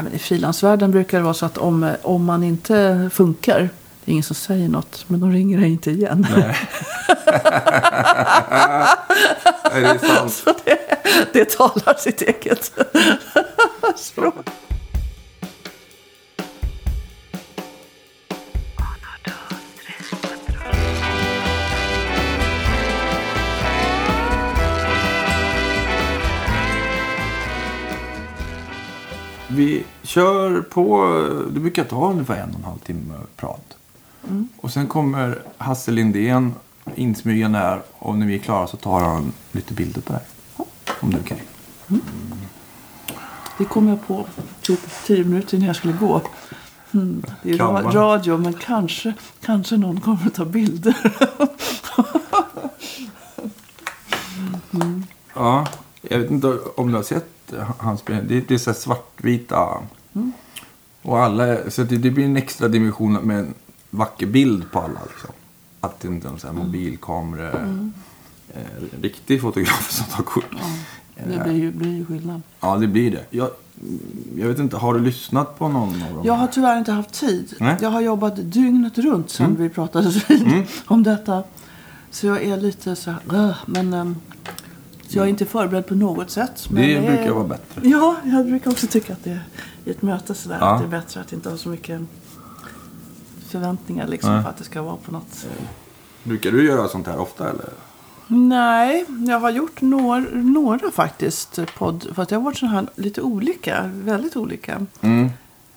Ja, men I frilansvärlden brukar det vara så att om, om man inte funkar, det är ingen som säger något, men de ringer dig inte igen. Nej. Nej, det är sant. Så det, det talar sitt eget språk. Vi kör på, det brukar ta ungefär en och en halv timme prat. Och sen kommer Hasse Lindén insmygande här och när vi är klara så tar han lite bilder på det här. Om det är okej. Det kom jag på typ tio minuter innan jag skulle gå. Mm. Det är ra- radio, men kanske, kanske någon kommer att ta bilder. Ja, jag vet inte om du har sett hans bilder. Det, det är så här svartvita. Och alla, så det, det blir en extra dimension med en vacker bild på alla. Liksom. Att det inte är en sån här mobilkamera. Eh, riktig fotograf som tar kort. Det blir ju, blir ju skillnad. Ja, det blir det. Jag, jag vet inte, har du lyssnat på någon av dem? Jag har tyvärr inte haft tid. Nej. Jag har jobbat dygnet runt sen vi pratade vid om detta. Så jag är lite så här, men ehm, så jag är inte förberedd på något sätt. Det är- brukar vara bättre. Ja, jag brukar också tycka att det är i ett möte sådär, Ja. att det är bättre att inte ha så mycket förväntningar liksom Nej. för att det ska vara på något. Brukar du göra sånt här ofta eller? Nej, jag har gjort några, några faktiskt podd. För att det har varit så här lite olika, väldigt olika. Mm.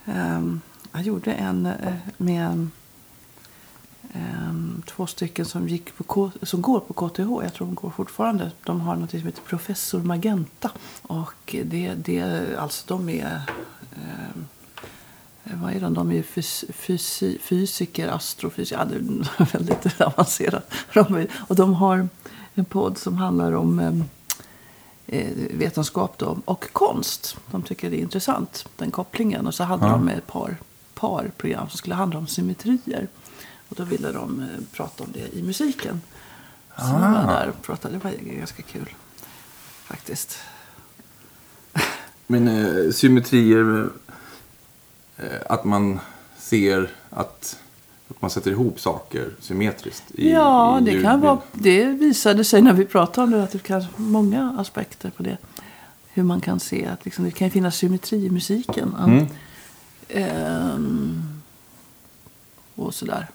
Ehm, jag gjorde en eh, med två stycken som, gick på K, som går på KTH. Jag tror de går fortfarande. De har något som heter Professor Magenta. Och det, det alltså de är... ehm, vad är de? De är fys, fysi, fysiker, astrofysiker. Ja, det är väldigt avancerat. De och de har en podd som handlar om ehm, eh, vetenskap då, och konst. De tycker det är intressant, den kopplingen. Och så hade Ja. de ett par, par program som skulle handla om symmetrier. Och då ville de eh, prata om det i musiken. Så jag var Ah. där och pratade. Det var ganska kul, faktiskt. Men eh, symmetrier, eh, att man ser att, att man sätter ihop saker symmetriskt. I, ja, i det kan vara, det visade sig när vi pratade om det att det kan många aspekter på det. Hur man kan se att liksom, det kan finnas symmetri i musiken. Mm. Ehm, och sådär.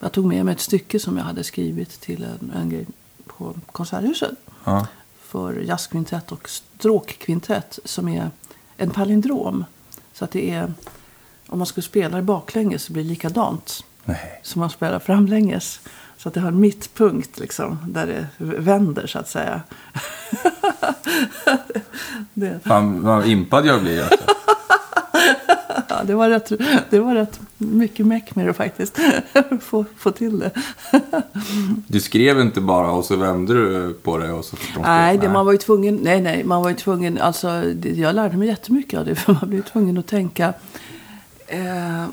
Jag tog med mig ett stycke som jag hade skrivit till en, en grej på Konserthuset. Ja. För jazzkvintett och stråkkvintett som är en palindrom. Så att det är, om man skulle spela det baklänges så blir det likadant Nej. som man spelar framlänges. Så att det har en mittpunkt liksom, där det vänder så att säga. det, Fan vad impad jag blir. Alltså. ja, det, var rätt, det var rätt mycket meck med det faktiskt. få, få till det. Du skrev inte bara och så vände du på det och så Nej, det, man var ju tvungen. Nej, nej, man var ju tvungen. Alltså, det, jag lärde mig jättemycket av det. För man blev tvungen att tänka. Eh,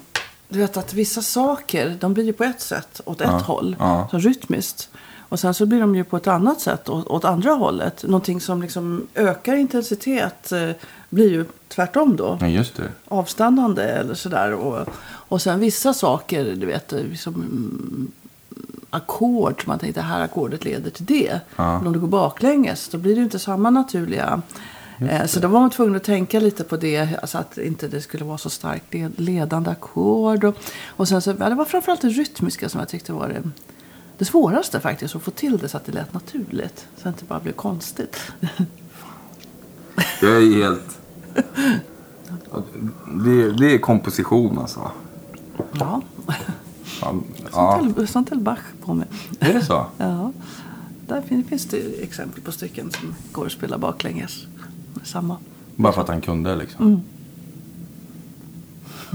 du vet att vissa saker, de blir ju på ett sätt åt ett Ja, håll. ja. Så rytmiskt. Och sen så blir de ju på ett annat sätt åt, åt andra hållet. Någonting som liksom ökar intensitet eh, blir ju tvärtom då Nej, just det. avstannande eller sådär. Och, och sen vissa saker, du vet, liksom, mm, ackord. som Man tänkte det här ackordet leder till det. Ja. Men om det går baklänges då blir det ju inte samma naturliga. Eh, så då var man tvungen att tänka lite på det. Alltså att inte det skulle vara så starkt led- ledande ackord. Och, och sen så, ja, det var framförallt det rytmiska som jag tyckte var det, det svåraste faktiskt. Att få till det så att det lät naturligt. Så att det inte bara blev konstigt. Jag är helt... Det, det är komposition alltså. Ja, Fan, Ja. sånt höll Bach på med. Är det så? Ja, där fin- finns det exempel på stycken som går att spela baklänges. Samma. Bara för att han kunde liksom.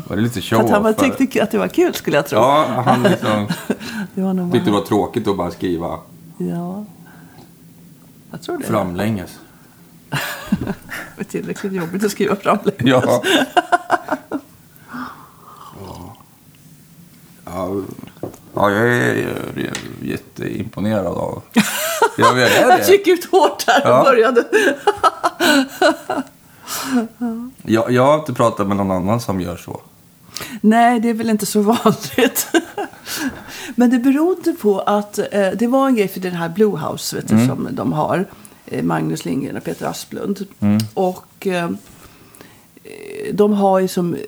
Var det lite show För att han var, tyckte att det var kul skulle jag tro. Ja, han liksom det var nog tyckte det var tråkigt att bara skriva Ja. Jag tror det. framlänges. Det är tillräckligt jobbigt att skriva framlänges. Ja. Ja, ja jag är, jag är jätteimponerad av... Jag vet Jag det. gick ut hårt där och Ja. började. Jag, jag har inte pratat med någon annan som gör så. Nej, det är väl inte så vanligt. Men det berodde på att eh, det var en grej för den här Blue House vet du, som de har. Eh, Magnus Lindgren och Peter Asplund. Och eh, de har ju som eh,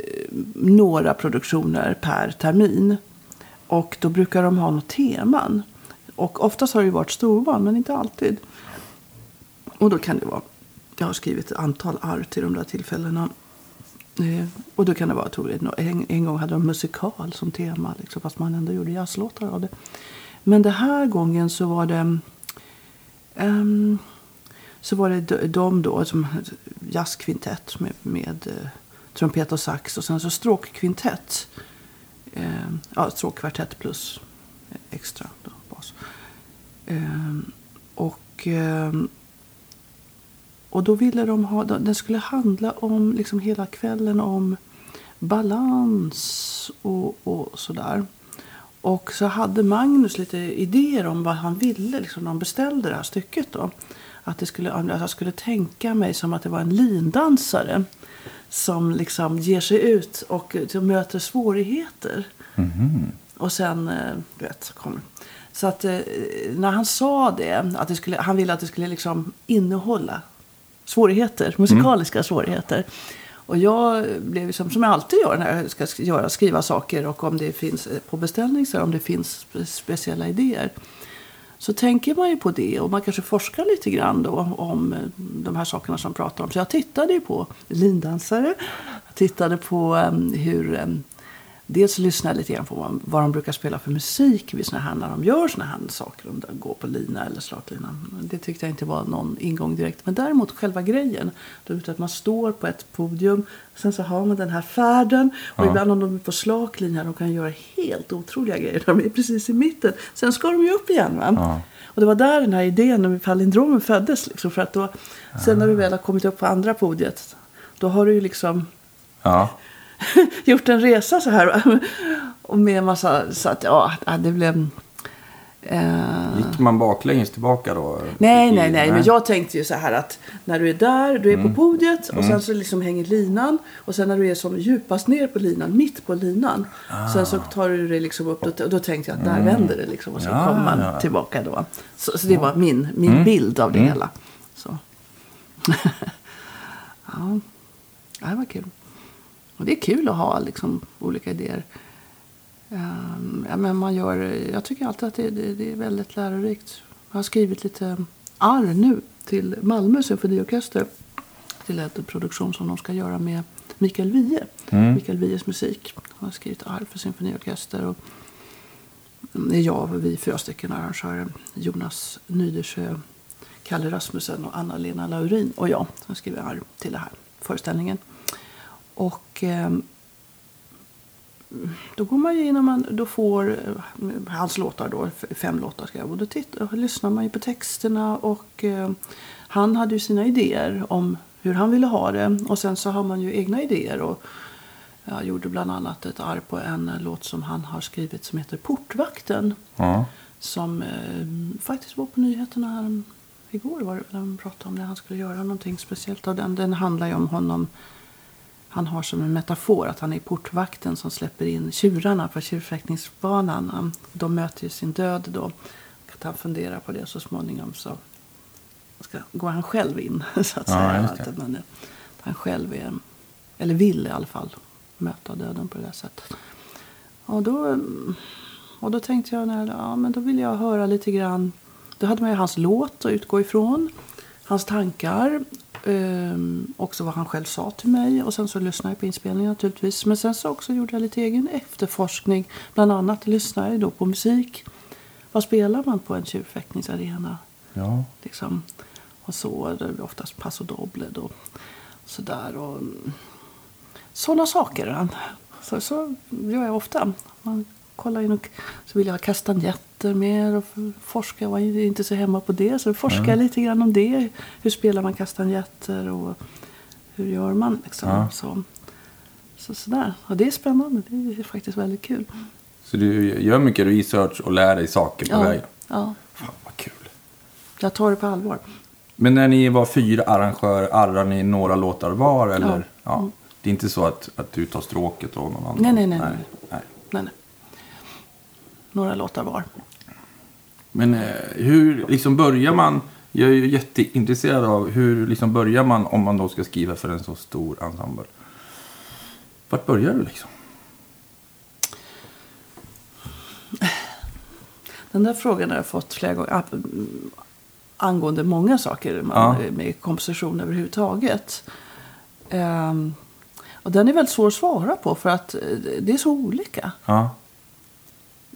några produktioner per termin. Och då brukar de ha något teman. Och oftast har det ju varit storbarn, men inte alltid. Och då kan det vara, jag har skrivit ett antal arr till de där tillfällena. Eh, Och då kan det vara, troligt. en, en gång hade de musikal som tema, liksom, fast man ändå gjorde jazzlåtar av det. Men den här gången så var det, Um, så var det de- då, som jazzkvintett med, med eh, trumpet och sax och sen så stråkkvintett. Eh, ja, stråkkvartett plus extra då, bas. Eh, och, ehm, och då ville de ha, den skulle handla om liksom hela kvällen om balans och, och sådär. Och så hade Magnus lite idéer om vad han ville liksom, när de beställde det här stycket. Då. Att, det skulle, att jag skulle tänka mig som att det var en lindansare som liksom ger sig ut och eh, möter svårigheter. Och sen, eh, du vet, kommer Så att eh, när han sa det, att det skulle, han ville att det skulle liksom innehålla svårigheter, musikaliska svårigheter. Och jag blev som, som jag alltid gör när jag ska sk- göra, skriva saker och om det finns eh, på beställning så om det finns spe- speciella idéer. Så tänker man ju på det och man kanske forskar lite grann då om eh, de här sakerna som pratar om. Så jag tittade ju på lindansare. Jag tittade på em, hur em, Dels lyssnade jag lite grann på vad, vad de brukar spela för musik vid såna här, när de gör såna här saker. Om de går på lina eller slaklina. Det tyckte jag inte var någon ingång direkt. Men däremot själva grejen. Att man står på ett podium. Sen så har man den här färden. Och Ja. ibland om de är på slaklina. De kan göra helt otroliga grejer. De är precis i mitten. Sen ska de ju upp igen. Va? Ja. Och det var där den här idén med palindromen föddes. Liksom, för att då, sen när du väl har kommit upp på andra podiet. Då har du ju liksom Ja. gjort en resa så här. Och med en massa, så att ja, det blev... Eh, Gick man baklänges tillbaka då? nej, nej, nej, men jag tänkte ju så här att när du är där, du är på podiet och sen så liksom hänger linan. Och sen när du är som djupast ner på linan, mitt på linan. Sen så tar du dig liksom upp, då, då tänkte jag att där vänder det liksom. Och så Ja, kommer man ja. tillbaka då. Så, så det var min, min bild av det hela. Så. ja. ja, det var kul. Och det är kul att ha liksom, olika idéer. Ehm, ja, men man gör, jag tycker alltid att det, det, det är väldigt lärorikt. Jag har skrivit lite arr nu till Malmö symfoniorkester. Till en produktion som de ska göra med Mikael Wiehe. Mikael Wiehes musik. Han har skrivit arr för symfoniorkester. Och det är jag och vi fyra stycken arrangörer. Jonas Nydersjö, Kalle Rasmussen och Anna-Lena Laurin och jag som skriver arr till den här föreställningen. Och ehm, då går man ju in och man då får eh, hans låtar då, fem låtar ska jag och då tittar, och lyssnar man ju på texterna och eh, han hade ju sina idéer om hur han ville ha det och sen så har man ju egna idéer och jag gjorde bland annat ett arr på en eh, låt som han har skrivit som heter Portvakten Ja. som eh, faktiskt var på nyheterna här igår var det väl de pratade om det. Han skulle göra någonting speciellt av den. Den handlar ju om honom. Han har som en metafor att han är portvakten som släpper in tjurarna på tjurfäktningsbanan. De möter ju sin död då. Att han funderar på det så småningom så ska, går han själv in så att Ja, säga. Att, man, han själv är, eller vill i alla fall, möta döden på det där sättet. Och då, mm, och då tänkte jag, när, ja, men då vill jag höra lite grann. Då hade man ju hans låt att utgå ifrån. Hans tankar. Ehm, också vad han själv sa till mig. Och sen så lyssnade jag på inspelningen naturligtvis. Men sen så också gjorde jag lite egen efterforskning. Bland annat lyssnade jag då på musik. Vad spelar man på en tjurfäktningsarena? Ja. Liksom. Och så, det är oftast paso doble då. Sådär och mm, sådana saker. Så, så gör jag ofta. Man kollar in och så vill jag ha kastanjetter mer och forska. Jag var inte så hemma på det. Så forskar jag lite grann om det. Hur spelar man kastanjetter och hur gör man liksom. Ja. Så, så, sådär. Och det är spännande. Det är faktiskt väldigt kul. Så du gör mycket research och lär dig saker på Ja, vägen? ja, Fan vad kul. jag tar det på allvar. Men när ni var fyra arrangörer, arrar ni några låtar var eller? Ja. Ja. Det är inte så att, att du tar stråket och någon annan. Nej, nej, nej, nej. nej. Nej, nej. Några låtar var. Men eh, hur liksom börjar man? Jag är ju jätteintresserad av hur liksom börjar man om man då ska skriva för en så stor ensemble. Vart börjar du liksom? Den där frågan har jag fått flera gånger. Angående många saker man, Ja. med komposition överhuvudtaget. Ehm, och den är väldigt svår att svara på för att eh, det är så olika. Ja.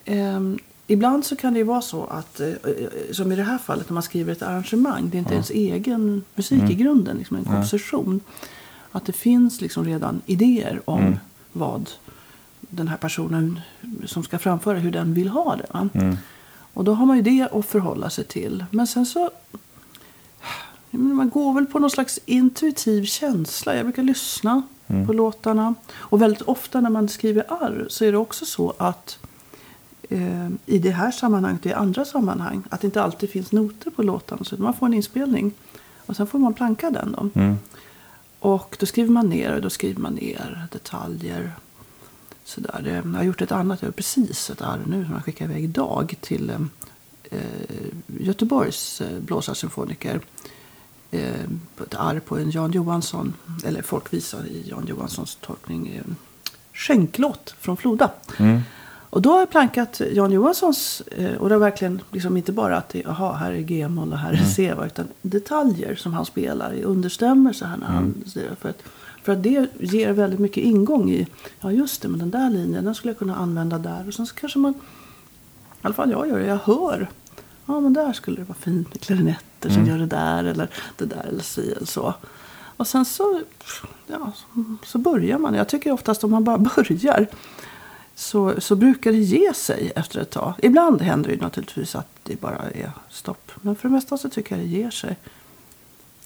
Ehm, ibland så kan det ju vara så att, eh, som i det här fallet när man skriver ett arrangemang, det är inte ens egen musik i grunden, liksom en komposition. Att det finns liksom redan idéer om vad den här personen som ska framföra, hur den vill ha det. Och då har man ju det att förhålla sig till. Men sen så, man går väl på någon slags intuitiv känsla. Jag brukar lyssna på låtarna. Och väldigt ofta när man skriver arr så är det också så att eh, i det här sammanhanget och i andra sammanhang att det inte alltid finns noter på låtarna. Så man får en inspelning och sen får man planka den. Då. Mm. Och då skriver man ner och då skriver man ner detaljer. Sådär. Det- Jag har gjort ett annat, jag har precis ett arr nu som jag skickar iväg idag till eh, eh, Göteborgs eh, blåsarsymfoniker. Eh, ett arr på en Jan Johansson, eller folkvisa i Jan Johanssons tolkning. Eh, skänklåt från Floda. Och då har jag plankat Jan Johanssons, eh, och det är verkligen liksom inte bara att det, aha, här är G-moll och här är C, va, utan detaljer som han spelar i understämmer så här när han säger för att, för att det ger väldigt mycket ingång i, ja just det, men den där linjen den skulle jag kunna använda där. Och sen så kanske man, i alla fall jag gör det, jag hör, ja men där skulle det vara fint med klarinetter som gör det där eller det där eller si eller så. Och sen så, ja, så, så börjar man. Jag tycker oftast om man bara börjar så, så brukar det ge sig efter ett tag. Ibland händer det ju naturligtvis att det bara är stopp. Men för det mesta så tycker jag det ger sig.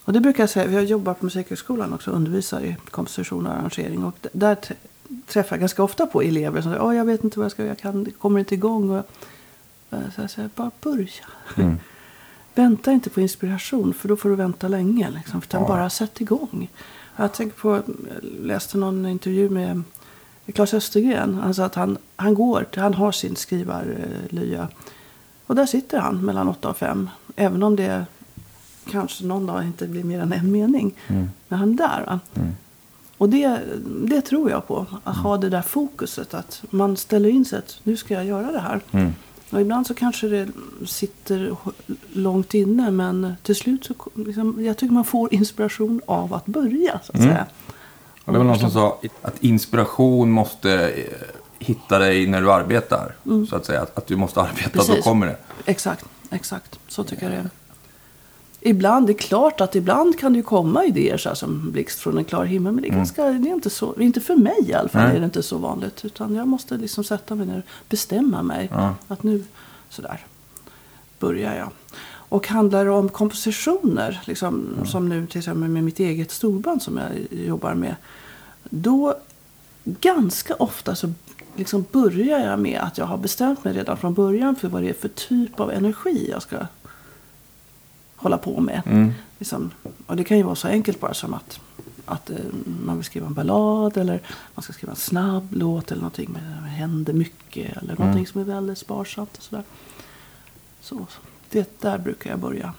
Och det brukar jag säga, jag jobbar på Musikhögskolan också och undervisar i komposition och arrangering. Och där träffar jag ganska ofta på elever som säger, Åh, jag vet inte vad jag ska göra, jag kan, kommer inte igång. Och jag, säger, bara börja. Vänta inte på inspiration, för då får du vänta länge. Liksom, utan Ja. bara sätt igång. Jag tänker på, jag läste någon intervju med Claes Östergren. Sa att han, han går, han har sin skrivarlya. Och där sitter han mellan åtta och fem. Även om det kanske någon dag inte blir mer än en mening. Men han är där. Va? Och det, det tror jag på. Att ha det där fokuset. Att man ställer in sig att nu ska jag göra det här. Och ibland så kanske det sitter långt inne. Men till slut så liksom, jag tycker man får inspiration av att börja. Så att säga. Och det var någon som sa att inspiration måste eh, hitta dig när du arbetar. Så att säga. Att, att du måste arbeta, då Precis. kommer det. Exakt, exakt. Så tycker jag det är. Ibland, det är klart att ibland kan det ju komma idéer så här som blixt från en klar himmel. Men det är, ganska, det är inte så, inte för mig i alla fall Nej. är det inte så vanligt. Utan jag måste liksom sätta mig ner och bestämma mig. Att nu, sådär, börjar jag. Och handlar det om kompositioner, liksom, som nu till exempel med mitt eget storband som jag jobbar med. Då ganska ofta så liksom börjar jag med att jag har bestämt mig redan från början för vad det är för typ av energi jag ska hålla på med. Mm. Liksom, och det kan ju vara så enkelt bara som att, att eh, man vill skriva en ballad eller man ska skriva en snabb låt eller någonting med händer mycket eller någonting som är väldigt sparsamt och sådär. Så det där brukar jag börja.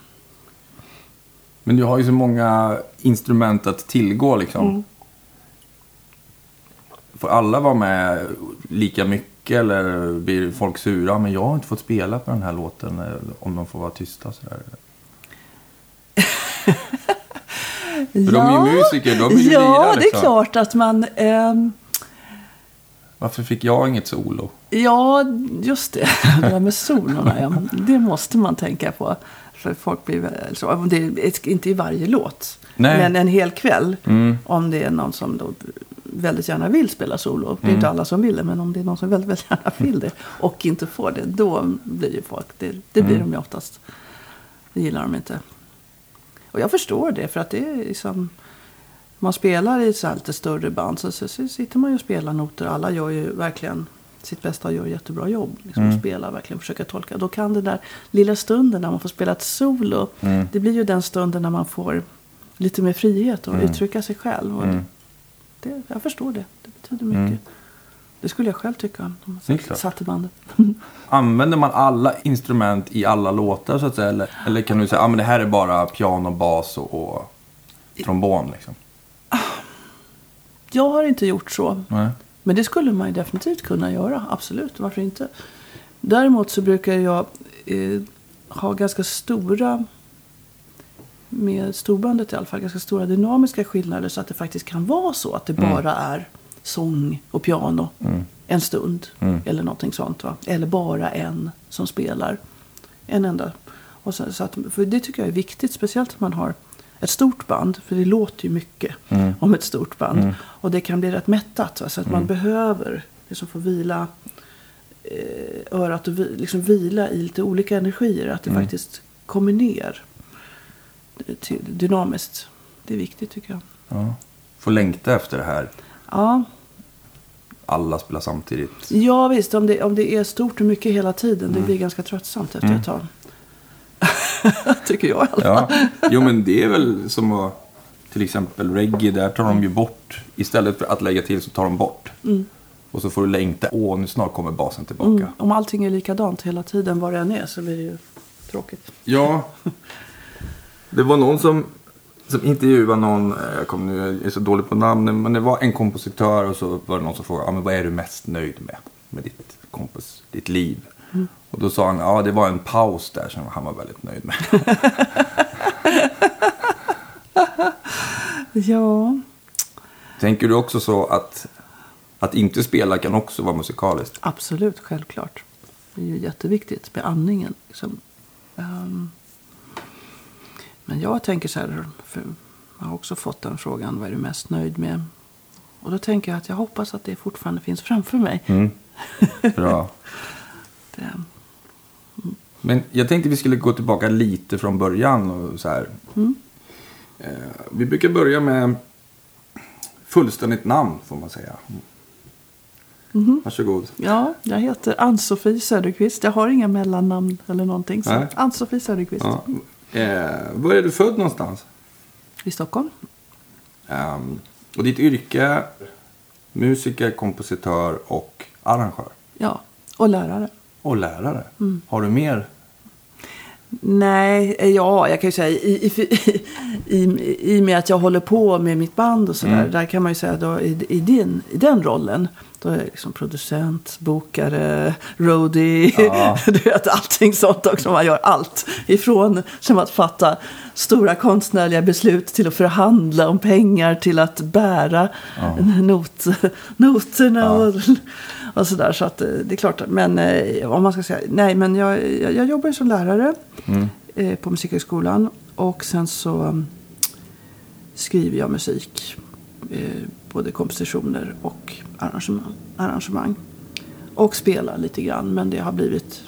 Men du har ju så många instrument att tillgå liksom. Mm. Får alla vara med lika mycket eller blir folk sura? Men jag har inte fått spela på den här låten. eh, Om de får vara tysta sådär. För de är ju musiker, de vill ju Ja, lira, det är liksom. klart att man... ehm, Varför fick jag inget solo? Ja, just det. Det där med solorna, ja. Det måste man tänka på. För folk blir så. Det är inte i varje låt. Nej. Men en hel kväll. Mm. Om det är någon som då väldigt gärna vill spela solo. Det är inte alla som vill det. Men om det är någon som väldigt, väldigt gärna vill det. Och inte får det. Då blir ju folk. Det, det blir de ju oftast. Det gillar de inte. Och jag förstår det. För att det är liksom. Man spelar i så här lite större band så, så, så sitter man ju och spelar noter. Alla gör ju verkligen sitt bästa och gör jättebra jobb. Liksom, Mm. och Spelar verkligen, försöker tolka. Då kan den där lilla stunden när man får spela ett solo. Mm. Det blir ju den stunden när man får lite mer frihet och uttrycka sig själv. Och Mm. det, jag förstår det. Det betyder mycket. Mm. Det skulle jag själv tycka om man satt, satt i bandet. Använder man alla instrument i alla låtar så att säga? Eller, eller kan du säga att ah, det här är bara piano, bas och, och trombon? Liksom? Jag har inte gjort så. Nej. Men det skulle man ju definitivt kunna göra. Absolut, varför inte? Däremot så brukar jag eh, ha ganska stora, med storbandet i alla fall, ganska stora dynamiska skillnader. Så att det faktiskt kan vara så att det bara är sång och piano en stund. Mm. Eller någonting sånt. Va? Eller bara en som spelar. En enda. Och så, så att, för det tycker jag är viktigt, speciellt om man har ett stort band. För det låter ju mycket Mm. om ett stort band. Och det kan bli rätt mättat. Va? Så att man behöver liksom få vila eh, örat och vi, liksom vila i lite olika energier. Att det faktiskt kommer ner till, dynamiskt. Det är viktigt tycker jag. Ja. Får längta efter det här. Ja, Alla spelar samtidigt. ja visst. Om det, om det är stort och mycket hela tiden. Det blir ganska tröttsamt efter ett tag. tycker jag i alla fall. Ja. Jo, men det är väl som att till exempel reggae, där tar de ju bort. Istället för att lägga till så tar de bort. Och så får du längta. Åh, nu snart kommer basen tillbaka. Mm. Om allting är likadant hela tiden, vad det än är, så blir det ju tråkigt. Ja. Det var någon som, som intervjuade någon, eh, jag kommer nu, jag är så dålig på namnen, men det var en kompositör och så var det någon som frågade, ja, men vad är du mest nöjd med? Med ditt, kompos, ditt liv? Och då sa han, ja det var en paus där som han var väldigt nöjd med. Ja, Tänker du också så att, att inte spela kan också vara musikaliskt? absolut, självklart. Det är ju jätteviktigt med andningen. Liksom. Ehm, men jag tänker så här, för jag har också fått den frågan, vad är du mest nöjd med? Och då tänker jag att jag hoppas att det fortfarande finns framför mig. Mm. Bra. Det, Men jag tänkte vi skulle gå tillbaka lite från början. Och så här. Eh, vi brukar börja med fullständigt namn får man säga. Varsågod. ja, jag heter Ann-Sofie Söderqvist. Jag har inga mellannamn eller någonting. Ann-Sofie Söderqvist. Ja. Eh, var är du född någonstans? I Stockholm. Ehm, och ditt yrke? Musiker, kompositör och arrangör. Ja, och lärare. Och lärare. Har du mer? Nej, ja, jag kan ju säga i, i, i, i och med att jag håller på med mitt band och sådär. Mm. Där kan man ju säga då i, i, din, i den rollen. Då är jag liksom producent, bokare, roadie. Ja. Du vet allting sånt också. Man gör allt. Ifrån som att fatta stora konstnärliga beslut till att förhandla om pengar till att bära not, noterna Ja. och, och sådär. Så att eh, det är klart. Men eh, om man ska säga, nej men jag, jag, jag jobbar som lärare eh, på Musikhögskolan. Och sen så mm, skriver jag musik. Eh, både kompositioner och arrangemang, arrangemang. Och spelar lite grann. Men det har blivit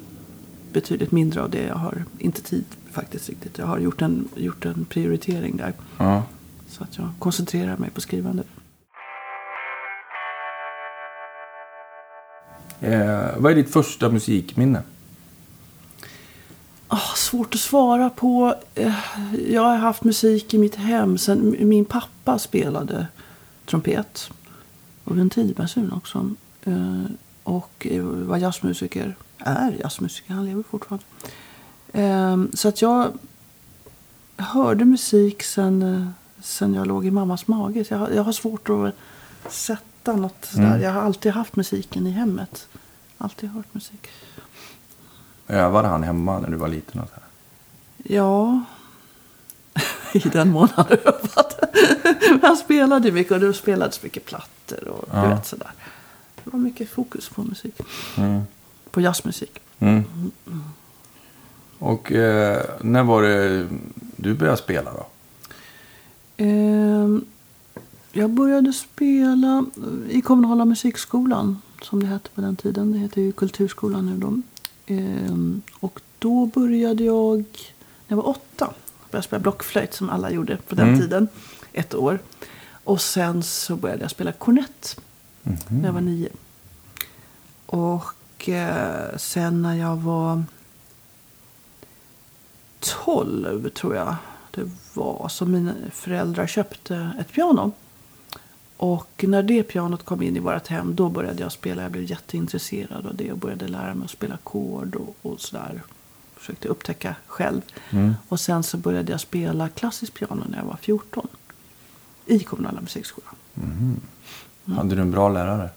betydligt mindre av det. Jag har inte tid faktiskt riktigt. Jag har gjort en, gjort en prioritering där. Ja. Så att jag koncentrerar mig på skrivandet. Eh, vad är ditt första musikminne? Ah, svårt att svara på. Eh, Jag har haft musik i mitt hem. Sen min pappa spelade trumpet. Och ventilbasun också. Eh, Och var jazzmusiker. Är jazzmusiker. Han lever fortfarande. Eh, Så att jag hörde musik sen, eh, sen jag låg i mammas mage. Så jag, har- jag har svårt att sätta något sådär. Jag har alltid haft musiken i hemmet. Alltid hört musik. Övade han hemma när du var liten? Och så här? Ja, i den mån han övat. han spelade mycket och det spelades mycket plattor och Ja. du vet sådär. Det var mycket fokus på musik. Mm. På jazzmusik. Mm. Och eh, när var det du började spela då? Ehm, jag började spela i kommunala musikskolan. Som det hette på den tiden. Det heter ju Kulturskolan nu då. Ehm, och då började jag, när jag var åtta, började jag spela blockflöjt som alla gjorde på den Mm. tiden. Ett år. Och sen så började jag spela kornett när jag var nio. Och eh, sen när jag var tolv tror jag det var som mina föräldrar köpte ett piano. Och när det pianot kom in i vårt hem då började jag spela. Jag blev jätteintresserad av det och började lära mig att spela ackord och, och sådär. Försökte upptäcka själv. Mm. Och sen så började jag spela klassiskt piano när jag var 14. I kommunala musikskolan. Hade du en bra lärare?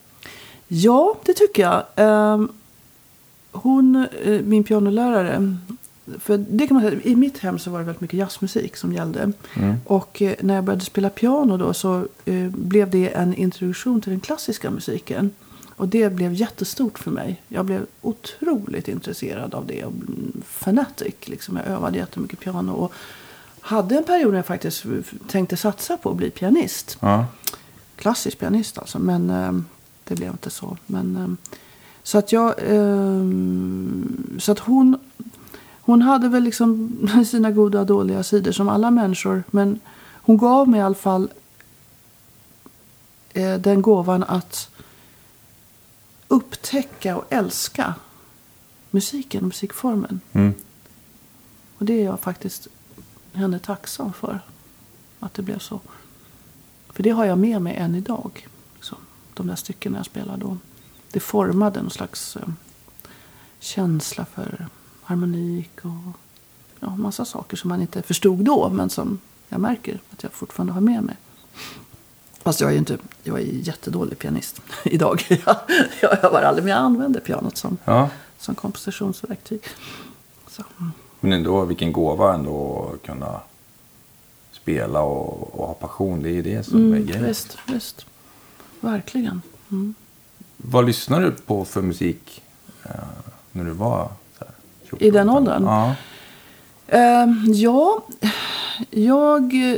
Ja, det tycker jag. Ehm, Hon, eh, min pianolärare, för det kan man säga, i mitt hem så var det väldigt mycket jazzmusik som gällde. Och eh, när jag började spela piano då så eh, blev det en introduktion till den klassiska musiken. Och det blev jättestort för mig. Jag blev otroligt intresserad av det. och Fanatic. Liksom. Jag övade jättemycket piano. Och hade en period när jag faktiskt tänkte satsa på att bli pianist Ja. klassisk pianist alltså. Men eh, det blev inte så. Men, eh, så att jag... Eh, så att hon... Hon hade väl liksom sina goda och dåliga sidor som alla människor. Men hon gav mig i alla fall eh, den gåvan att upptäcka och älska musiken och musikformen. Mm. Och det är jag faktiskt henne tacksam för. Att det blev så. För det har jag med mig än idag. Så, de där styckena jag spelade då. Det formade en slags eh, känsla för harmonik och ja, massa saker som man inte förstod då. Men som jag märker att jag fortfarande har med mig. Fast jag är ju inte, jag är jättedålig pianist idag. jag, jag övar aldrig, men jag använder pianot som, ja. som kompositionsverktyg. Så. mm. Men ändå, vilken gåva ändå att kunna spela och, och ha passion. Det är ju det som är Mm, grejen. visst, visst. Verkligen. Mm. Vad lyssnade du på för musik eh, när du var så här, 14, I den 15? åldern? Ja. Ehm, ja, jag eh,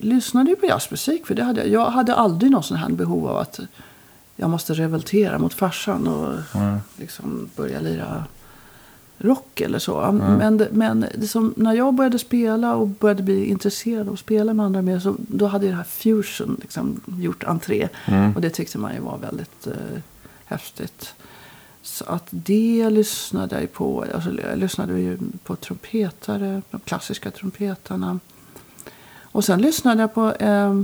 lyssnade ju på jazzmusik. För det hade jag. jag hade aldrig någon sån här behov av att jag måste revoltera mot farsan och Mm. liksom börja lira rock eller så. Men, det- men det som, när jag började spela och började bli intresserad av att spela med andra med så då hade det här fusion liksom gjort entré. Och det tyckte man ju var väldigt eh, häftigt. Så att det lyssnade jag på. Alltså, jag lyssnade ju på trumpetare, de klassiska trumpetarna. Och sen lyssnade jag på eh,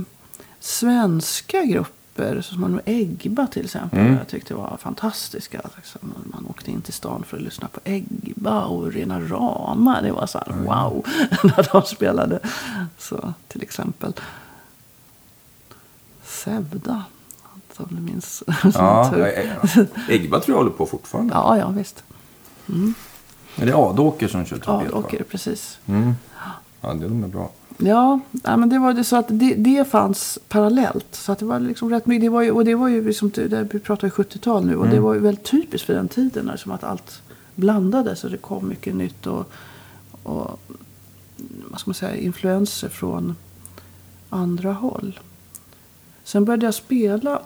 svenska grupper som Egba till exempel. Mm. Jag tyckte var fantastiska. Liksom. Man åkte in till stan för att lyssna på Egba och Rena Rama. Det var så här wow när de spelade. Så till exempel Sevda. Om du minns. Ja, Egba tror jag håller på fortfarande. ja, ja visst. Det är Adåker som kör trumpet va? åker precis. Mm. Ja, det de är bra. Ja, men det var det så att det, det fanns parallellt. Så att det var liksom rätt mycket. Det var ju, och det var ju liksom, det, vi pratar ju 70-tal nu. Och det var ju väldigt typiskt för den tiden. Som att allt blandades och det kom mycket nytt. Och, och vad ska man säga, influenser från andra håll. Sen började jag spela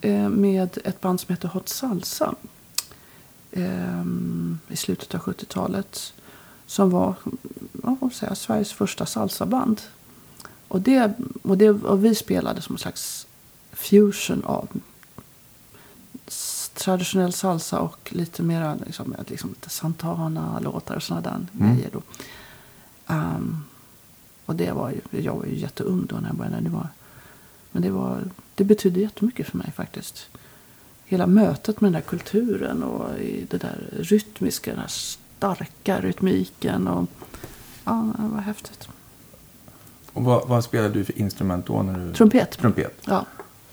eh, med ett band som heter Hot Salsa. ehm, I slutet av 70-talet. Som var ja, säga, Sveriges första salsaband. Och, det, och, det, och vi spelade som en slags fusion av traditionell salsa och lite mera liksom, liksom lite Santana-låtar och sådana där grejer. Då. Ehm, och det var ju, jag var ju jätteung då när jag började. Det var, men det, var, det betydde jättemycket för mig faktiskt. Hela mötet med den där kulturen och det där rytmiska, den här starka rytmiken. Och, ja, det var häftigt. Och vad, vad spelade du för instrument då? När du... Trumpet. Trumpet. Ja,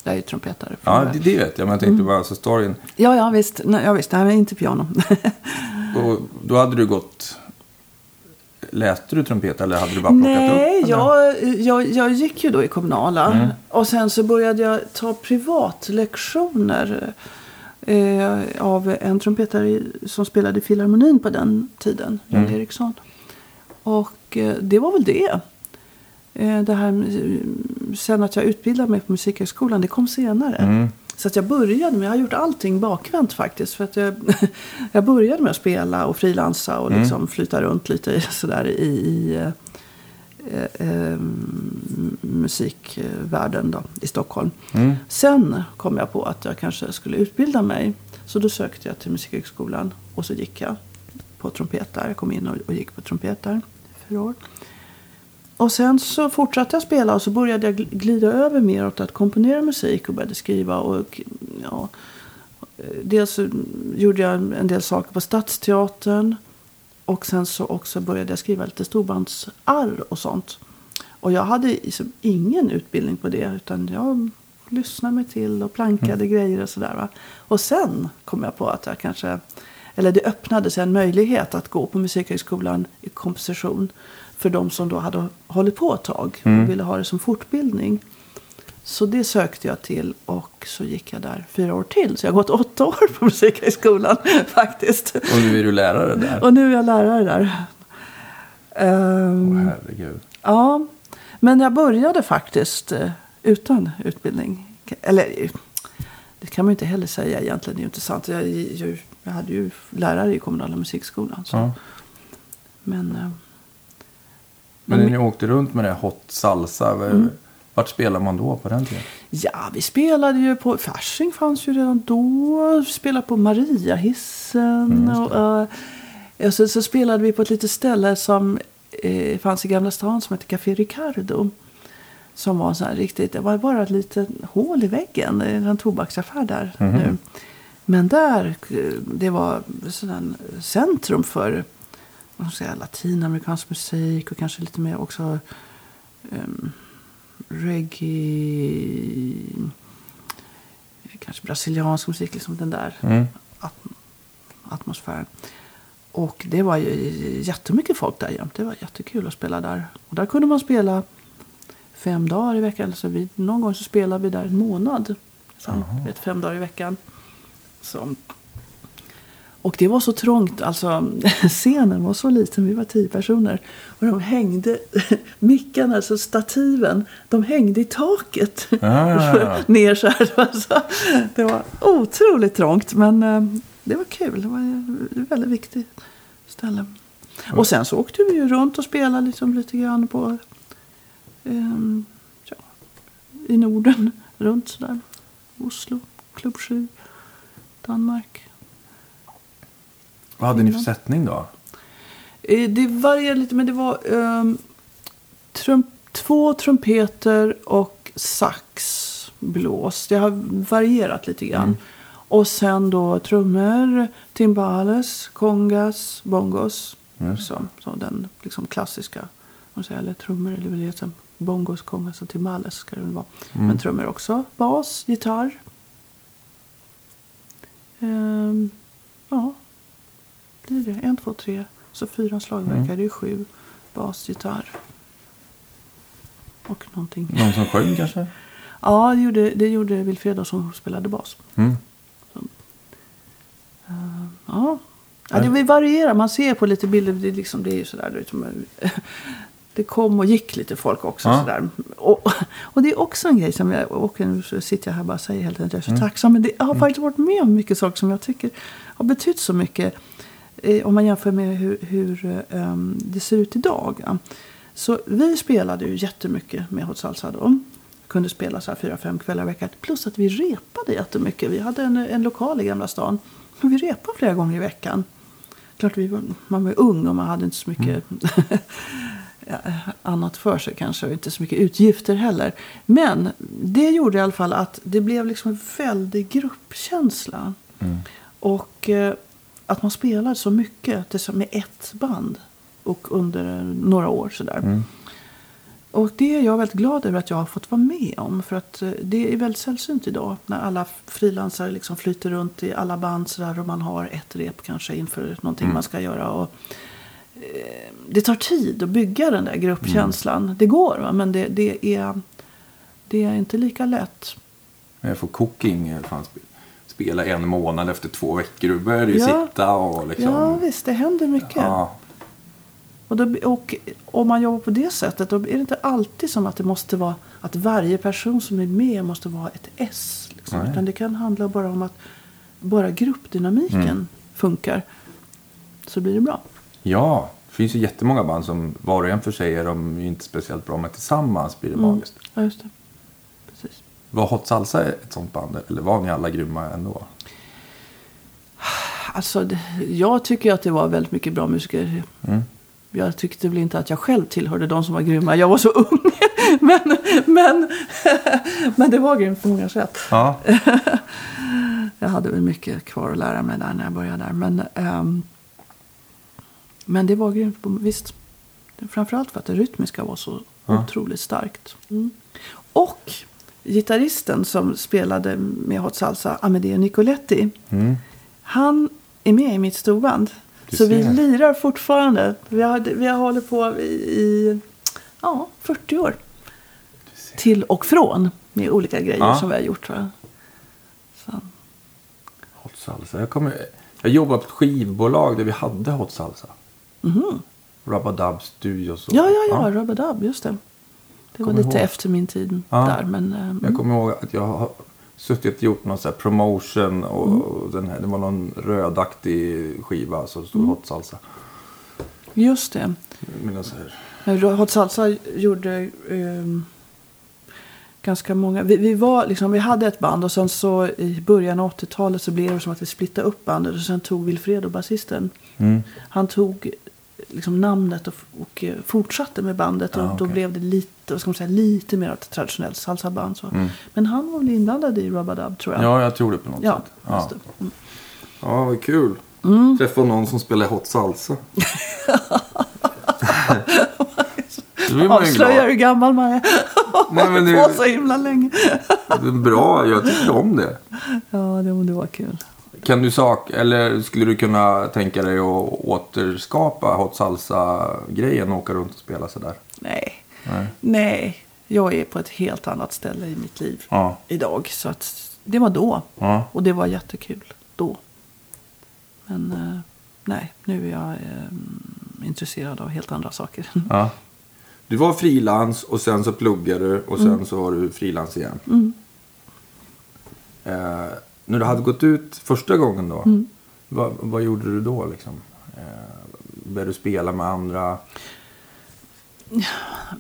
jag är ju trumpetare. Ja, det, det vet jag. Men jag tänkte Mm. bara, alltså storyn. ja, ja, visst. Nej, ja, visst. Nej, men inte piano. Och då hade du gått... Läste du trumpet eller hade du bara plockat Nej, upp? eller? jag, jag, jag gick ju då i kommunala. Och sen så började jag ta privatlektioner. Eh, av en trumpetare som spelade i Filharmonin på den tiden. Jan Mm. Eriksson. Och eh, det var väl det. Eh, det här, med- sen att jag utbildade mig på Musikhögskolan, det kom senare. Mm. Så att jag började med, jag har gjort allting bakvänt faktiskt. För att jag, jag började med att spela och frilansa och liksom flytta runt lite sådär i, i eh, eh, eh, musikvärlden då, i Stockholm. Mm. Sen kom jag på att jag kanske skulle utbilda mig. Så då sökte jag till Musikhögskolan och så gick jag på trumpet där. Jag kom in och, och gick på trumpet där i fyra år. och sen så fortsatte jag spela och så började jag gl- glida över mer åt att komponera musik och började skriva. Och, ja, dels gjorde jag en del saker på Stadsteatern. Och sen så också började jag skriva lite storbandsarr och sånt. Och jag hade liksom ingen utbildning på det. Utan jag lyssnade mig till och plankade grejer och sådär. Va? Och sen kom jag på att jag kanske... Eller det öppnade sig en möjlighet att gå på Musikhögskolan i komposition. För de som då hade hållit på ett tag och ville ha det som fortbildning. Så det sökte jag till och så gick jag där fyra år till. Så jag har gått åtta år på Musikhögskolan faktiskt. Och nu är du lärare där. Och nu är jag lärare där. Ehm, Åh, herregud. ja, men jag började faktiskt eh, utan utbildning. Eller det kan man ju inte heller säga egentligen. Det är ju inte sant. Jag, jag, jag hade ju lärare i kommunala musikskolan. Så. Ja. Men, eh, Men när ni åkte runt med det här hot salsa. v- Vart spelar man då på den tiden? Ja, vi spelade ju på... Fasching fanns ju redan då. Vi spelade på Mariahissen. och, eh, och så, så spelade vi på ett litet ställe som eh, fanns i Gamla stan som hette Café Ricardo. Som var så här riktigt... Det var bara ett litet hål i väggen. Det En tobaksaffär där nu. Men där, eh, det var sådär centrum för vad ska jag säga, latinamerikansk musik och kanske lite mer också um, reggae, kanske brasiliansk musik, liksom den där Mm. at atmosfären. Och det var ju jättemycket folk där jämt. Det var jättekul att spela där. Och där kunde man spela fem dagar i veckan. Alltså vi, någon gång så spelade vi där en månad. Så, vet, fem dagar i veckan. Så. Och det var så trångt, alltså scenen var så liten, vi var tio personer. Och de hängde, mickarna, alltså stativen, de hängde i taket. Ah. Ner så här. Alltså, det var otroligt trångt, men eh, det var kul. Det var ett väldigt viktigt ställe. Och sen så åkte vi ju runt och spelade liksom lite grann på ehm, ja, i Norden, runt sådär. Oslo, Klubb 7, Danmark. Vad hade ni för sättning då? Eh, Det varierade lite, men det var ehm, trum, två trumpeter och sax, blås. Det har varierat lite grann. Och sen då trummor, timbales, congas, bongos. Så, så den liksom klassiska. Man säger, eller trummor, eller väl heter bongos, congas och timbales ska det väl vara. Men trummor också. Bas, gitarr. Ehm, ja, är det. En, två, tre. Så fyra slagverkare, det är sju. Bas, gitarr. Och någonting. Någon som sjöng kanske? Ja, det gjorde, det gjorde Wilfredo som spelade bas. Mm. Ja. ja, det varierar. Man ser på lite bilder. Det är, liksom, det är ju sådär. du vet, som- Det kom och gick lite folk också. Ja. Sådär. Och, och det är också en grej som jag... Och nu så sitter jag här och bara säger helt enkelt jag är så tacksam. Men det, jag har faktiskt varit med om mycket saker som jag tycker har betytt så mycket. Om man jämför med hur, hur eh, det ser ut idag. ja. Så vi spelade ju jättemycket med Hot Salsa då. Kunde spela så här fyra, fem kvällar i veckan. Plus att vi repade jättemycket. Vi hade en, en lokal i Gamla stan. Och vi repade flera gånger i veckan. Klart vi var, man var ung och man hade inte så mycket ja, annat för sig kanske. Och inte så mycket utgifter heller. Men det gjorde i alla fall att det blev liksom en väldig gruppkänsla. Och eh, att man spelade så mycket med ett band. Och under några år sådär. Och det är jag väldigt glad över att jag har fått vara med om. För att eh, det är väldigt sällsynt idag. När alla frilansare liksom flyter runt i alla band sådär. Och man har ett rep kanske inför någonting man ska göra. Och, eh, det tar tid att bygga den där gruppkänslan. Det går va? men det, det, är, det är inte lika lätt. Jag får cooking. eh, Fan, sp- spela en månad efter två veckor. Du börjar ju Ja. sitta och liksom. Ja visst, det händer mycket. Ja. Och, då, och om man jobbar på det sättet då är det inte alltid som att det måste vara att varje person som är med måste vara ett S. Liksom. Nej. Utan det kan handla bara om att bara gruppdynamiken Mm. funkar. Så blir det bra. ja. Det finns ju jättemånga band som var och en för sig är de inte speciellt bra. Men tillsammans blir det magiskt. Ja, just det. Var Hot Salsa ett sånt band? Eller var ni alla grymma ändå? Alltså, jag tycker att det var väldigt mycket bra musiker. Mm. jag tyckte väl inte att jag själv tillhörde de som var grymma. Jag var så ung. men, men, men det var grymt på många sätt. Ja. Jag hade väl mycket kvar att lära mig där när jag började där. Men, ehm, men det var grymt. på- Visst. Framförallt för att det rytmiska var så Ja. otroligt starkt. Mm. Och gitarristen som spelade med Hot Salsa, Amedeo Nicoletti. Mm. Han är med i mitt storband. Du så vi lirar fortfarande. Vi har, vi har hållit på i, i ja, 40 år. Till och från med olika grejer Ja. som vi har gjort. Va? Så. Hot salsa. Jag, kommer, jag jobbade på ett skivbolag där vi hade hot salsa. Mhm. Rubba Studios. och- Ja, ja, ja, Rubber Dub, just det. Det var lite ihåg. efter min tid Ja. där. Men, eh, Jag mm. kommer ihåg att jag har suttit och gjort någon så promotion. Och Mm. och den här, det var någon rödaktig skiva så det stod Mm. hot salsa. Just det. Men så här. Hot Salsa gjorde ehm, ganska många. Vi, vi, var, liksom, vi hade ett band och sen så i början av 80-talet så blev det som att vi splittade upp bandet. Och sen tog Wilfredo, basisten, Mm. han tog liksom namnet och, och eh, fortsatte med bandet. Och Ah, då okej. blev det lite, vad ska man säga, lite mer av ett traditionellt salsaband. Så. Mm. Men han var väl inblandad i Rubadub tror jag. Ja, jag tror det på något ja, sätt. Ja. det. Mm. ja, vad kul. Träffa någon som spelar hot salsa. Då Avslöjar hur gammal man är. Nej, men På det, så himla länge. det är bra. Jag tyckte om det. Ja, det var kul. Kan du sak eller skulle du kunna tänka dig att återskapa hot salsa-grejen och åka runt och spela sådär? Nej. Nej. Nej, jag är på ett helt annat ställe i mitt liv Ja. idag. Så att det var då. Ja. Och det var jättekul då. Men eh, nej, nu är jag eh, intresserad av helt andra saker. ja. Du var frilans och sen så pluggade du och sen så var du frilans igen. Mm. Eh, när du hade gått ut första gången då, Mm. vad, vad gjorde du då liksom? Eh, började du spela med andra?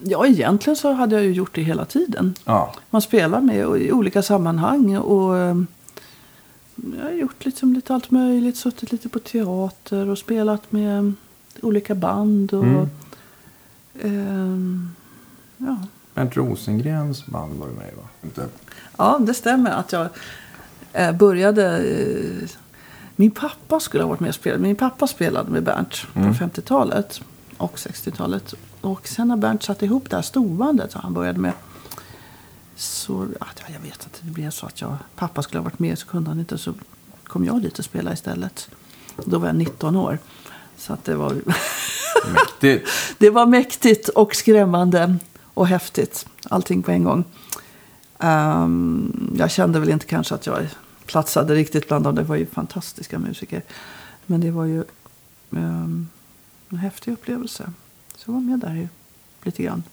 Ja, egentligen så hade jag ju gjort det hela tiden. Ja. Man spelar med i olika sammanhang. Och eh, jag har gjort liksom lite allt möjligt. Suttit lite på teater och spelat med olika band. Och, Mm. ehm, ja. Bernt Rosengrens band var du med i va? Inte? Ja, det stämmer att jag eh, började... Eh, min pappa skulle ha varit med och spelat. Min pappa spelade med Bernt Mm. på 50-talet och 60-talet. Och sen när Bernt satte ihop det här storbandet som han började med. Så att, ja, jag vet att det blev så att jag, pappa skulle ha varit med så kunde han inte. Så kom jag dit och spelade istället. Då var jag 19 år. Så att det var, Mäktigt. det var mäktigt och skrämmande och häftigt. Allting på en gång. Ehm, jag kände väl inte kanske att jag platsade riktigt bland dem. Det var ju fantastiska musiker. Men det var ju ehm, en häftig upplevelse. Så jag var med där i, lite grann.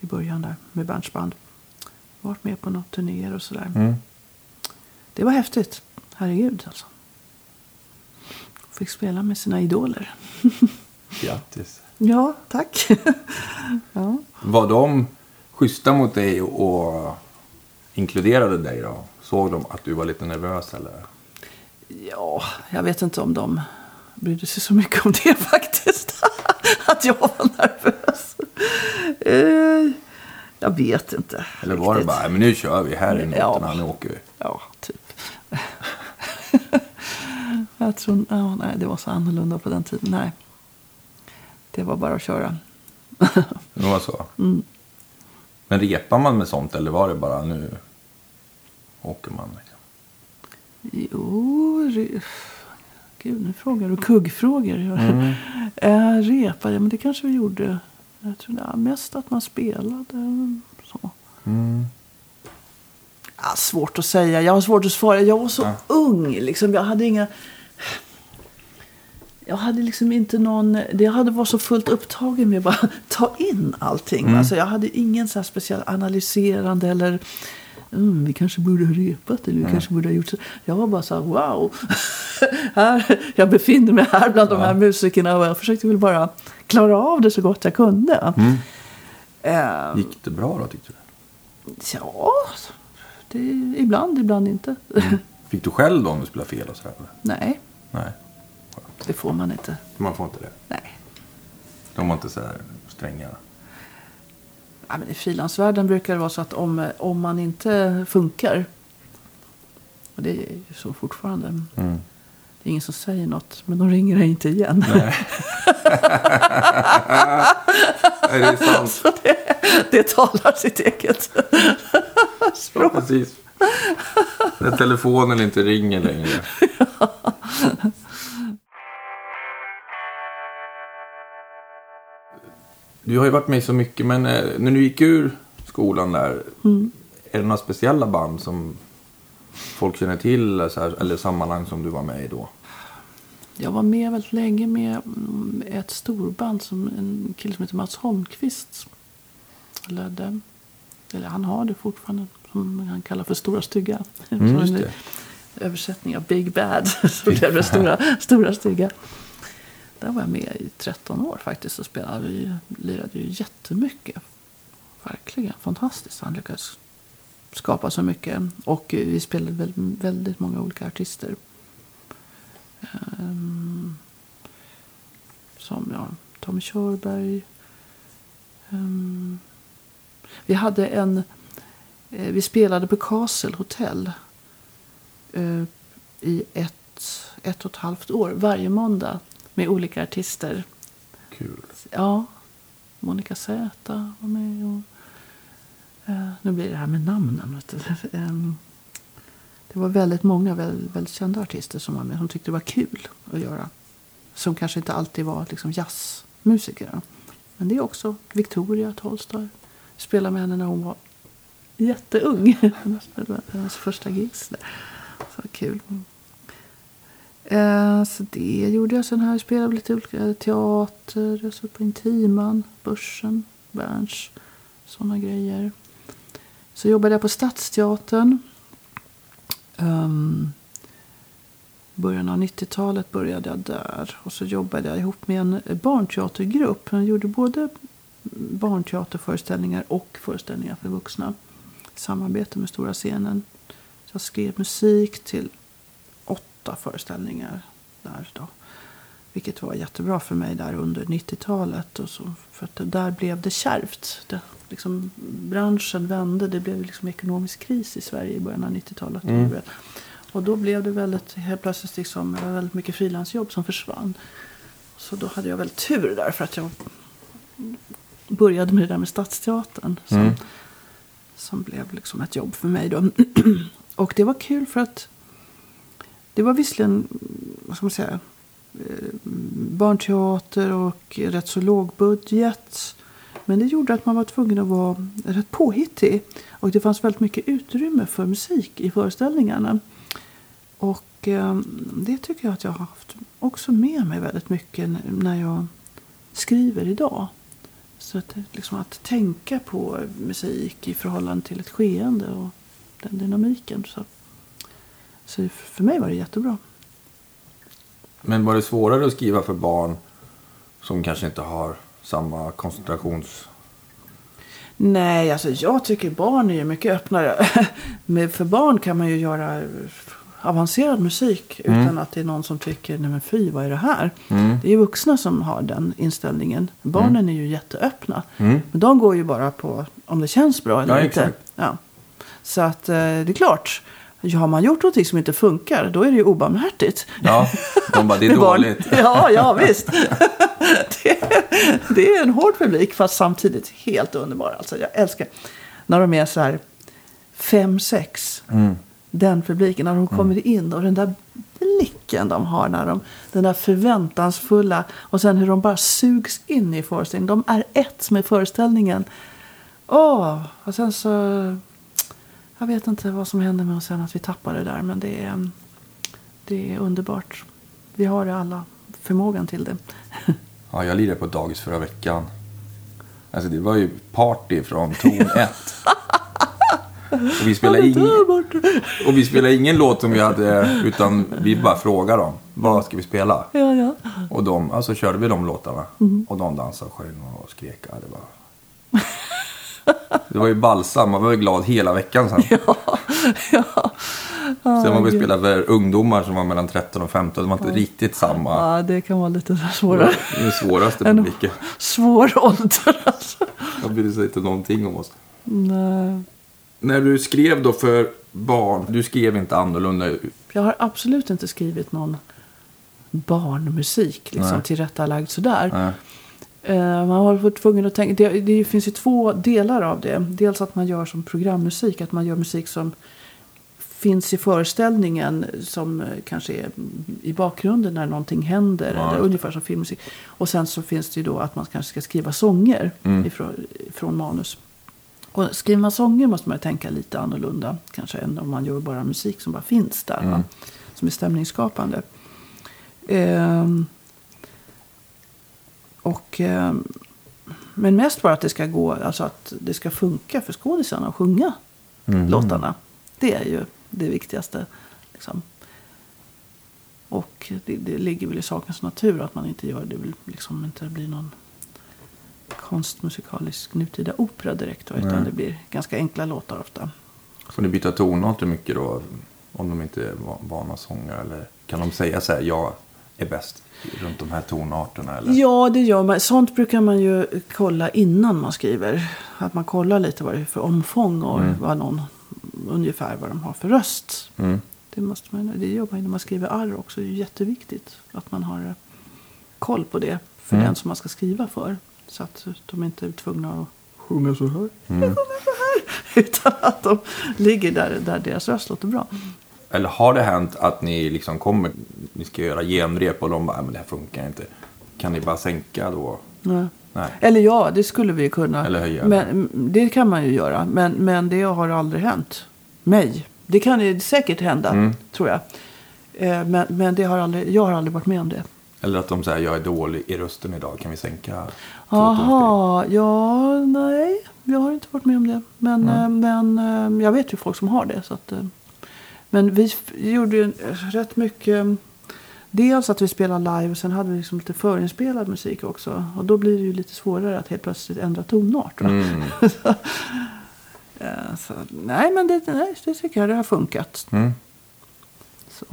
I början där med Bernts band. Varit med på några turnéer och sådär. Mm. Det var häftigt. Herregud alltså. Fick spela med sina idoler. Grattis. Ja, tack. ja. Var de schyssta mot dig och inkluderade dig då? Såg de att du var lite nervös eller? ja, jag vet inte om de brydde sig så mycket om det faktiskt. Att jag var nervös. Eh, jag vet inte. Eller var det riktigt. bara, men nu kör vi, här är Ja. noterna, nu åker vi. Ja, typ. jag tror, ja, nej, det var så annorlunda på den tiden. Nej. Det var bara att köra. Det var så. Mm. Men repar man med sånt eller var det bara nu åker man? Liksom? Jo, re... Gud, nu frågar du kuggfrågor. Mm. Repade, men det kanske vi gjorde. Jag tror det mest att man spelade. Så. Mm. Ja, svårt att säga. Jag har svårt att svara. Jag var så Ja. ung. Liksom. Jag hade inga... Jag hade liksom inte någon... Det jag hade var så fullt upptagen med att bara ta in allting. Mm. Alltså, jag hade ingen så här speciell analyserande eller... Mm, vi kanske borde ha repat eller vi kanske borde ha gjort så. Jag var bara så här, wow. här, jag befinner mig här bland de Ja. här musikerna och jag försökte väl bara klara av det så gott jag kunde. Mm. Eh, Gick det bra då tyckte du? ja, det, ibland, ibland inte. Fick du själv då om du spelade fel och sådär? Nej, Nej, det får man inte. man får inte det. Nej. De var inte så här stränga. Ja, men I frilansvärlden brukar det vara så att om, om man inte funkar. Och det är ju så fortfarande. Mm. Det är ingen som säger något. Men de ringer dig inte igen. Nej. Nej, det är sant. Så det, det talar sitt eget Ja, språk. precis. När telefonen inte ringer längre. Du har ju varit med i så mycket, men eh, när du gick ur skolan där. Är det några speciella band som folk känner till eller, så här, eller sammanhang som du var med i då? Jag var med väldigt länge med mm, ett storband som en kille som heter Mats Holmqvist ledde. Eller han har det fortfarande. Som han kallar för Stora Stygga. Mm. Översättning av Big Bad. Så blev det stora, stora Stygga. Där var jag med i 13 år faktiskt och spelade. Vi lirade ju jättemycket. Verkligen fantastiskt. Han lyckades skapa så mycket. Och vi spelade väldigt, många olika artister. Ehm, som ja, Tommy Körberg. Ehm, vi hade en... Eh, vi spelade på Castle Hotel eh, i ett, ett och ett halvt år. Varje måndag med olika artister. Kul. Ja, Monica Zäta var med. Och, eh, nu blir det här med namnen. Ehm, det var väldigt många väldigt, väldigt kända artister som var med. Som tyckte det var kul att göra. Som kanske inte alltid var liksom jazzmusiker. Men det är också Victoria Tolstoy. Spelade med henne när hon var jätteung. Hennes första gigs. Så kul. Eh, så det gjorde jag. Sen har jag spelat lite olika teater. Jag satt på Intiman, Börsen, Berns. Sådana grejer. Så jobbade jag på Stadsteatern. Um, början av 90-talet började jag där. Och så jobbade jag ihop med en eh, barnteatergrupp. Jag gjorde både barnteaterföreställningar och föreställningar för vuxna. I samarbete med Stora scenen. Så jag skrev musik till åtta föreställningar där då. Vilket var jättebra för mig där under 90-talet. Och så, för att där blev det kärvt. Det, liksom, branschen vände. Det blev liksom ekonomisk kris i Sverige i början av 90-talet. Mm. Och då blev det väldigt, helt plötsligt liksom, väldigt mycket frilansjobb som försvann. Så då hade jag väl tur där för att jag började med det där med Stadsteatern. Som, Mm. som blev liksom ett jobb för mig då. Och det var kul för att det var visserligen, vad ska man säga, eh, barnteater och rätt så låg budget. Men det gjorde att man var tvungen att vara rätt påhittig. Och det fanns väldigt mycket utrymme för musik i föreställningarna. Och eh, det tycker jag att jag har haft också med mig väldigt mycket när jag skriver idag. Så att, eh, liksom att tänka på musik i förhållande till ett skeende och den dynamiken. Så, så för mig var det jättebra. Men var det svårare att skriva för barn som kanske inte har samma koncentrations... Nej, alltså jag tycker barn är ju mycket öppnare. Men för barn kan man ju göra avancerad musik utan att det är någon som tycker, nej men fy, vad är det här? Mm. Det är ju vuxna som har den inställningen. Barnen är ju jätteöppna. Mm. Men de går ju bara på om det känns bra eller Ja, inte. exakt. Ja. Så att eh, det är klart. Har man gjort någonting som inte funkar, då är det ju obarmhärtigt. Ja, de bara, det är dåligt. Ja, ja visst. det, det är en hård publik fast samtidigt helt underbar. Alltså, jag älskar när de är så här fem, sex. Mm. Den publiken, när de kommer in och den där blicken de har. När de, den där förväntansfulla. Och sen hur de bara sugs in i föreställningen. De är ett med föreställningen. Åh, och sen så... Jag vet inte vad som hände med oss sen att vi tappade det där. Men det är, det är underbart. Vi har alla förmågan till det. Ja, jag lirade på ett dagis förra veckan. Alltså det var ju party från ton ett. Och vi spelade, ing... Och vi spelade ingen låt som vi hade, utan vi bara frågade dem. Vad ska vi spela? Ja, ja. Och de, alltså körde vi de låtarna. Och de dansade och sjöng och skrek. Det var... Det var ju balsam, man var ju glad hela veckan sen. ja, ja. Sen var vi spelade för ungdomar som var mellan 13 och 15. Det var inte riktigt samma. ja, det kan vara lite Det svårare. var den svåraste En- publiken. Svår ålder alltså. Jag brydde sig inte någonting om oss. Nej. När du skrev då för barn, du skrev inte annorlunda. Jag har absolut inte skrivit någon barnmusik liksom, Nej. tillrättalagd sådär. Nej. Eh, man har varit tvungen att tänka. Det, det finns ju två delar av det. Dels att man gör som programmusik. Att man gör musik som finns i föreställningen. Som eh, kanske är i bakgrunden när någonting händer. Ja, eller ungefär som filmmusik. Och sen så finns det ju då att man kanske ska skriva sånger Mm. ifrån, från manus. Och skriver man sånger måste man ju tänka lite annorlunda. Kanske än om man gör bara musik som bara finns där. Mm. Som är stämningsskapande. Ehm, och, ehm, men mest bara att det ska gå, alltså att det ska funka för skådisarna att sjunga Mm. låtarna. Det är ju det viktigaste. Liksom. Och det, det ligger väl i sakens natur att man inte gör det. Vill liksom inte blir någon konstmusikalisk nutida opera direkt. då, Utan Nej. det blir ganska enkla låtar ofta. Får ni byta tonarter mycket då? Om de inte är va- vana sångare? Eller kan de säga så här, jag är bäst runt de här tonarterna? Eller? Ja, det gör man. Sånt brukar man ju kolla innan man skriver. Att man kollar lite vad det är för omfång och Mm. vad någon, ungefär vad de har för röst. Mm. Det, måste man, det gör man ju när man skriver arr också. Det är jätteviktigt att man har eh, koll på det för Mm. den som man ska skriva för. Så att de inte är tvungna att sjunga så här. Mm. Utan att de ligger där, där deras röst låter bra. Eller har det hänt att ni liksom kommer, ni ska göra genrep och de bara, "Nej, men det här funkar inte. Kan ni bara sänka då? Nej. Nej. Eller ja, det skulle vi kunna. Eller höja. Men, mm, det kan man ju göra. Men, men det har aldrig hänt mig. Det kan ju säkert hända, Mm. tror jag. Eh, Men, men det har aldrig, jag har aldrig varit med om det. Eller att de säger, jag är dålig i rösten idag, kan vi sänka? Jaha, ja, nej. Jag har inte varit med om det. Men, eh, men eh, jag vet ju folk som har det. Så att, men vi gjorde ju rätt mycket. Dels att vi spelade live och sen hade vi liksom lite förinspelad musik också. Och då blir det ju lite svårare att helt plötsligt ändra tonart. Mm. Eh, Så, nej, men det, nej, det tycker jag det har funkat. Mm. Så.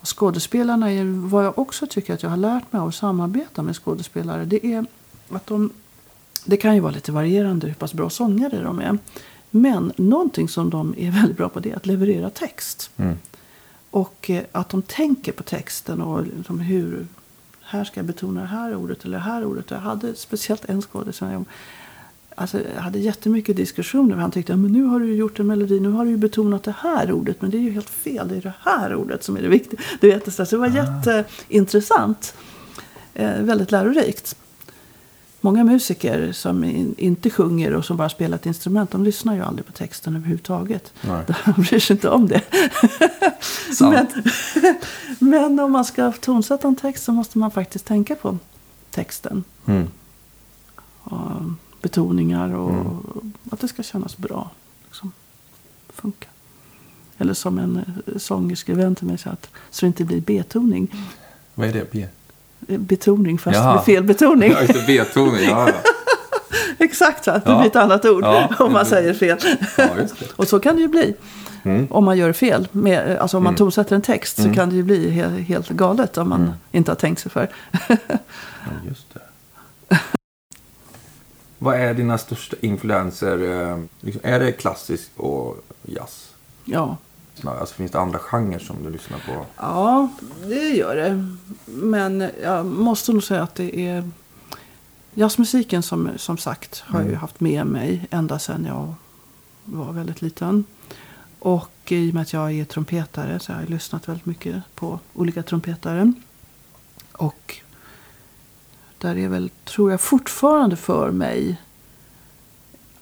Och skådespelarna är vad jag också tycker att jag har lärt mig av att samarbeta med skådespelare. Det är att de, det kan ju vara lite varierande hur pass bra sångare de är. Men någonting som de är väldigt bra på det är att leverera text. Mm. Och eh, att de tänker på texten och liksom hur, här ska jag betona det här ordet eller det här ordet. Jag hade speciellt en skådespelare som jag alltså, jag hade jättemycket diskussioner. Han tyckte men nu har du gjort en melodi, nu har du betonat det här ordet. Men det är ju helt fel, det är det här ordet som är det viktiga. Det, är jättestarkt. Så det var jätteintressant. Eh, väldigt lärorikt. Många musiker som in, inte sjunger och som bara spelar ett instrument, de lyssnar ju aldrig på texten överhuvudtaget. Nej. De bryr sig inte om det. Men, men om man ska tonsätta en text så måste man faktiskt tänka på texten. Mm. Och betoningar och Mm. att det ska kännas bra. Liksom. Funka. Eller som en eh, sångerska vän till mig sa att så det inte blir betoning. Vad är det? B? Betoning fast Jaha. med fel betoning. Ja, just. B-tonen. Ja, ja. Exakt, så det blir ett annat ord om man säger fel. Och så kan det ju bli. Mm. Om man gör fel. Med, alltså om man Mm. tonsätter en text så Mm. kan det ju bli helt, helt galet om man Mm. inte har tänkt sig för. Ja, just det. Vad är dina största influenser? eh, Liksom, är det klassisk och jazz? Ja. Alltså, finns det andra genrer som du lyssnar på? ja, det gör det. Men jag måste nog säga att det är jazzmusiken som, som sagt har jag Mm. haft med mig ända sedan jag var väldigt liten. Och i och med att jag är trumpetare så har jag lyssnat väldigt mycket på olika trumpetare. Och där är väl, tror jag fortfarande för mig.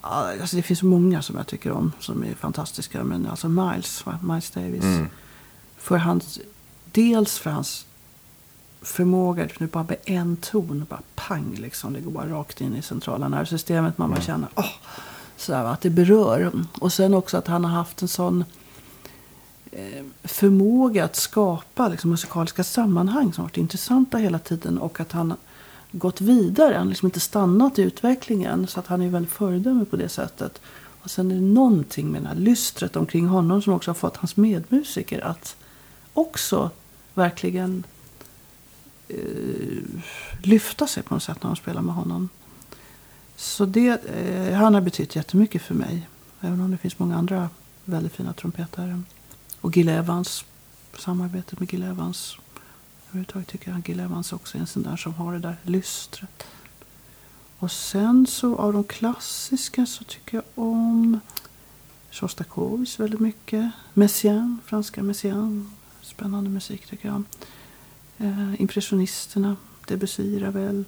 Alltså det finns många som jag tycker om som är fantastiska. Men alltså Miles? Miles Davis. Mm. För hans, dels för hans förmåga, nu bara med en ton, bara pang liksom. Det går bara rakt in i centrala nervsystemet. Man bara Mm. känner, åh, sådär, va, att det berör. Och sen också att han har haft en sån eh, förmåga att skapa liksom, musikaliska sammanhang som varit intressanta hela tiden. Och att han gått vidare. Han har liksom inte stannat i utvecklingen. Så att han är väldigt föredöme på det sättet. Och sen är det någonting med det här lystret omkring honom som också har fått hans medmusiker att också verkligen eh, lyfta sig på något sätt när de spelar med honom. Så det, eh, han har betytt jättemycket för mig. Även om det finns många andra väldigt fina trumpetare. Och Gil Evans, samarbetet med Gil Evans. Överhuvudtaget tycker jag att Evans också är en sån där som har det där lystret. Och sen så av de klassiska så tycker jag om Sjostakovitj väldigt mycket. Messiaen, franska Messiaen. Spännande musik tycker jag. Eh, impressionisterna, Debussy, Ravel.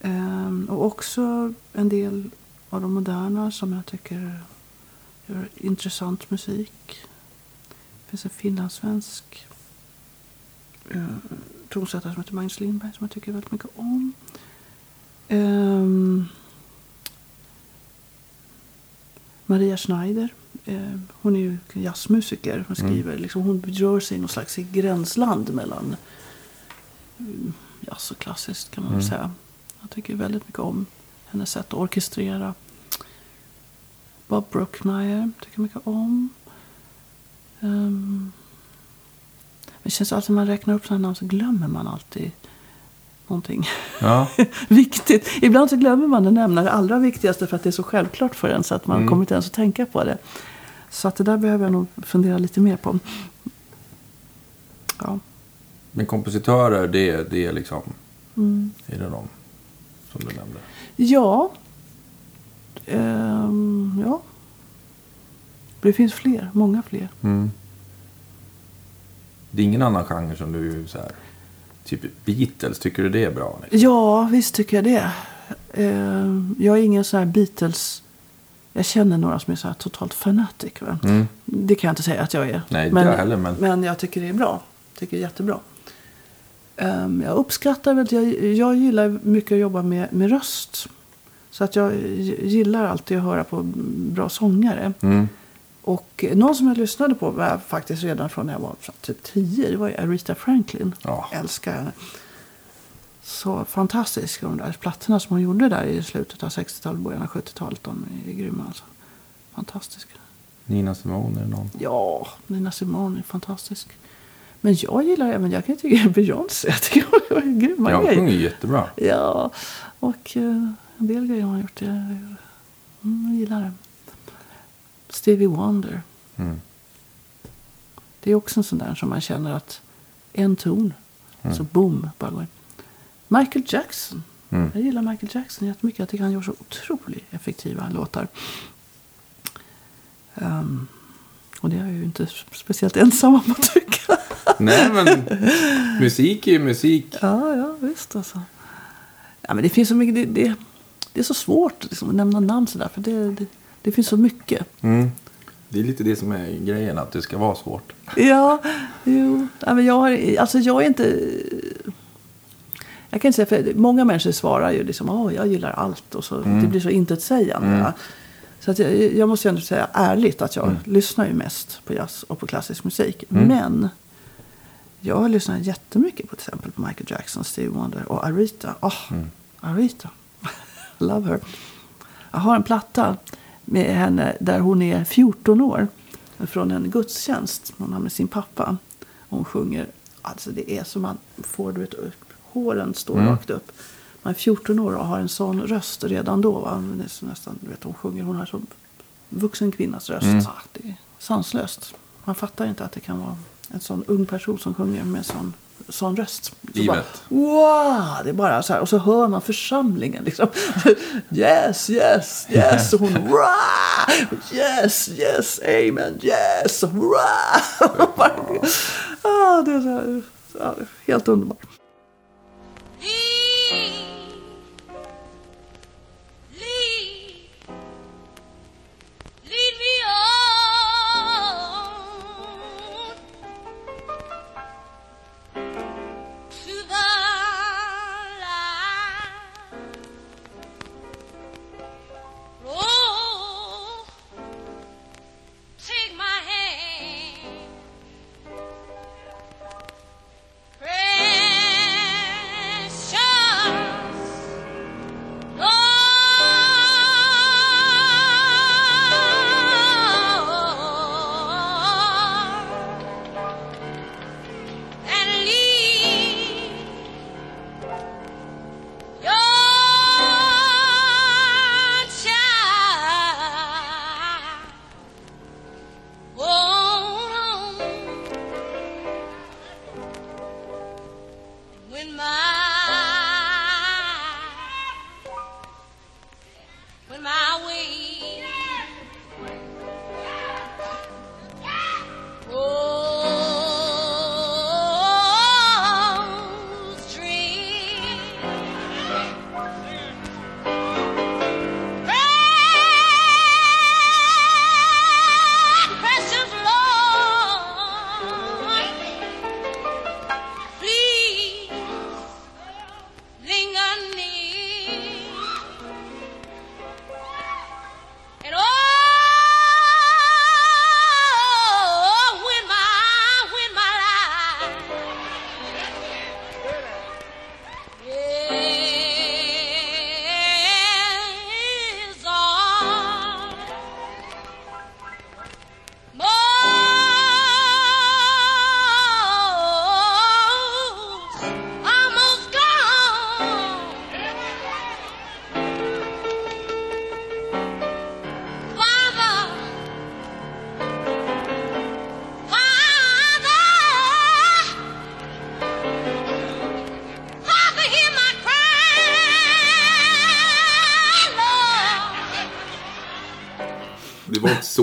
Eh, och också en del av de moderna som jag tycker gör intressant musik. Det finns en finlandssvensk eh, tonsättare som heter Magnus Lindberg som jag tycker väldigt mycket om. Um, Maria Schneider. Eh, hon är ju jazzmusiker. Hon skriver. Mm. Liksom, hon rör sig i någon slags gränsland mellan mm, jazz och klassiskt kan man mm. säga. Jag tycker väldigt mycket om hennes sätt att orkestrera. Bob Brookmeyer tycker jag mycket om. Um, det känns alltid när man räknar upp sådana namn så glömmer man alltid någonting ja. viktigt. Ibland så glömmer man att nämna det allra viktigaste för att det är så självklart för en så att man mm. kommer inte ens att tänka på det. Så att det där behöver jag nog fundera lite mer på. Ja. Men kompositörer, det, det är liksom... Mm. Är det de som du nämnde? Ja. Ehm, ja. Det finns fler, många fler. Mm. Det är ingen annan genre som du så här, typ Beatles, tycker du det är bra? Liksom? Ja, visst tycker jag det. Ehm, jag är ingen sån här Beatles... Jag känner några som är så totalt fanatic. Mm. Det kan jag inte säga att jag är. Nej, men, jag heller, men... men jag tycker det är bra. Tycker det är jättebra. Um, jag uppskattar väl, jag, jag gillar mycket att jobba med, med röst. Så att jag gillar alltid att höra på bra sångare. Mm. Och någon som jag lyssnade på var faktiskt redan från när jag var typ 10. Det var Aretha Franklin. Ja. Älskar henne. Så fantastisk. De där plattorna som hon gjorde där i slutet av 60-talet, början av 70-talet. De är grymma alltså. Fantastiska. Nina Simone är någon? Ja, Nina Simone är fantastisk. Men jag gillar även, jag kan tycka Beyoncé. Jag tycker hon är grymma ja, grejer. Ja, hon är jättebra. Ja, och uh, en del grejer hon har gjort. Jag, mm, jag gillar det. Stevie Wonder. Mm. Det är också en sån där som man känner att en ton, mm. så boom, bara går Michael Jackson. Mm. Jag gillar Michael Jackson jättemycket. Jag tycker han gör så otroligt effektiva låtar. Um, och det är jag ju inte speciellt ensam om att tycka. Nej, men musik är ju musik. Ja, ja, visst alltså. Ja, men det finns så mycket. Det, det, det är så svårt liksom, att nämna namn sådär. För det, det, det finns så mycket. Mm. Det är lite det som är grejen, att det ska vara svårt. Ja, jo. Ja, men jag, har, alltså jag är inte... Jag kan inte säga, för många människor svarar ju liksom, oh, jag gillar allt och så, mm. det blir så intetsägande. Mm. Så att jag, jag måste ändå säga ärligt att jag mm. lyssnar ju mest på jazz och på klassisk musik. Mm. Men jag har lyssnat jättemycket på till exempel på Michael Jackson, Stevie Wonder och Arita. Oh, Arita. Love her. Jag har en platta med henne där hon är 14 år. Från en gudstjänst. Hon har med sin pappa. Hon sjunger. Alltså det är som man får, du vet, håren står mm. rakt upp. Man är 14 år och har en sån röst redan då. Va? Det är nästan, du vet, hon sjunger, hon har så vuxen kvinnas röst. Mm. Ah, det är sanslöst. Man fattar inte att det kan vara en sån ung person som sjunger med sån sån röst. Så bara, wow! Det är bara så här. Och så hör man församlingen liksom. yes, yes, yes. Och hon Wah! Yes, yes, amen, yes. Wah! ah, det är så här, helt underbart.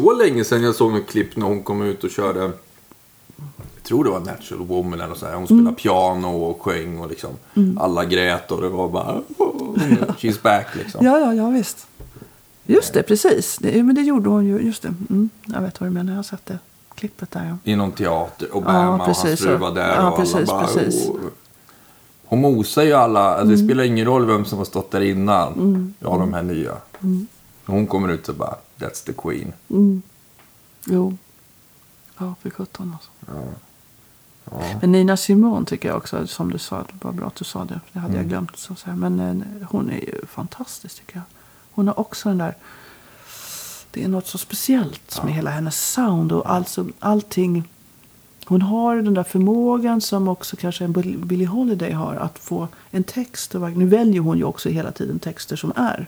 Så länge sedan jag såg något klipp när hon kom ut och körde. Jag tror det var Natural Woman eller sånt här. Hon spelade Mm. piano och sjöng och liksom. Alla grät och det var bara. "Oh, She's back liksom. Ja, ja, ja visst. Just det, precis. Det, men det gjorde hon ju. Just det. Mm, jag vet vad du menar. Jag har sett det klippet där. Ja. I någon teater. Och Obama och hans precis, fru ja. var där. Ja, och precis, alla bara, precis. "Oh." Hon mosar ju alla. Alltså, Mm. Det spelar ingen roll vem som har stått där innan. Ja, de här nya. Mm. Hon kommer ut så bara. That's the queen. Jo. Ja, för sjutton alltså. Ja. Ja. Men Nina Simone tycker jag också, som du sa, det var bra att du sa det. Det hade Mm. jag glömt. Så att säga. Men eh, hon är ju fantastisk tycker jag. Hon har också den där, det är något så speciellt med hela hennes sound och alltså allting. Hon har den där förmågan som också kanske en Bill- Billie Holiday har. Att få en text. Och, nu väljer hon ju också hela tiden texter som är.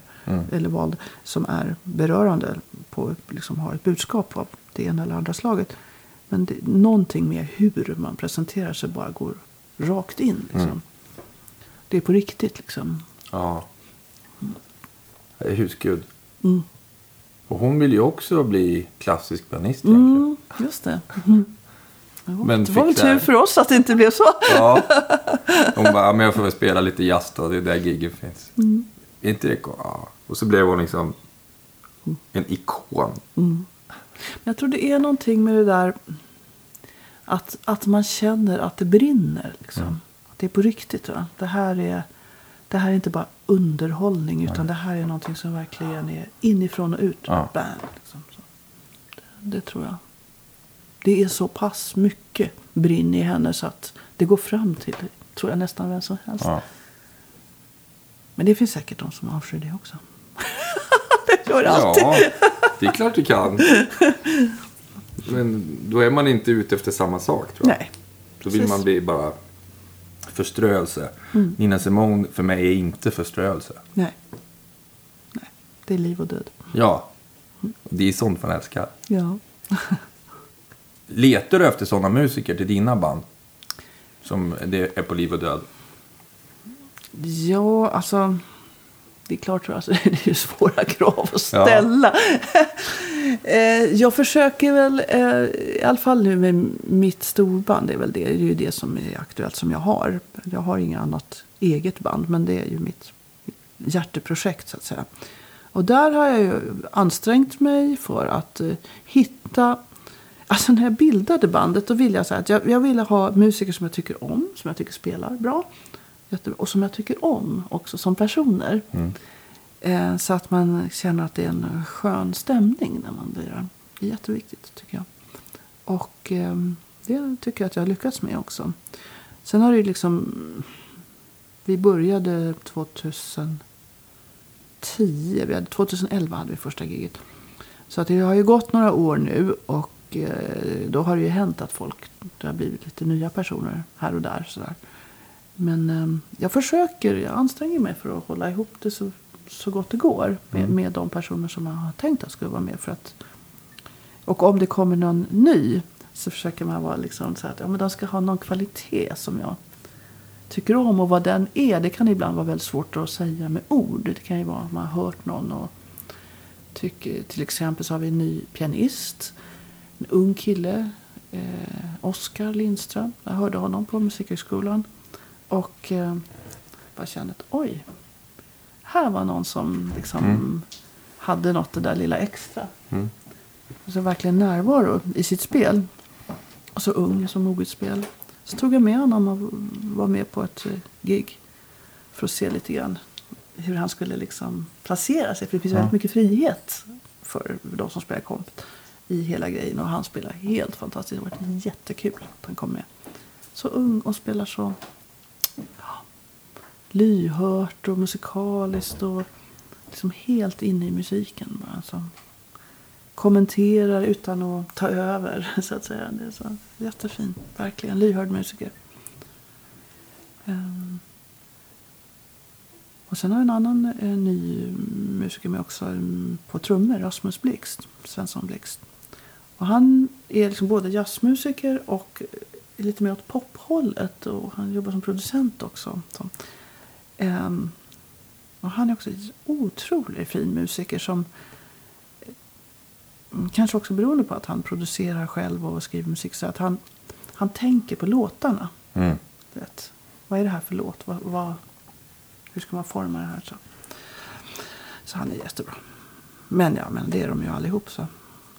Eller vad som är berörande. På, liksom har ett budskap av det ena eller andra slaget. Men det, någonting med hur man presenterar sig bara går rakt in. Liksom. Det är på riktigt liksom. Ja. Husgud. Mm. Och hon vill ju också bli klassisk pianist egentligen. Mm, just det. Mm. Ja, Men det var väl tur för oss att det inte blev så. Ja. Hon bara, "Ja, men jag får väl spela lite jazz då, det är där gigen finns. Är inte det ja. Och så blev hon liksom en ikon. Men jag tror det är någonting med det där att, att man känner att det brinner. Liksom. Att det är på riktigt. Va? Det, här är, det här är inte bara underhållning utan det här är någonting som verkligen är inifrån och ut. Ja. Bam, liksom. det, det tror jag. Det är så pass mycket brinn i henne så att det går fram till tror jag nästan vem som helst. Ja. Men det finns säkert de som avskyr det också. Det gör alltid. ja, det är klart du kan. Men då är man inte ute efter samma sak tror jag. Nej. Då vill precis. man bli bara förströelse. Nina Simone för mig är inte förströelse. Nej. Nej. Det är liv och död. Ja, det är sånt man älskar. Ja. Letar du efter sådana musiker till dina band? Som det är på liv och död? Ja, alltså. Det är klart, alltså, det är ju svåra krav att ställa. Eh, jag försöker väl, eh, i alla fall nu med mitt storband, det är väl det, det är ju det som är aktuellt som jag har. Jag har inget annat eget band, men det är ju mitt hjärteprojekt så att säga. Och där har jag ju ansträngt mig för att eh, hitta Alltså när jag bildade bandet då ville jag säga att jag, jag ville ha musiker som jag tycker om, som jag tycker spelar bra. Jättebra, Och som jag tycker om också som personer. Eh, så att man känner att det är en skön stämning när man lirar. Det är jätteviktigt tycker jag. Och eh, det tycker jag att jag har lyckats med också. Sen har det ju liksom... Vi började 2010. Vi hade, 2011 hade vi första giget. Så att det har ju gått några år nu och eh, då har det ju hänt att folk, det har blivit lite nya personer här och där. Sådär. Men eh, jag försöker, jag anstränger mig för att hålla ihop det så, så gott det går med, med de personer som jag har tänkt att skulle vara med. För att, och om det kommer någon ny så försöker man vara liksom så att ja, men de ska ha någon kvalitet som jag tycker om. Och vad den är, det kan ibland vara väldigt svårt att säga med ord. Det kan ju vara att man har hört någon och tycker, till exempel så har vi en ny pianist. En ung kille, eh, Oskar Lindström. Jag hörde honom på Musikhögskolan. Och eh, bara kände att oj, här var någon som liksom hade något det där lilla extra. Mm. Alltså verkligen närvaro i sitt spel. Och så ung, så moget spel. Så tog jag med honom och var med på ett eh, gig. För att se lite grann hur han skulle liksom placera sig. För det finns väldigt mycket frihet för de som spelar komp i hela grejen. Och han spelar helt fantastiskt. Det var jättekul att han kom med. Så ung och spelar så ja, lyhört och musikaliskt. Och liksom helt inne i musiken. Bara, Som Kommenterar utan att ta över, så att säga. Det är så jättefin, verkligen. Lyhörd musiker. Um. Och sen har jag en annan en ny musiker med också mm, på trummor, Rasmus Blixt, Svensson Blixt. Och han är liksom både jazzmusiker och lite mer åt pophållet. Och han jobbar som producent också. Ehm, och han är också en otroligt fin musiker som mm, kanske också beroende på att han producerar själv och skriver musik. Så att han, han tänker på låtarna. Mm. Vet, vad är det här för låt? Vad, vad, hur ska man forma det här? Så, så han är jättebra. Men ja, men det är de ju allihop. Så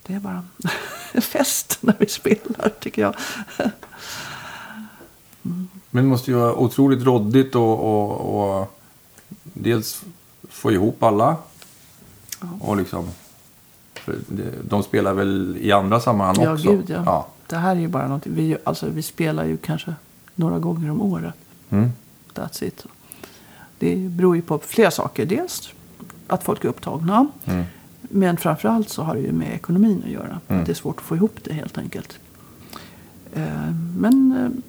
det är bara fest när vi spelar, tycker jag. Men det måste ju vara otroligt råddigt och, och, och dels få ihop alla. Ja. Och liksom, de spelar väl i andra sammanhang Ja, också? gud ja. ja. Det här är ju bara någonting. Vi, alltså, vi spelar ju kanske några gånger om året. Mm. That's it. Det beror ju på flera saker. Dels att folk är upptagna. Mm. Men framförallt så har det ju med ekonomin att göra. Mm. Det är svårt att få ihop det helt enkelt. Eh, Men eh,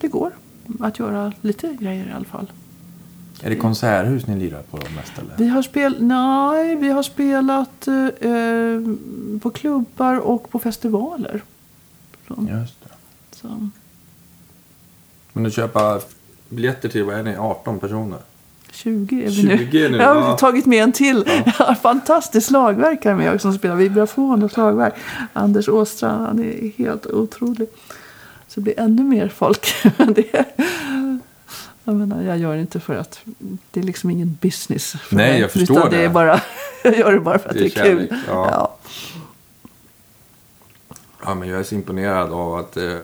det går att göra lite grejer i alla fall. Är det konserthus ni lirar på mest eller? Vi har, spel, nej, vi har spelat eh, eh, på klubbar och på festivaler. Så, Just det. så. Men att köpa biljetter till, vad är ni, 18 personer? 20 är vi nu. 20 är nu, Jag har ja. tagit med en till. Har fantastisk slagverkare med också som spelar vibrafon och slagverk. Anders Åstrand, han är helt otrolig. Så det blir ännu mer folk. Det jag, menar, jag gör det inte för att det är liksom ingen business. För Nej, mig, jag förstår utan det. det. Är bara, jag gör det bara för att Det det är kul. ja. Ja. Ja, men jag är så imponerad av att... Eh,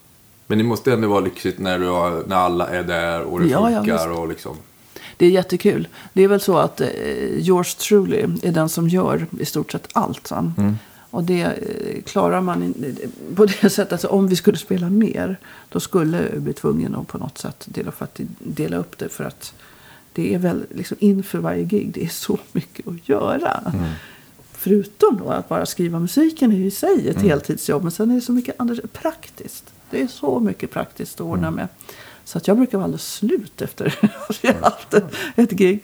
men det måste ändå vara lyxigt när, du har, när alla är där och det Ja, ja, funkar visst. och liksom... Det är jättekul. Det är väl så att eh, yours truly är den som gör i stort sett allt. Mm. Och det eh, klarar man på det sättet. Alltså, om vi skulle spela mer då skulle vi bli tvungen att på något sätt dela, för att dela upp det. För att det är väl liksom inför varje gig. Det är så mycket att göra. Mm. Förutom då att bara skriva musiken är i sig ett Mm. heltidsjobb. Men sen är det så mycket annat praktiskt. Det är så mycket praktiskt att ordna Mm. med. Så att jag brukar vara alldeles slut efter att jag har haft ett gig.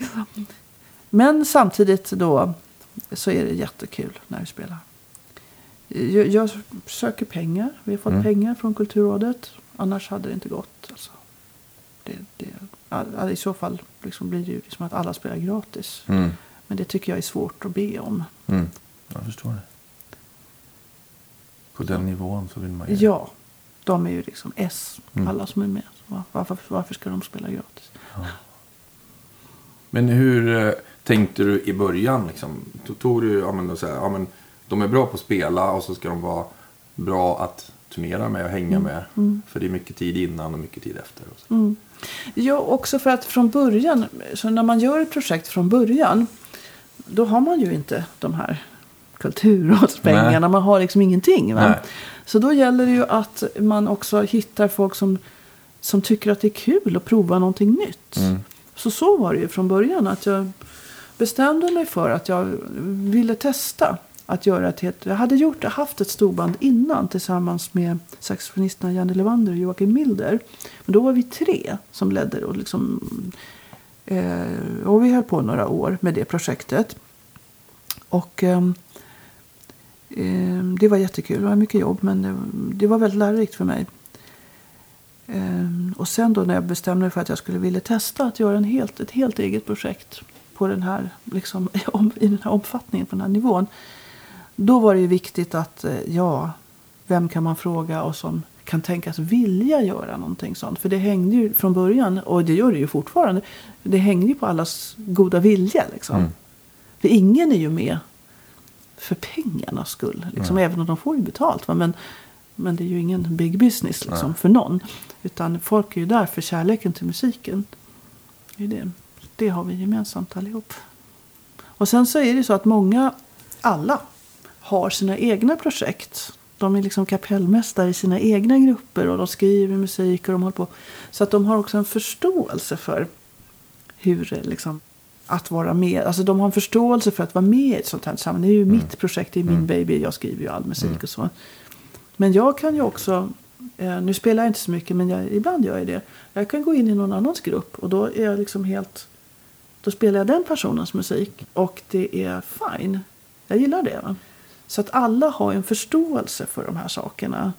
Men samtidigt då så är det jättekul när vi spelar. Jag, jag söker pengar. Vi har fått Mm. pengar från Kulturrådet. Annars hade det inte gått. Alltså. Det, det, all- I så fall liksom blir det ju liksom att alla spelar gratis. Mm. Men det tycker jag är svårt att be om. Mm. Jag förstår det. På den nivån så vill man ju... Ja, de är ju liksom S, Mm. alla som är med. Varför, varför ska de spela gratis? Men hur eh, tänkte du i början? Liksom? Tog du, ja men, så här, ja men de är bra på att spela och så ska de vara bra att turnera med och hänga med. För det är mycket tid innan och mycket tid efter. Och. Mm. Ja, också för att från början, så när man gör ett projekt från början, då har man ju inte de här kulturrådspengarna. Man har liksom ingenting. Så då gäller det ju att man också hittar folk som, som tycker att det är kul att prova någonting nytt. Mm. Så så var det ju från början. Att jag bestämde mig för att jag ville testa att göra ett helt... Jag hade gjort, haft ett storband innan tillsammans med saxofonisterna Janne Levander och Joakim Milder. Men då var vi tre som ledde och liksom... Eh, och vi höll på några år med det projektet. Och eh, eh det var jättekul. Det var mycket jobb men det, det var väldigt lärorikt för mig. Eh, och sen då när jag bestämde mig för att jag skulle vilja testa att göra en helt, ett helt eget projekt på den här, liksom, om, i den här omfattningen, på den här nivån. Då var det ju viktigt att, eh, ja, vem kan man fråga och som kan tänkas vilja göra någonting sånt. För det hängde ju från början, och det gör det ju fortfarande, det hängde ju på allas goda vilja. Liksom. Mm. För ingen är ju med för pengarnas skull. Liksom, Även om de får ju betalt. Va? Men, men det är ju ingen big business liksom, för någon. Utan folk är ju där för kärleken till musiken. Det, är det. det har vi gemensamt allihop. Och sen så är det så att många, alla, har sina egna projekt. De är liksom kapellmästare i sina egna grupper och de skriver musik och de håller på. Så att de har också en förståelse för hur liksom, att vara med. Alltså de har en förståelse för att vara med i ett sånt här sammanhang. Det är ju mitt projekt, det är min baby, jag skriver ju all musik och så. Men jag kan ju också, eh, nu spelar jag inte så mycket men jag, ibland gör jag det. Jag kan gå in i någon annans grupp och då är jag liksom helt, då spelar jag den personens musik och det är fine. Jag gillar det. Va? Så att alla har en förståelse för de här sakerna.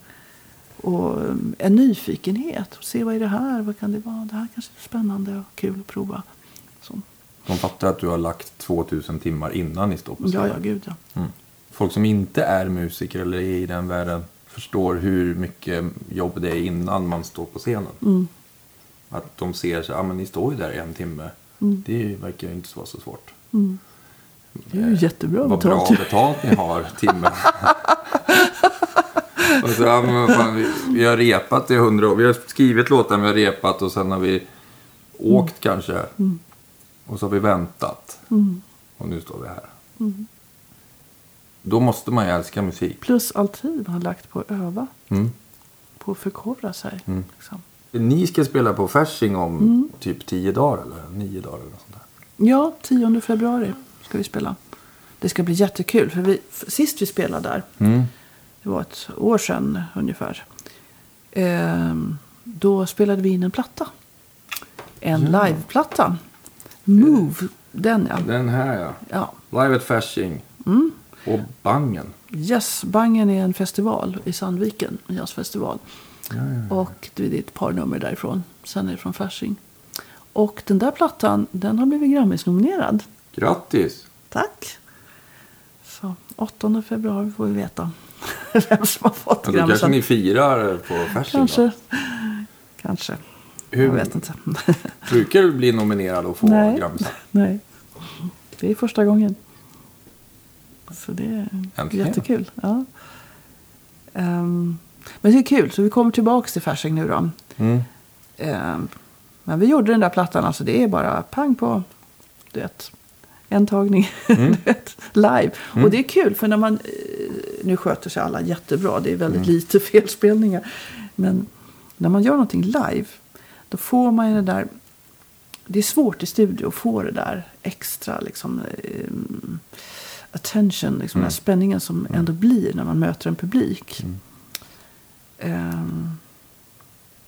Och eh, en nyfikenhet. Se vad är det här? Vad kan det vara? Det här kanske är spännande och kul att prova. Så. De fattar att du har lagt 2000 timmar innan ni står på scen. Ja, ja, gud ja. Mm. folk som inte är musiker eller är i den världen förstår hur mycket jobb det är innan man står på scenen. Mm. Att de ser så ja men ni står ju där en timme. Det verkar ju inte vara så svårt. Det är ju jättebra Vad bra betalt. betalt ni har timmen. och så, vad fan, vi, vi har repat i hundra år. Vi har skrivit låtar, vi har repat och sen har vi åkt kanske. Och så har vi väntat. Och nu står vi här. Då måste man ju älska musik. Plus all tid man har lagt på att öva. Mm. På att förkovra sig. Liksom. Ni ska spela på Fasching om typ tio dagar eller nio dagar eller något sånt där. Ja, 10 februari ska vi spela. Det ska bli jättekul. För vi, sist vi spelade där, Mm. det var ett år sedan ungefär. Ehm, då spelade vi in en platta. En liveplatta. Move, den ja. Den här ja. ja. Live at Fasching. Och Bangen. Yes, Bangen är en festival i Sandviken, en jazzfestival. Och det är ett par nummer därifrån. Sen är det från Fasching. Och den där plattan, den har blivit Grammis-nominerad. Grattis! Tack! Så 8 februari får vi veta vem som har fått Ja, då kanske ni firar på Fasching Kanske. då? Kanske. Hur Jag vet inte. brukar du bli nominerad och få Nej. Grammisar? Nej. Det är första gången. Så det är Äntligen. jättekul. Ja. Ehm, men det är kul, så vi kommer tillbaka till Fasching nu då. Mm. Ehm, men vi gjorde den där plattan, alltså det är bara pang på, du vet, en tagning, Mm. live. Och det är kul, för när man, eh, nu sköter sig alla jättebra, det är väldigt Mm. lite felspelningar. Men när man gör någonting live, då får man ju det där, det är svårt i studio att få det där extra, liksom, eh, attention, liksom den här spänningen som ändå blir när man möter en publik. Ehm,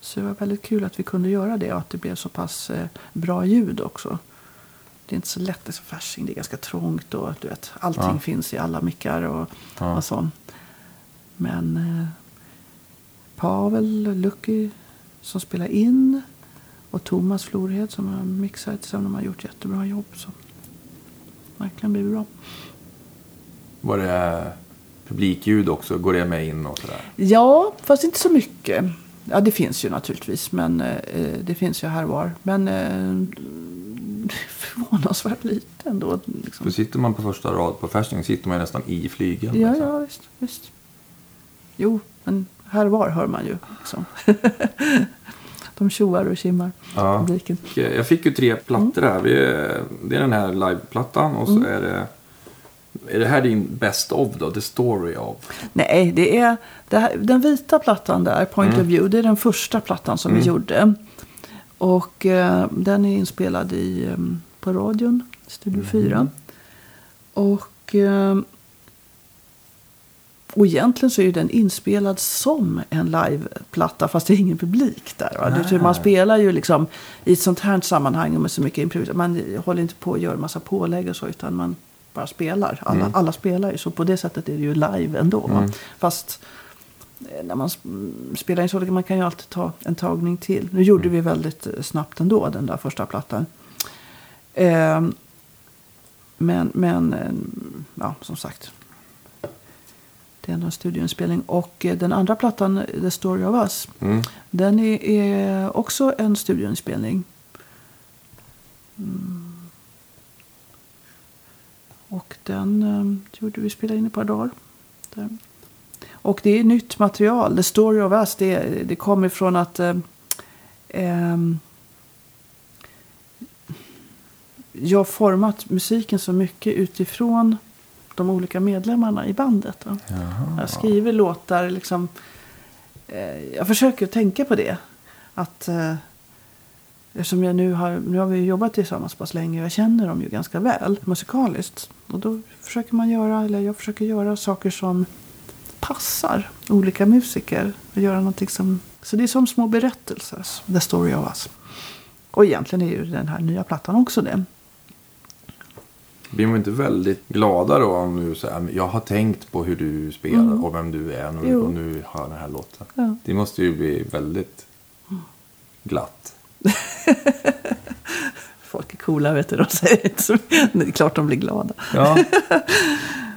så det var väldigt kul att vi kunde göra det och att det blev så pass eh, bra ljud också. Det är inte så lätt, det är så Fasching, det är ganska trångt och du vet, allting Ja. finns i alla mickar och, Ja. och så. Men eh, Pavel Lucky som spelar in och Thomas Florhed som har mixat tillsammans, de har gjort jättebra jobb. Så. Verkligen blivit bra. Var det publikljud också? Går det med in och sådär? Ja, fast inte så mycket. Ja, det finns ju naturligtvis. Men eh, det finns ju här och var. Men eh, förvånansvärt lite ändå. Liksom. För sitter man på första rad på Fasching sitter man nästan i flygeln. Ja, liksom. ja, visst, visst. Jo, men här och var hör man ju. Liksom. De tjoar och kimmar. Ja. Publiken. Eh, Jag fick ju tre plattor här. Det är den här liveplattan och så Mm. är det... Är det här din best of då? The story of? Nej, det är det här, den vita plattan där, Point of View, det är den första plattan som vi gjorde. Och eh, den är inspelad i, eh, på radion, Studio 4. Och, eh, och egentligen så är ju den inspelad som en liveplatta fast det är ingen publik där. Det, är- man spelar ju liksom i ett sånt här sammanhang med så mycket improvisation. Man håller inte på att göra massa pålägg och så utan man bara spelar. Alla, alla spelar ju så på det sättet är det ju live ändå. Va? Fast när man sp- spelar in så man kan ju alltid ta en tagning till. Nu gjorde vi väldigt eh, snabbt ändå den där första plattan. Ehm, men, men eh, ja, som sagt. Det är ändå en studioinspelning. Och eh, den andra plattan, eh, The Story of Us. Mm. Den är, är också en studioinspelning. Mm. Och den eh, gjorde vi spela in i ett par dagar. Där. Och det är nytt material. The Story of Us, det, det kommer från att eh, ehm, jag har format musiken så mycket utifrån de olika medlemmarna i bandet. Jag skriver låtar liksom. Eh, jag försöker tänka på det. Att eh, eftersom jag nu har, nu har vi jobbat tillsammans pass länge och jag känner dem ju ganska väl musikaliskt. Och då försöker man göra, eller jag försöker göra saker som passar olika musiker. Och göra någonting som, så det är som små berättelser. The story of us. Och egentligen är ju den här nya plattan också det. Blir man inte väldigt glada då om du säger jag har tänkt på hur du spelar och vem du är nu, Mm. Och nu hör den här låten. Ja. Det måste ju bli väldigt glatt. Folk är coola vet du, de säger inte så Det är klart de blir glada. Ja.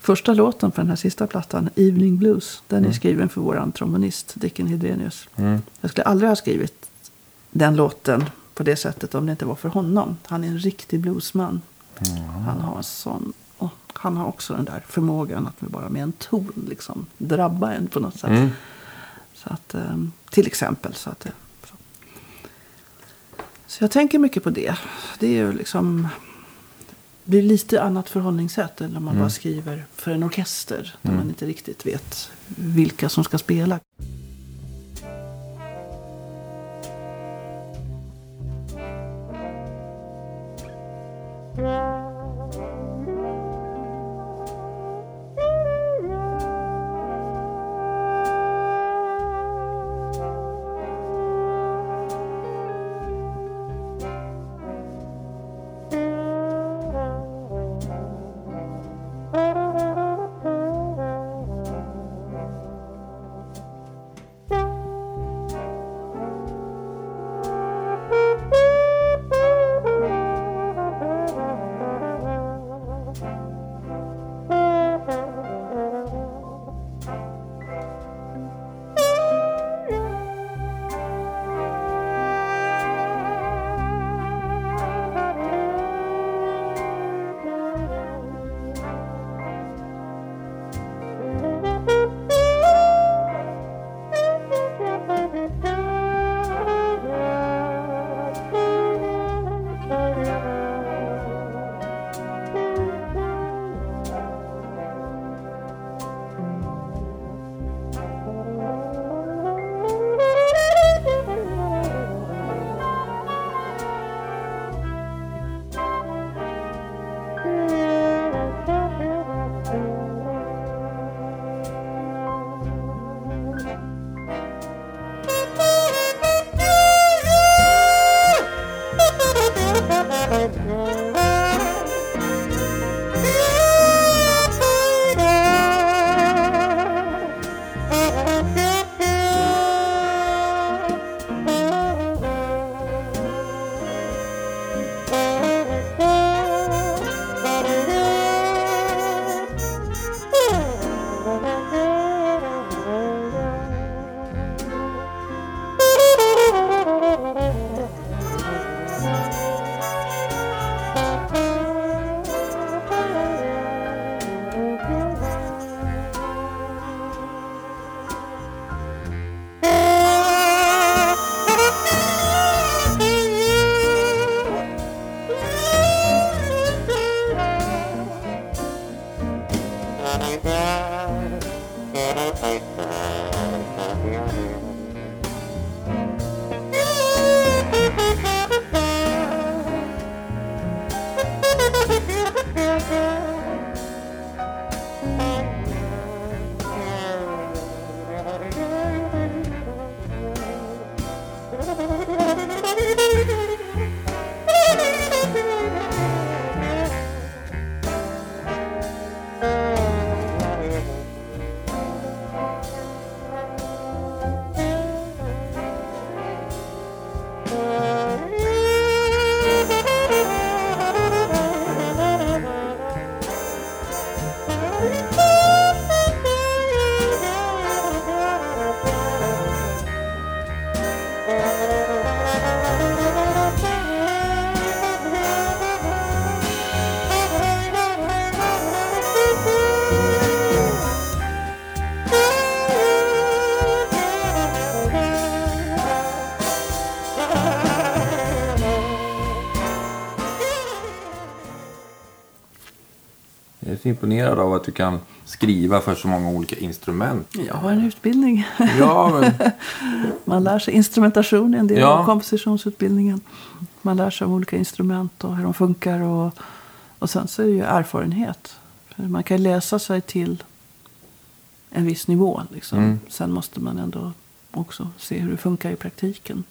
Första låten på den här sista plattan, Evening Blues, den är skriven för våran trombonist Dicken Hedrenius. Mm. Jag skulle aldrig ha skrivit den låten på det sättet om det inte var för honom. Han är en riktig bluesman. Han har en sån... Och han har också den där förmågan att bara med en ton liksom drabba en på något sätt. Mm. Så att, eh, till exempel. Så, att, eh, så. så jag tänker mycket på det. Det är ju liksom... Blir lite annat förhållningssätt än när man bara skriver för en orkester. Där man inte riktigt vet vilka som ska spela. Jag imponerad av att du kan skriva för så många olika instrument. Jag har en utbildning. Ja, men Man lär sig instrumentation en del Ja. av kompositionsutbildningen. Man lär sig om olika instrument och hur de funkar. Och, och sen så är det ju erfarenhet. Man kan läsa sig till en viss nivå. Liksom. Mm. Sen måste man ändå också se hur det funkar i praktiken.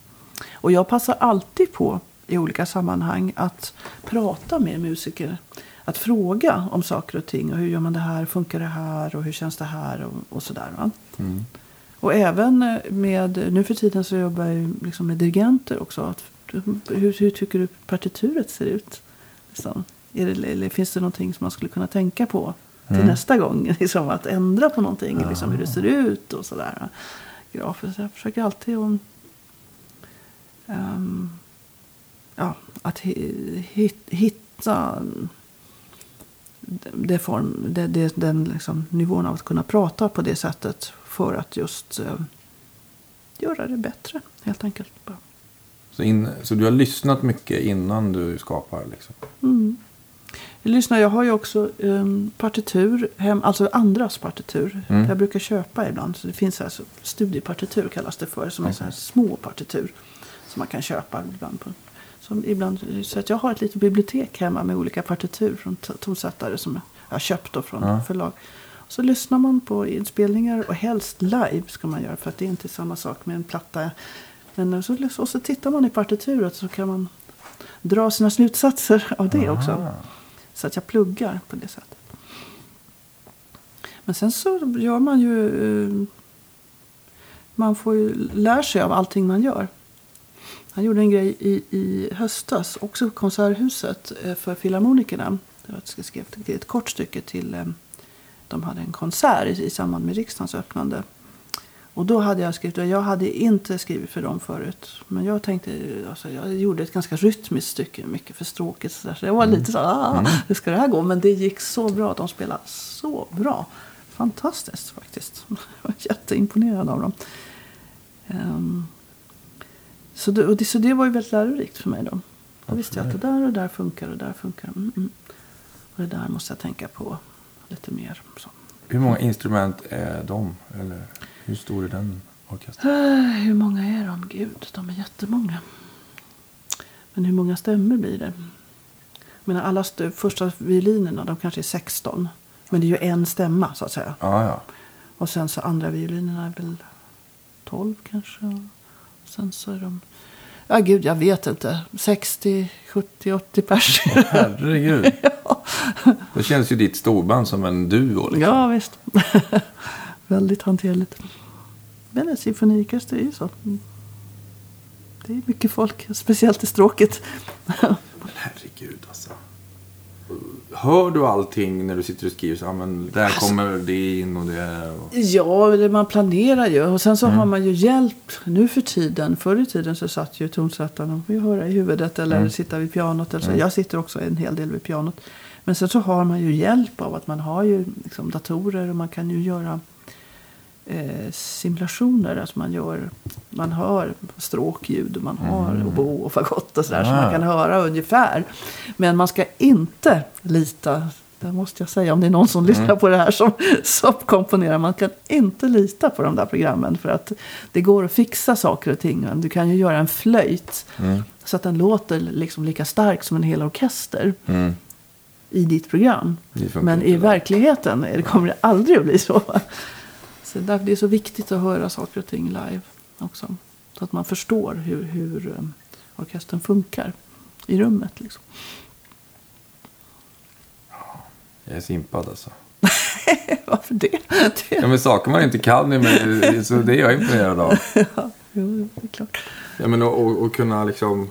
Och jag passar alltid på i olika sammanhang att prata med musiker. Att fråga om saker och ting. Och hur gör man det här? Funkar det här? Och hur känns det här? Och, och sådär. Va? Mm. Och även med, nu för tiden så jobbar jag liksom med dirigenter också. Att, hur, hur tycker du partituret ser ut? Liksom, är det, eller finns det någonting som man skulle kunna tänka på? till nästa gång. Liksom att ändra på någonting, liksom hur det ser ut och sådär. Grafiskt. Så jag försöker alltid att... ehm, ja, att hi- hit, hitta det form, det, det, den liksom nivån av att kunna prata på det sättet för att just eh, göra det bättre, helt enkelt. Bara. Så, in, så du har lyssnat mycket innan du skapar liksom? Mm. Jag lyssnar, jag har ju också um, partitur, hem, alltså andras partitur. Mm. Jag brukar köpa ibland. Så det finns alltså studiepartitur kallas det för. Som är så här små partitur. Som man kan köpa ibland. På, som ibland, så att jag har ett litet bibliotek hemma med olika partitur från tonsättare som jag har köpt då från Ja. förlag. Så lyssnar man på inspelningar och helst live ska man göra. För att det är inte samma sak med en platta. Men så, och så tittar man i partituret så kan man dra sina slutsatser av det också. Aha. Så att jag pluggar på det sättet. Men sen så gör man ju... eh, Man får ju lära sig av allting man gör. Han gjorde en grej i, i höstas, också på Konserthuset, eh, för Filharmonikerna. Det var ett, skrev ett, ett kort stycke till... eh, De hade en konsert i, i samband med riksdagens öppnande. Och då hade jag skrivit, och jag hade inte skrivit för dem förut. Men jag tänkte, alltså, jag gjorde ett ganska rytmiskt stycke, mycket för stråkigt. Så, där. så jag var lite så ah, hur ska det här gå? Men det gick så bra, de spelade så bra. Fantastiskt faktiskt. Jag var jätteimponerad av dem. Ehm, så, det, och det, så det var ju väldigt lärorikt för mig då. Då visste jag att det där och där funkar och där funkar. Mm, mm. Och det där måste jag tänka på lite mer. Så. Hur många instrument är de? Eller hur stor är den orkestern? Eh, Hur många är de? Gud, de är jättemånga. Men hur många stämmor blir det? Jag menar, alla st- första violinerna, de kanske är 16. Men det är ju en stämma så att säga. Ja, ja. Och sen så andra violinerna är väl 12 kanske. Sen så är de... Ja, gud, jag vet inte. 60, 70, 80 pers. Herregud. Det känns ju ditt storband som en duo. Liksom. ja, visst. Väldigt hanterligt. Men en symfoniorkester är ju så. Mm. Det är mycket folk, speciellt i stråket. Men herregud alltså. Hör du allting när du sitter och skriver? Så, ja, men där Alltså- kommer det in och det. Och... Ja, det man planerar ju. Och sen så har man ju hjälp nu för tiden. Förr i tiden så satt ju tonsättaren och fick höra i huvudet eller sitta vid pianot. Eller så. Jag sitter också en hel del vid pianot. Men sen så har man ju hjälp av att man har ju liksom datorer och man kan ju göra eh, simulationer. Alltså man, gör, man hör stråkljud och man har oboe och fagott och sådär. Så Ah. man kan höra ungefär. Men man ska inte lita. Det måste jag säga om det är någon som lyssnar på det här som, som komponerar. Man kan inte lita på de där programmen. För att det går att fixa saker och ting. Du kan ju göra en flöjt. Så att den låter liksom lika stark som en hel orkester. Mm. I ditt program. Men i där. verkligheten det- kommer det aldrig att bli så. Så därför det är så viktigt att höra saker och ting live också. Så att man förstår hur, hur um, orkestern funkar i rummet. Liksom. Jag är simpad alltså. Varför det? det Ja, men saker man inte kan, men, så det är jag imponerad av. ja, jo, det är klart. Ja, men och, och, och kunna liksom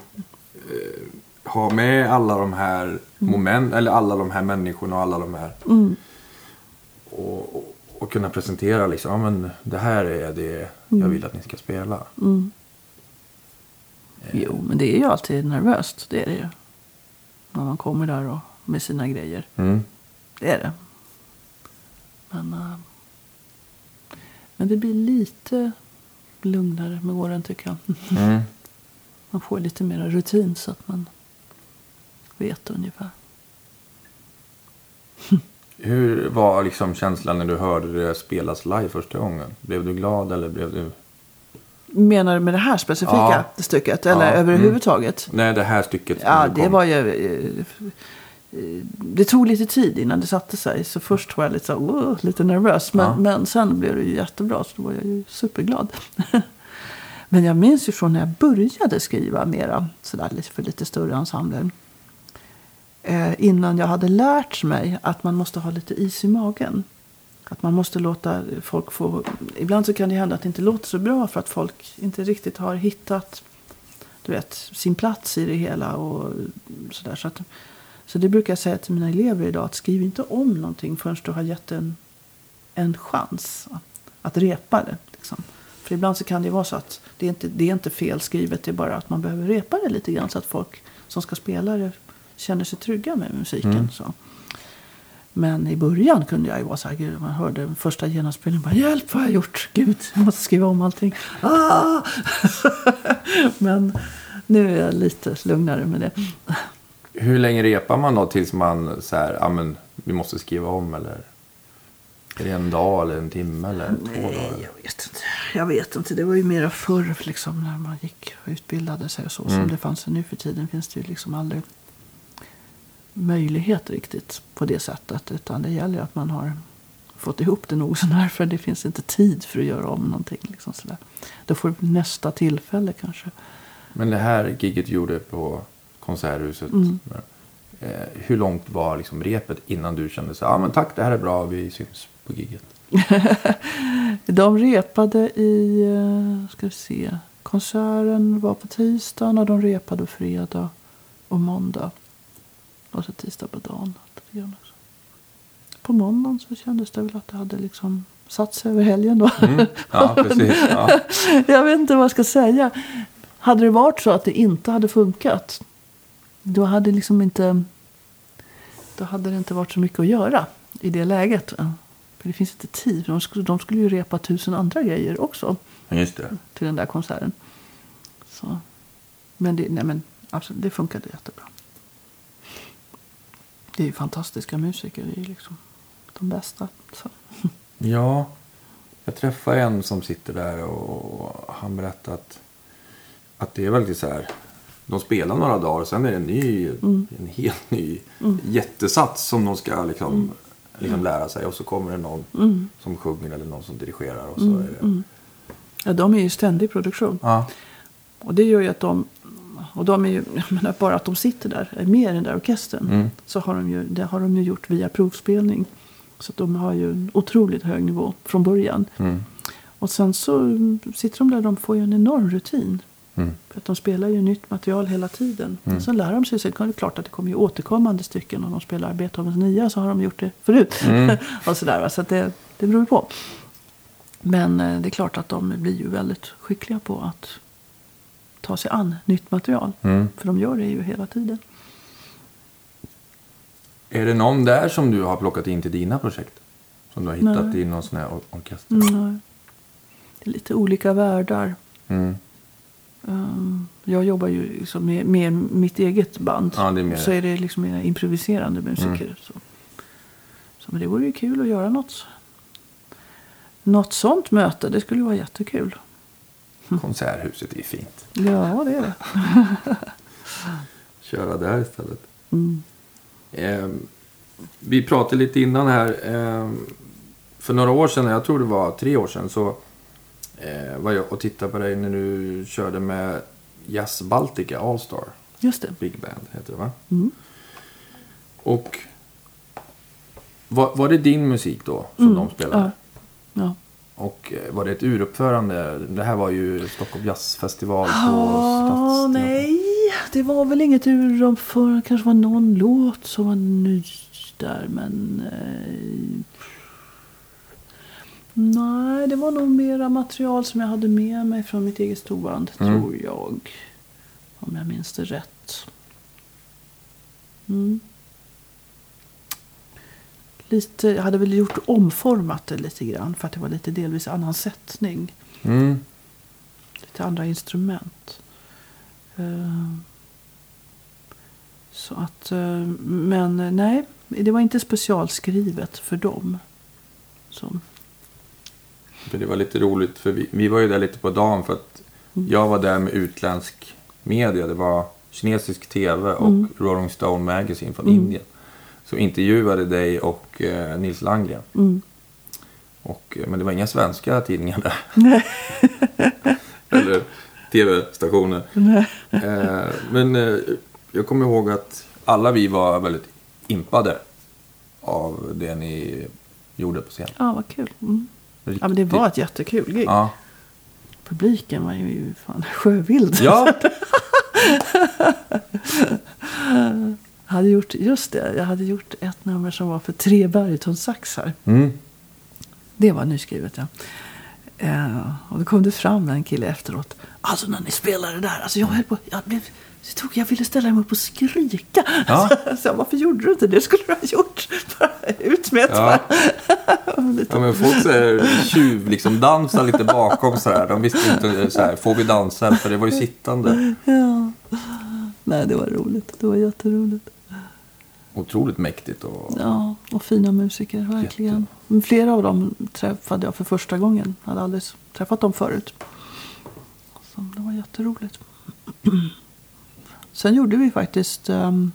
eh, ha med alla de här moment, eller alla de här människorna och alla de här. Mm. Och, och, och kunna presentera liksom, ja men det här är det jag vill att ni ska spela. Mm. Jo, men det är ju alltid nervöst. Det är det ju. När man kommer där och med sina grejer. Mm. Det är det. Men, eh, men det blir lite lugnare med åren tycker jag. Mm. Man får lite mer rutin så att man vet ungefär. Hur var liksom känslan när du hörde det spelas live första gången? Blev du glad eller blev du... Menar du med det här specifika Ja. stycket? Eller Ja, mm. överhuvudtaget? Nej, det här stycket. Ja, det kom- var ju... eh, Det tog lite tid innan det satte sig. Så först var jag lite, så, "Åh", lite nervös. Men, Ja. men sen blev det ju jättebra. Så då var jag ju superglad. men jag minns ju från när jag började skriva mera. Sådär för lite större ensembler. Eh, innan jag hade lärt mig att man måste ha lite is i magen. Att man måste låta folk få... Ibland så kan det hända att det inte låter så bra för att folk inte riktigt har hittat du vet, sin plats i det hela och sådär. Så att Så det brukar jag säga till mina elever idag. Att skriv inte om någonting förrän du har gett en, en chans att repa det. Liksom. För ibland så kan det vara så att det är, inte, det är inte felskrivet. Det är bara att man behöver repa det lite grann. Så att folk som ska spela det känner sig trygga med musiken. Mm. Så. Men i början kunde jag ju vara så här, gud, man hörde första genomspelningen, bara hjälp vad har jag gjort? Gud, jag måste skriva om allting. Ah! Men nu är jag lite lugnare med det. Hur länge repar man då tills man så här, ja men vi måste skriva om eller? Är det en dag eller en timme eller två dagar? Nej, jag vet inte. Jag vet inte. Det var ju mera förr liksom, när man gick och utbildade sig och så. Mm. Som det fanns nu för tiden finns det ju liksom aldrig möjlighet riktigt på det sättet. Utan det gäller att man har fått ihop det nog sånär. För det finns inte tid för att göra om någonting. Liksom sådär. Då får du nästa tillfälle kanske. Men det här giget du gjorde på Konserthuset. Mm. Eh, hur långt var liksom repet innan du kände så ja men tack det här är bra, vi syns på giget? De repade i, eh, ska vi se, konserten var på tisdagen och de repade fredag och måndag. Och så tisdag på dagen. lite grann också. På måndagen så kändes det väl att det hade liksom satt sig över helgen då. Mm. Ja, precis. Ja. jag vet inte vad jag ska säga. Hade det varit så att det inte hade funkat. Då hade liksom inte. Då hade det inte varit så mycket att göra i det läget. För det finns inte tid. De skulle, de skulle ju repa tusen andra grejer också Just det. till den där konserten. Så. Men, det, nej men absolut, det funkade jättebra. Det är ju fantastiska musiker. Det är liksom de bästa. Så. Ja, jag träffade en som sitter där och han berättade att, att det är väldigt så här. De spelar några dagar och sen är det en ny, en helt ny jättesats som de ska liksom, liksom lära sig. Och så kommer det någon som sjunger eller någon som dirigerar. Och så är det, Ja, de är ju ständig i produktion. ja, Och det gör ju att de, och de är ju, menar bara att de sitter där, är med i den där orkestern. Mm. Så har de ju, det har de ju gjort via provspelning. Så de har ju en otroligt hög nivå från början. mm, Och sen så sitter de där, de får ju en enorm rutin. mm, För att de spelar ju nytt material hela tiden. Mm. Sen lär de sig. Sen är det klart att det kommer ju återkommande stycken. Om de spelar Beethovens nia så har de gjort det förut. Mm. och sådär, så att det, det beror ju på. Men eh, det är klart att de blir ju väldigt skickliga på att ta sig an nytt material. mm. För de gör det ju hela tiden. Är det någon där som du har plockat in till dina projekt? Som du har hittat Nej. i någon sån här or- orkester? Mm, nej. det är lite olika världar. Mm. Um, jag jobbar ju liksom med, med mitt eget band. Ja, är Så är det liksom mer improviserande musiker. Mm. Så. Så, men det vore ju kul att göra något. Något sånt möte. Det skulle ju vara jättekul. Konserthuset är fint. Ja, det är det. Köra där istället. Mm. Eh, vi pratade lite innan här. Eh, för några år sedan, jag tror det var tre år sedan, så eh, var jag och tittade på dig när du körde med Jazz Baltica Allstar. Just det. Big Band heter det va? Mm. Och var, var det din musik då som Mm, de spelade? ja. Ja. Och eh, var det ett uruppförande? Det här var ju Stockholm Jazzfestival på Ah, Stadsteatern. nej, det var väl inget ur dem för kanske var någon låt som var ny där, men eh, nej, det var nog mera material som jag hade med mig från mitt eget storband, Mm. tror jag. Om jag minns det rätt. Mm. Lite, jag hade väl gjort omformat det lite grann för att det var lite delvis annan sättning. Mm. Lite andra instrument. Eh, Så att, eh, men nej, det var inte specialskrivet för dem. Så, För det var lite roligt för vi, vi var ju där lite på dagen för att Mm. jag var där med utländsk media. Det var kinesisk tv och Mm. Rolling Stone Magazine från Mm. Indien. Så intervjuade dig och eh, Nils Landgren. mm. Och, eh, men det var inga svenska tidningar där. Eller tv-stationer. Eh, men eh, jag kommer ihåg att alla vi var väldigt impade av det ni gjorde på scen. Ja, vad kul. Mm. Riktigt- Ja, men det var ett jättekul gig. Ja. Publiken var ju fan sjövild. ja, hade gjort, just det, jag hade gjort ett nummer som var för tre barytonsaxar. Mm. Det var nyskrivet, ja. Eh, och då kom det fram en kille efteråt. Alltså när ni spelade det där, alltså jag höll på, jag blev så tog jag ville ställa mig upp och skrika. Ja. Så, varför gjorde du inte det? skulle du ha gjort. Bara ut med Ja. Ja, men folk så här, tjuv, liksom dansar lite bakom så här. De visste inte så här, får vi dansa? För det var ju sittande. Ja. Nej, det var roligt. Det var jätteroligt. Otroligt mäktigt och Ja, och fina musiker, verkligen. Men Flera av dem träffade jag för första gången. Jag hade aldrig träffat dem förut. Så det var jätteroligt. Sen gjorde vi faktiskt ehm,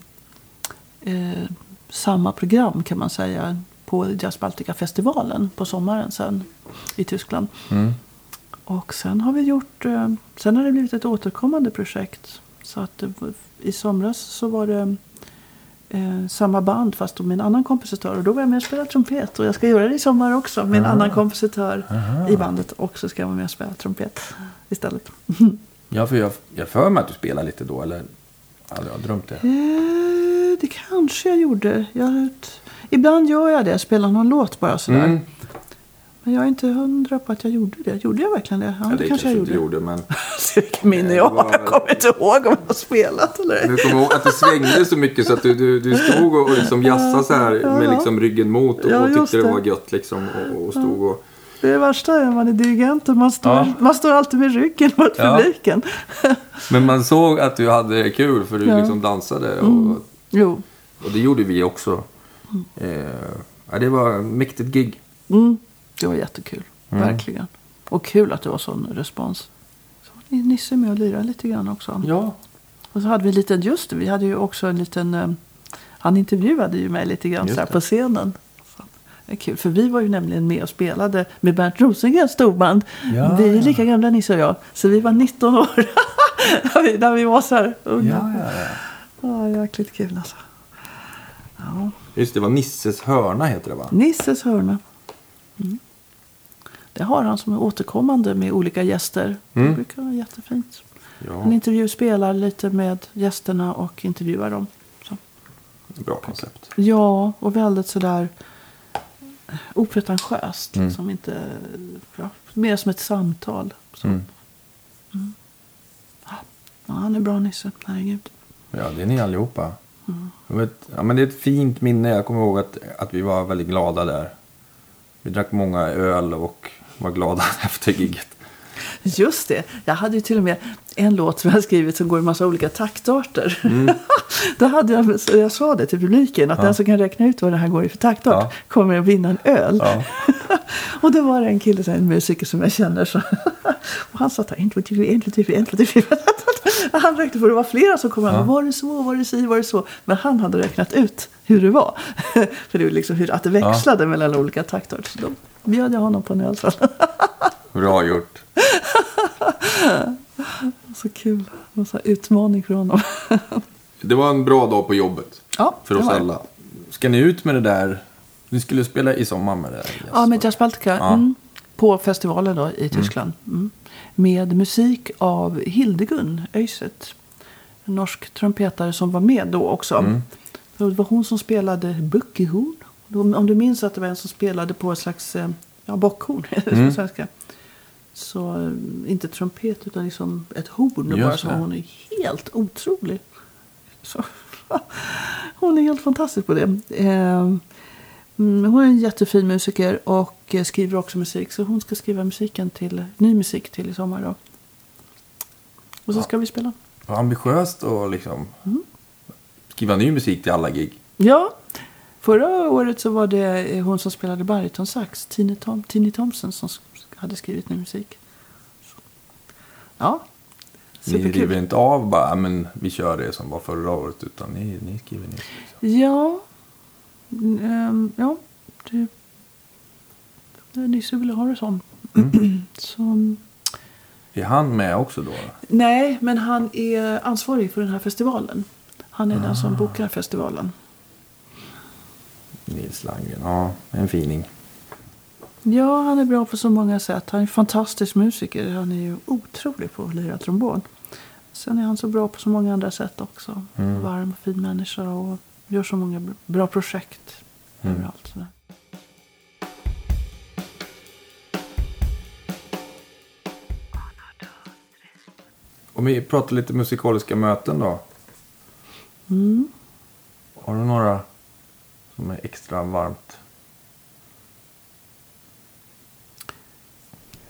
eh, samma program kan man säga på Jazz Baltica-festivalen på sommaren sen i Tyskland. Mm. Och sen har vi gjort, eh, sen har det blivit ett återkommande projekt. Så att det i somras så var det eh, samma band fast med en annan kompositör. Och då var jag med och spelade trumpet. Och jag ska göra det i sommar också med en annan kompositör i bandet. Och så ska jag vara med och spela trumpet istället. Ja, för jag jag för mig att du spelar lite då, eller? Hade jag drömt det? Eh, det kanske jag gjorde. Jag, ibland gör jag det, spelar någon låt bara sådär. Mm. Men jag är inte hundra på att jag gjorde det. Gjorde jag verkligen det? Ja, Ja, det, kanske jag gjorde. gjorde, men... Vilket minne jag har. Jag kommer inte ihåg om jag har spelat eller ej. Du kommer ihåg att det svängde så mycket så att du, du, du stod och liksom jassade så här Ja, med liksom ryggen mot och, Ja, och tyckte det det. var gött liksom och, och stod och... Det värsta är man är dirigent och man står, Ja. man står alltid med ryggen mot Ja. publiken. Men man såg att du hade det kul för du Ja. Mm. liksom dansade och, Jo. och det gjorde vi också. Eh, ja, det var ett mäktigt gig. Mm. Det var jättekul. Mm. Verkligen. Och kul att det var sån respons. Så var Nisse med och lirade lite grann också. Ja. Och så hade vi en liten, just det, vi hade ju också en liten, eh, han intervjuade ju mig lite grann så på scenen. Så, det är kul, för vi var ju nämligen med och spelade med Bernt Rosengrens storband. Ja, vi är ja. lika gamla Nisse och jag, så vi var 19 år när, vi, när vi var så här unga. Ja, ja, ja. Ja, jäkligt kul alltså. Ja. Just det, det var Nisses hörna heter det va? Nisses hörna. Mm. Det har han som är återkommande med olika gäster. Mm. Det brukar vara jättefint. Ja, Han intervju spelar lite med gästerna och intervjuar dem. Så. bra koncept. Ja, och väldigt sådär opretentiöst. Mm. Som inte, ja, mer som ett samtal. Så. Mm. Ja, han är bra Nisse, herregud. Ja, det är ni allihopa. Mm. Vet, ja, men det är ett fint minne. Jag kommer ihåg att, att vi var väldigt glada där. Vi drack många öl och var glada efter gigget. Just det, jag hade ju till och med en låt som jag skrivit som går i massa olika taktarter. Mm. Då hade jag, jag sa det till publiken att Ja. den som kan räkna ut vad det här går i för taktart Ja. kommer att vinna en öl. Ja. och då var det en kille, här, en musiker som jag känner. Så, och han sa en, två, tre, en, två, tre, en, två, tre. Han räknade på det var flera som kom. Ja. Ja. Var det så, var det si, var det så? Men han hade räknat ut hur det var. för det var liksom hur, att det växlade mellan olika taktarter. Bjöd jag honom på en öl. sen. Bra gjort. så kul. Det var så utmaning för honom. Det var en bra dag på jobbet. Ja, För oss alla. Ska ni ut med det där? Ni skulle spela i sommar med det där. Ja, med Jazz Baltica. Ja. Mm, på festivalen då i Tyskland. Mm. Med musik av Hildegun Öyset. En norsk trumpetare som var med då också. Mm. Det var hon som spelade buckehorn. Om du minns att det var en som spelade på ett slags eh, ja, bockhorn. Mm. svenska. Så eh, inte trumpet utan liksom ett horn. Just Bara så det. hon är helt otrolig. Så, hon är helt fantastisk på det. Eh, hon är en jättefin musiker och eh, skriver också musik. Så hon ska skriva musiken till, ny musik till i sommar. Då. Och så Ja. ska vi spela. Vad ambitiöst och liksom Mm. skriva ny musik till alla gig. Ja, förra året så var det eh, hon som spelade barytonsax, Tine, Tom, Tine Thompson, som hade skrivit ny musik. Så. Ja, Ni river superkul. inte av bara, "Ja, men vi kör det som var förra året. Utan ni, ni skriver nytt. Liksom. Ja, ehm, ja, det, det Nisse ville ha det som. Mm. så. Är han med också då? Nej, men han är ansvarig för den här festivalen. Han är den Ah. som bokar festivalen. Nils Landgren. Ja, en fining. Ja, han är bra på så många sätt. Han är en fantastisk musiker. Han är ju otrolig på att lira trombon. Sen är han så bra på så många andra sätt också. Mm. Varm och fin människa och gör så många br- bra projekt Mm. överallt. Sådär. Om vi pratar lite musikaliska möten då. Mm. Har du några som är extra varmt?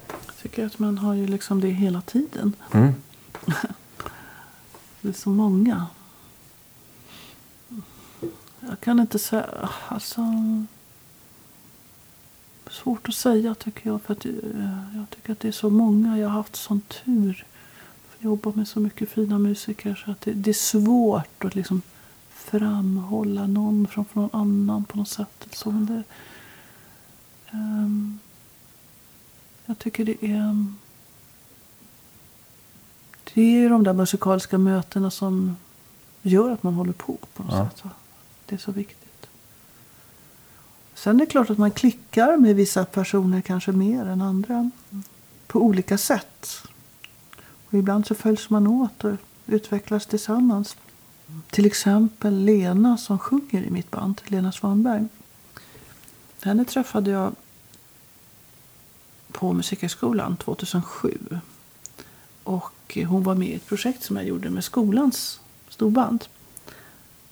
Jag tycker att man har ju liksom det hela tiden. Mm. Det är så många. Jag kan inte säga... Alltså... Svårt att säga tycker jag. För att, eh, jag tycker att det är så många. Jag har haft sån tur. För jobba med så mycket fina musiker. Så att det, det är svårt att liksom framhålla någon framför någon annan på något sätt. Så men det, ehm, jag tycker det är... Det är de där musikaliska mötena som gör att man håller på på något Ja. sätt. Det är så viktigt. Sen är det klart att man klickar med vissa personer kanske mer än andra. På olika sätt. Och ibland så följs man åt och utvecklas tillsammans. Till exempel Lena som sjunger i mitt band, Lena Svanberg. Henne träffade jag på Musikhögskolan 2007. Och hon var med i ett projekt som jag gjorde med skolans storband.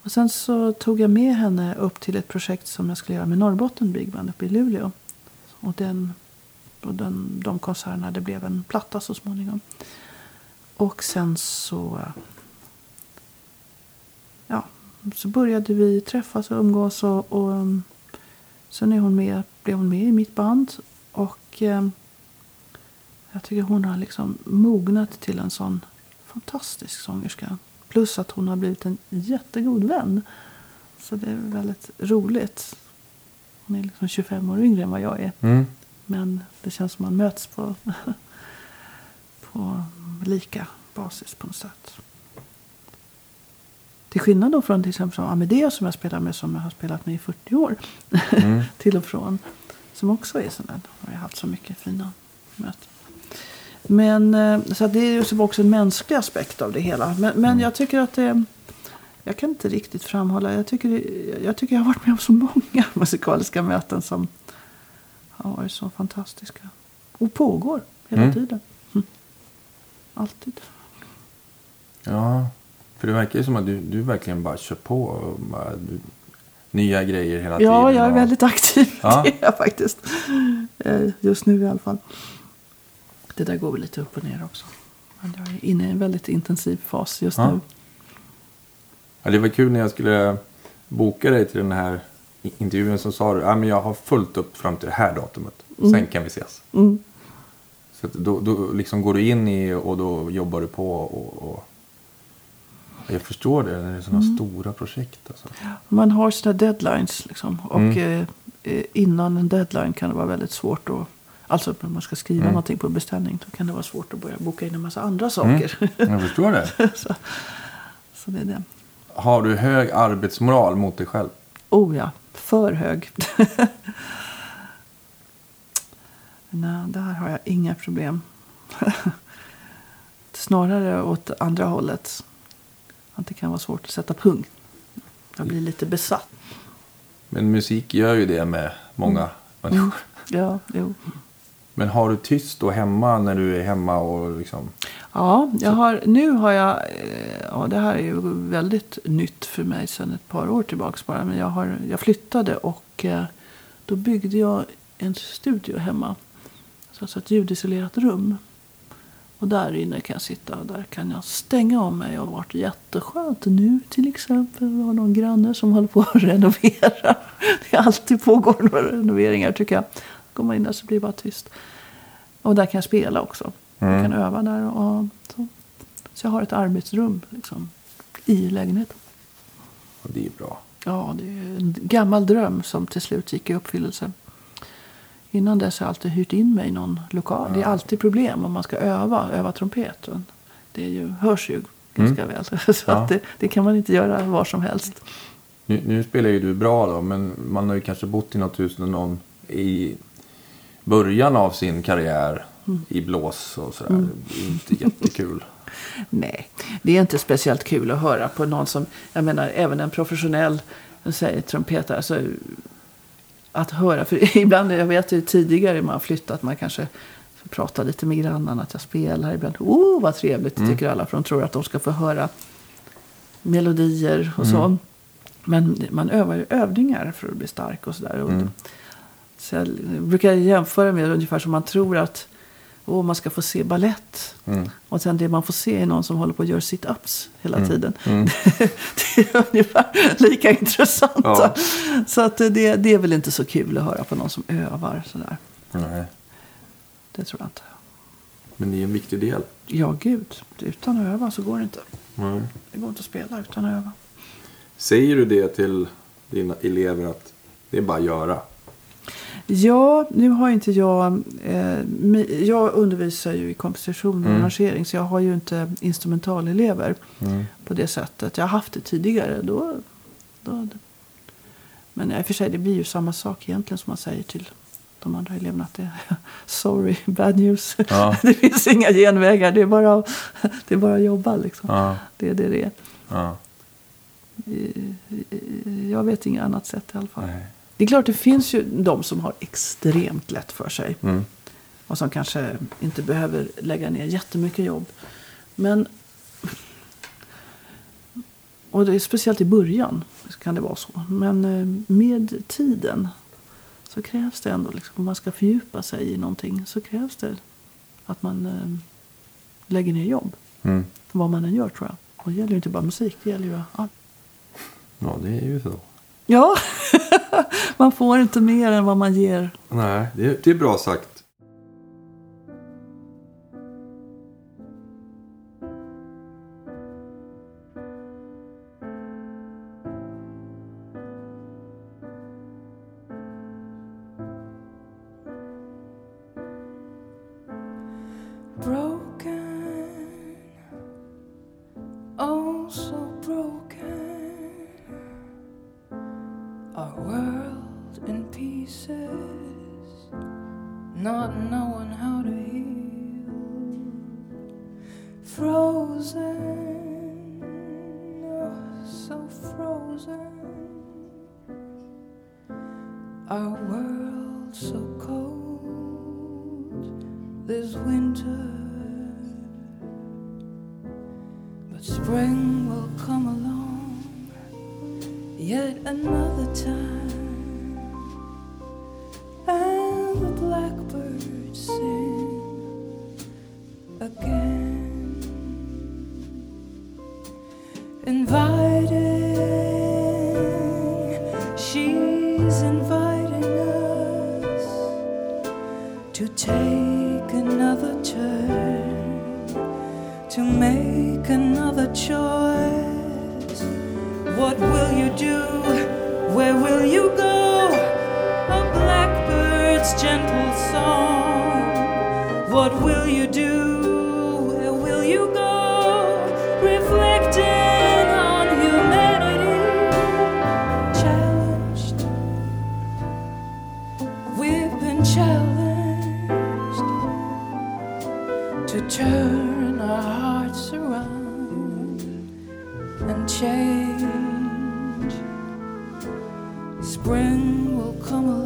Och sen så tog jag med henne upp till ett projekt som jag skulle göra med Norrbotten Big Band uppe i Luleå. Och, den, och den, de konserterna, det blev en platta så småningom. Och sen så... Så började vi träffas och umgås och, och um, sen är hon med, blev hon med i mitt band. Och eh, jag tycker hon har liksom mognat till en sån fantastisk sångerska. Plus att hon har blivit en jättegod vän. Så det är väldigt roligt. Hon är liksom 25 år yngre än vad jag är. Mm. Men det känns som man möts på, på lika basis på något sätt. Till skillnad då från till exempel som Amadeus som jag spelar med som jag har spelat med i 40 år. Mm. till och från. Som också är sån där. Har jag haft så mycket fina möten. Men eh, så att det är ju också en mänsklig aspekt av det hela. Men, men jag tycker att det... Jag kan inte riktigt framhålla. Jag tycker, jag tycker jag har varit med om så många musikaliska möten som har varit så fantastiska. Och pågår hela Mm. tiden. Mm. Alltid. Ja, för det verkar ju som att du, du verkligen bara kör på. Och bara, du, nya grejer hela tiden. Ja, jag är och- väldigt aktiv. Ja. Det är jag faktiskt. Eh, Just nu i alla fall. Det där går väl lite upp och ner också. Men jag är inne i en väldigt intensiv fas just Ja. nu. Ja, det var kul när jag skulle boka dig till den här intervjun så sa du ja, men jag har fullt upp fram till det här datumet. Sen kan vi ses. Mm. Så att då, då liksom går du in i och då jobbar du på. Och, och... Jag förstår det det är sådana Mm. stora projekt. Alltså. Man har sina deadlines. Liksom. Och Mm. eh, eh, innan en deadline kan det vara väldigt svårt att... Alltså när man ska skriva Mm. någonting på beställning. Då kan det vara svårt att börja boka in en massa andra saker. Jag förstår det. så, så det är det. Har du hög arbetsmoral mot dig själv? Oh ja, för hög. Nej, där har jag inga problem. Snarare åt andra hållet. Att det kan vara svårt att sätta punkt. Jag blir lite besatt. Men musik gör ju det med många människor. Ja, jo. Men har du tyst då hemma när du är hemma och liksom... Ja, jag har, nu har jag, eh, ja det här är ju väldigt nytt för mig sedan ett par år tillbaka bara. Men jag, har, jag flyttade och eh, då byggde jag en studio hemma. Så Alltså ett ljudisolerat rum. Och där inne kan jag sitta och där kan jag stänga av mig och det har varit jätteskönt. Nu till exempel vi har någon granne som håller på att renovera. Det är alltid pågår några renoveringar tycker jag. Går man in där så blir det bara tyst. Och där kan jag spela också. Jag Mm. kan öva där. Och så. så jag har ett arbetsrum liksom, i lägenheten. Och det är bra. Ja, det är en gammal dröm som till slut gick i uppfyllelse. Innan dess har jag alltid hyrt in mig i någon lokal. Det är alltid problem om man ska öva, öva trumpet. Det är ju, hörs ju ganska väl. Så Ja. att det, det kan man inte göra var som helst. Nu, nu spelar ju du bra då, men man har ju kanske bott i något hus när någon i början av sin karriär i blås och sådär. Det är inte jättekul. Nej, Det är inte speciellt kul att höra på någon som, jag menar även en professionell säger, trumpetare. Alltså, att höra, för ibland, jag vet ju tidigare man har flyttat, man kanske pratar lite med grannarna att jag spelar. Ibland, oh vad trevligt, mm. tycker alla, för de tror att de ska få höra melodier och så. Mm. Men man övar ju övningar för att bli stark och sådär. Mm. Så jag brukar jämföra med ungefär som man tror att oh, man ska få se ballett. Mm. Och sen det man får se är någon som håller på att göra sit-ups hela mm. tiden. Mm. det är ungefär lika intressant. Ja. Så att det, det är väl inte så kul att höra på någon som övar sådär. Nej. Det tror jag inte. Men det är en viktig del. Ja, gud. Utan att öva så går det inte. Nej. Det går inte att spela utan att öva. Säger du det till dina elever att det är bara att göra? Ja, nu har inte jag... Eh, jag undervisar ju i komposition och mm. arrangering. Så jag har ju inte instrumentalelever mm. på det sättet. Jag har haft det tidigare. Då, då, men i och för sig, det blir ju samma sak egentligen som man säger till de andra eleverna. Att det sorry, bad news. Ja. det finns inga genvägar. Det är bara, det är bara att jobba liksom. Ja. Det är det det är. Ja. Jag vet inget annat sätt i alla fall. Nej. Det är klart det finns ju de som har extremt lätt för sig. Mm. Och som kanske inte behöver lägga ner jättemycket jobb. Men och det är speciellt i början kan det vara så. Men eh, med tiden så krävs det ändå, liksom, om man ska fördjupa sig i någonting, så krävs det att man eh, lägger ner jobb. Mm. Vad man än gör tror jag. Och det gäller ju inte bara musik, det gäller ju allt. Ja, det är ju så. Ja, man får inte mer än vad man ger. Nej, det är, det är bra sagt. to turn our hearts around and change. Spring will come along.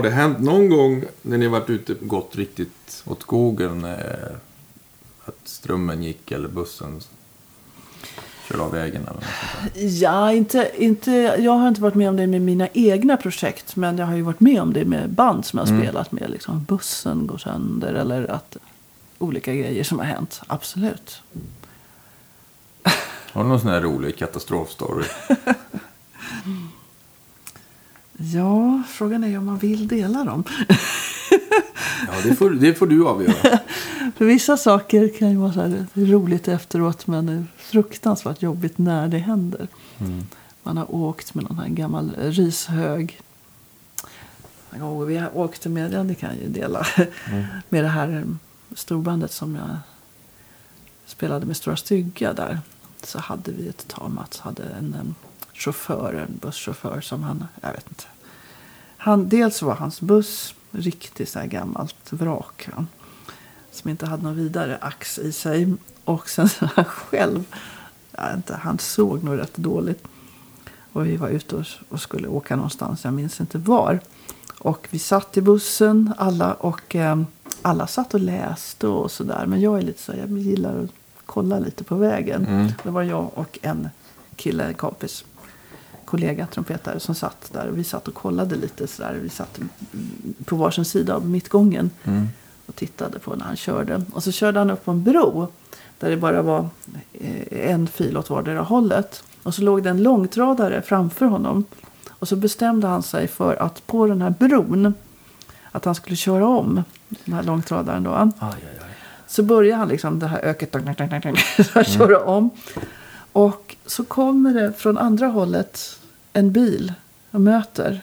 Har det hänt någon gång när ni varit ute och gått riktigt åt skogen? Eh, att strömmen gick eller bussen körde av vägen? Eller något ja, inte, inte, jag har inte varit med om det med mina egna projekt. Men jag har ju varit med om det med band som jag har mm. spelat med. Liksom, bussen går sönder eller att olika grejer som har hänt. Absolut. Har du någon sån här rolig katastrofstory? Ja, frågan är om man vill dela dem. Ja, det får, det får du avgöra. För vissa saker kan ju vara så här, roligt efteråt men fruktansvärt jobbigt när det händer. Man har åkt med någon här gammal rishög. Gång vi åkte med, ja det kan jag ju dela, med det här storbandet som jag spelade med Stora Stygga där. Så hade vi ett tag, Mats hade en, chaufför, en busschaufför som han, jag vet inte. Han, dels var hans buss riktigt så här gammalt vrak. Va? Som inte hade någon vidare ax i sig. Och sen så han själv, jag inte, han såg nog rätt dåligt. Och vi var ute och, och skulle åka någonstans, jag minns inte var. Och vi satt i bussen alla och eh, alla satt och läste och sådär. Men jag är lite så jag gillar att kolla lite på vägen. Det var jag och en kille, en kompis, kollega, trumpetare som satt där. Och vi satt och kollade lite sådär. Vi satt mm, på varsin sida av mittgången och tittade på när han körde. Och så körde han upp på en bro där det bara var eh, en fil åt vardera hållet. Och så låg det en långtradare framför honom. Och så bestämde han sig för att på den här bron att han skulle köra om den här långtradaren då. Aj, aj, aj. Så börjar han liksom det här öket så här köra om. Och så kommer det från andra hållet en bil och möter.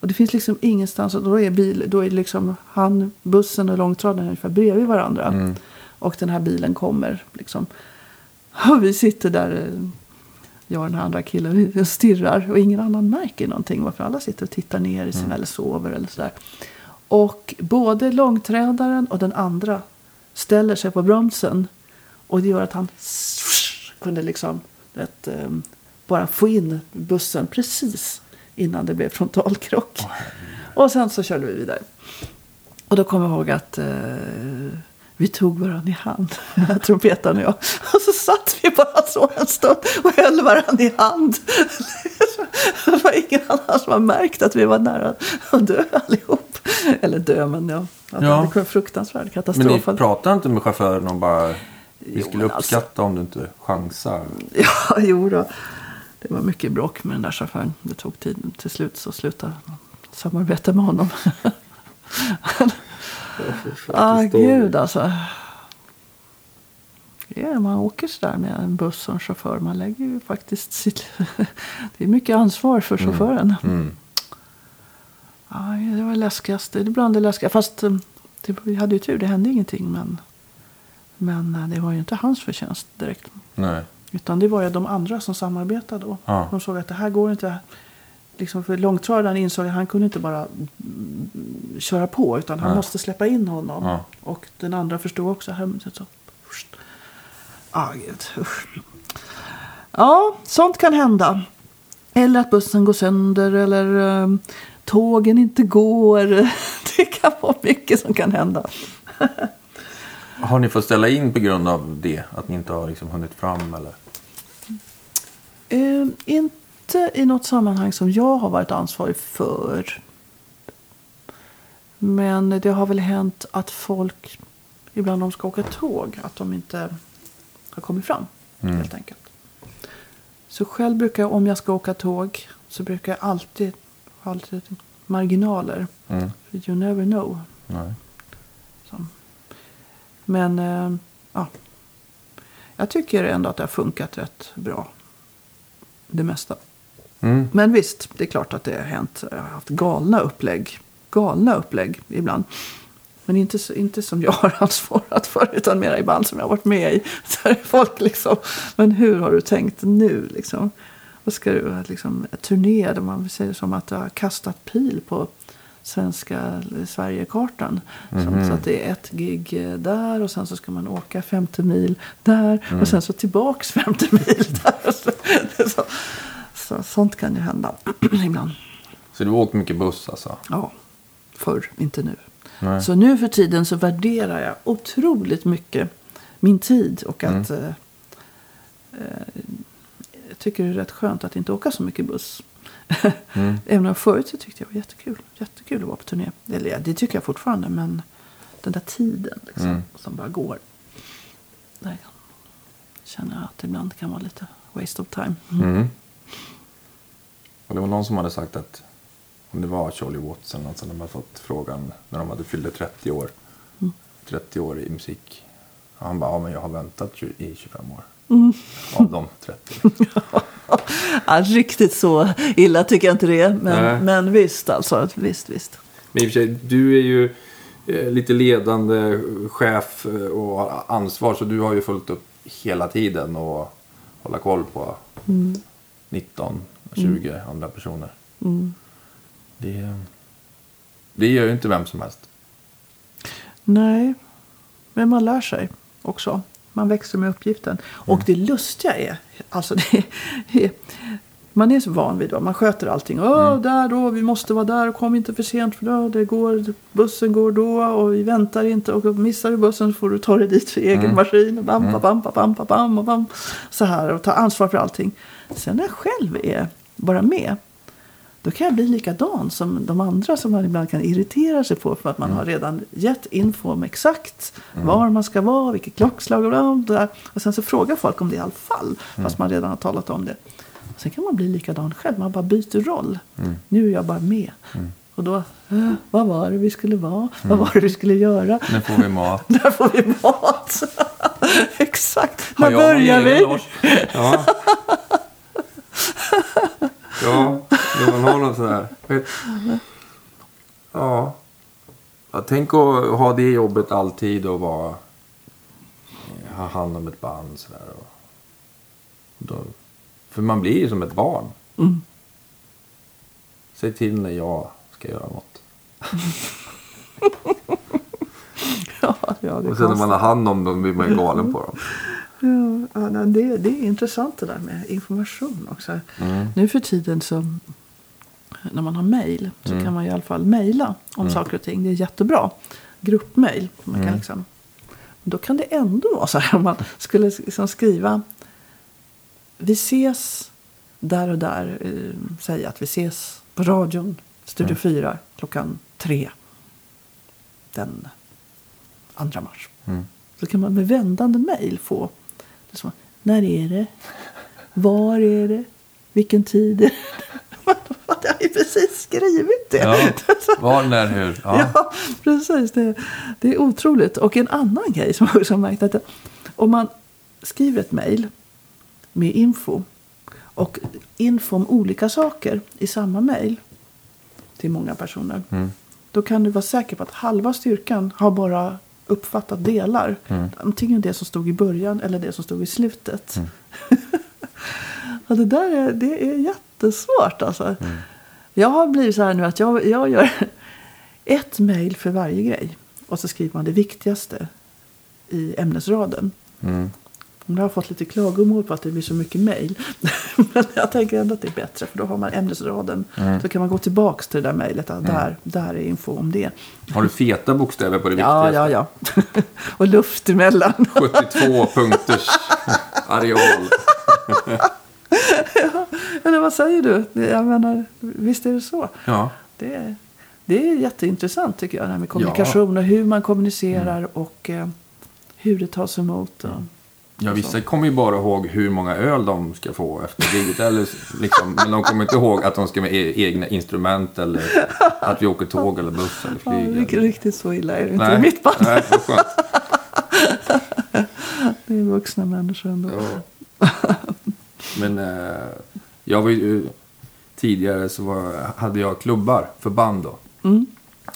Och det finns liksom ingenstans. Och då är, bil, då är liksom han, bussen och långtradaren ungefär bredvid varandra. Och den här bilen kommer liksom. Och vi sitter där, jag och den här andra killen, och stirrar. Och ingen annan märker någonting. Varför alla sitter och tittar ner i sin eller sover eller sådär. Och både långträdaren och den andra ställer sig på bromsen. Och det gör att han kunde liksom vet, eh, bara få in bussen precis innan det blev frontalkrock. och sen så körde vi vidare. Och då kommer jag ihåg att eh, vi tog varandra i hand, trumpetaren och jag. Och så satt vi bara så en stund och höll varandra i hand. det var ingen annan som har märkt att vi var nära att dö allihop. Eller dö, men ja. Ja. Det var en fruktansvärd Men ni katastrof. pratar inte med chauffören om bara... Vi Jo, skulle men alltså- uppskatta om du inte chansar. Ja, jo då. Det var mycket bråk med den där chauffören. Det tog tid. Till slut så slutade samarbeta med honom. ah, gud alltså. Ja, man åker sådär med en buss och en chaufför. Man lägger ju faktiskt sitt... det är mycket ansvar för chauffören. Mm. Ja, det var läskigast. Det är bland det läskiga. Fast eh, det, vi hade ju tur. Det hände ingenting. Men, men eh, det var ju inte hans förtjänst direkt. Nej. Utan det var ju de andra som samarbetade då. Ja. De såg att det här går inte. Liksom för långtradaren insåg att han kunde inte bara mm, köra på. Utan han Nej. måste släppa in honom. Ja. Och den andra förstod också. Här, så, ah, gud. Ja, sånt kan hända. Eller att bussen går sönder. Eller eh, tågen inte går. Det kan vara mycket som kan hända. Har ni fått ställa in på grund av det? Att ni inte har liksom hunnit fram eller? Eh, inte i något sammanhang som jag har varit ansvarig för. Men det har väl hänt att folk, ibland de ska åka tåg, att de inte har kommit fram. Mm. Helt enkelt. Så själv brukar jag, om jag ska åka tåg, så brukar jag alltid ha alltid marginaler. Mm. You never know. Men eh, ja, jag tycker ändå att det har funkat rätt bra. Det mesta. Mm. Men visst, det är klart att det har hänt. Jag har haft galna upplägg. Galna upplägg ibland. Men inte, inte som jag har ansvarat för, utan mera i band som jag har varit med i. Så är folk liksom, men hur har du tänkt nu liksom? Vad ska du, liksom, turné, där man säger som att du har kastat pil på svenska Sverigekartan. Så, så att det är ett gig eh, där och sen så ska man åka 50 mil där och sen så tillbaks 50 mil där. Så, så, så, sånt kan ju hända ibland. Så du har åkt mycket buss alltså? Ja, förr, inte nu. Nej. Så nu för tiden så värderar jag otroligt mycket min tid och att eh, eh, jag tycker det är rätt skönt att inte åka så mycket buss. Även om förut så tyckte jag det var jättekul. Jättekul att vara på turné. Eller ja, det tycker jag fortfarande men den där tiden liksom, Mm. som bara går. Där känner jag att ibland kan vara lite waste of time. Mm. Och det var någon som hade sagt att om det var Charlie Watts eller något som de hade fått frågan när de hade fyllt 30 år. 30 år i musik. Och han bara, ja men jag har väntat i 25 år. Av de 30. Ja, riktigt så illa tycker jag inte det är. Nej. Men, men visst alltså. Visst, visst. Men i och för sig, du är ju eh, lite ledande chef eh, och har ansvar. Så du har ju följt upp hela tiden och hålla koll på 19, 20 andra personer. Det, det gör ju inte vem som helst. Nej, men man lär sig också. Man växer med uppgiften. Och det lustiga är, alltså det är, man är så van vid det. Man sköter allting. Åh, där då, vi måste vara där kom inte för sent för då, det går, bussen går då och vi väntar inte. Och missar du bussen så får du ta dig dit för egen maskin. Och bam, bam, bam, bam, bam, bam, och bam. Så här och ta ansvar för allting. Sen när jag själv är bara med. Då kan jag bli likadan som de andra som man ibland kan irritera sig på för att man har redan gett info om exakt var man ska vara, vilket klockslag och bla, och sen så frågar folk om det i alla fall, fast man redan har talat om det. Sen kan man bli likadan själv, man bara byter roll. Nu är jag bara med. Och då, eh, vad var det vi skulle vara? Vad var det vi skulle göra? Nu får vi mat. Där får vi mat. Exakt. När börjar vi? Ja. ja, när man har något sådär. Ja. ja. Tänk att ha det jobbet alltid och vara, ha hand om ett band sådär. Då, för man blir ju som ett barn. Mm. Säg till när jag ska göra något. Ja, ja, Och sen när man har hand om dem blir man ju galen på dem. Ja, det, det är intressant det där med information också. Mm. Nu för tiden så när man har mejl så Mm. kan man i alla fall mejla om saker och ting. Det är jättebra. Gruppmejl. Man Mm. liksom, då kan det ändå vara så här om man skulle liksom skriva vi ses där och där. Eh, säga att vi ses på radion, Studio Mm. 4 klockan tre den 2 mars. Mm. Så kan man med vändande mejl få liksom, när är det? Var är det? Vilken tid är det? Jag har ju precis skrivit det. Ja, var, när, hur. Ja. Ja, precis. Det, det är otroligt. Och en annan grej som jag också märkt att om man skriver ett mejl med info och info om olika saker i samma mejl till många personer. Mm. Då kan du vara säker på att halva styrkan har bara uppfattat delar. Mm. Antingen det som stod i början eller det som stod i slutet. Mm. det där är, det är jättesvårt alltså. Mm. Jag har blivit så här nu att jag, jag gör ett mejl för varje grej. Och så skriver man det viktigaste i ämnesraden. Mm. Jag har fått lite klagomål på att det blir så mycket mejl. Men jag tänker ändå att det är bättre för då har man ämnesraden. Mm. Så kan man gå tillbaka till det där mejlet. att Där, där är info om det. Har du feta bokstäver på det Ja, viktigaste? ja, ja. och luft emellan. 72 punkters areal. Eller vad säger du? Jag menar, visst är det så. Ja. Det är, det är jätteintressant tycker jag. Det här med kommunikation och hur man kommunicerar och eh, hur det tas emot. Och, ja, vissa kommer ju bara ihåg hur många öl de ska få efter giget. Eller liksom, men de kommer inte ihåg att de ska med egna instrument eller att vi åker tåg eller buss eller ja, flyg. riktigt, eller... riktigt så illa är det inte i mitt band. Nej, skönt. Det är vuxna människor ändå. Ja. Men eh, jag var ju... Tidigare så var, hade jag klubbar för band då. Mm.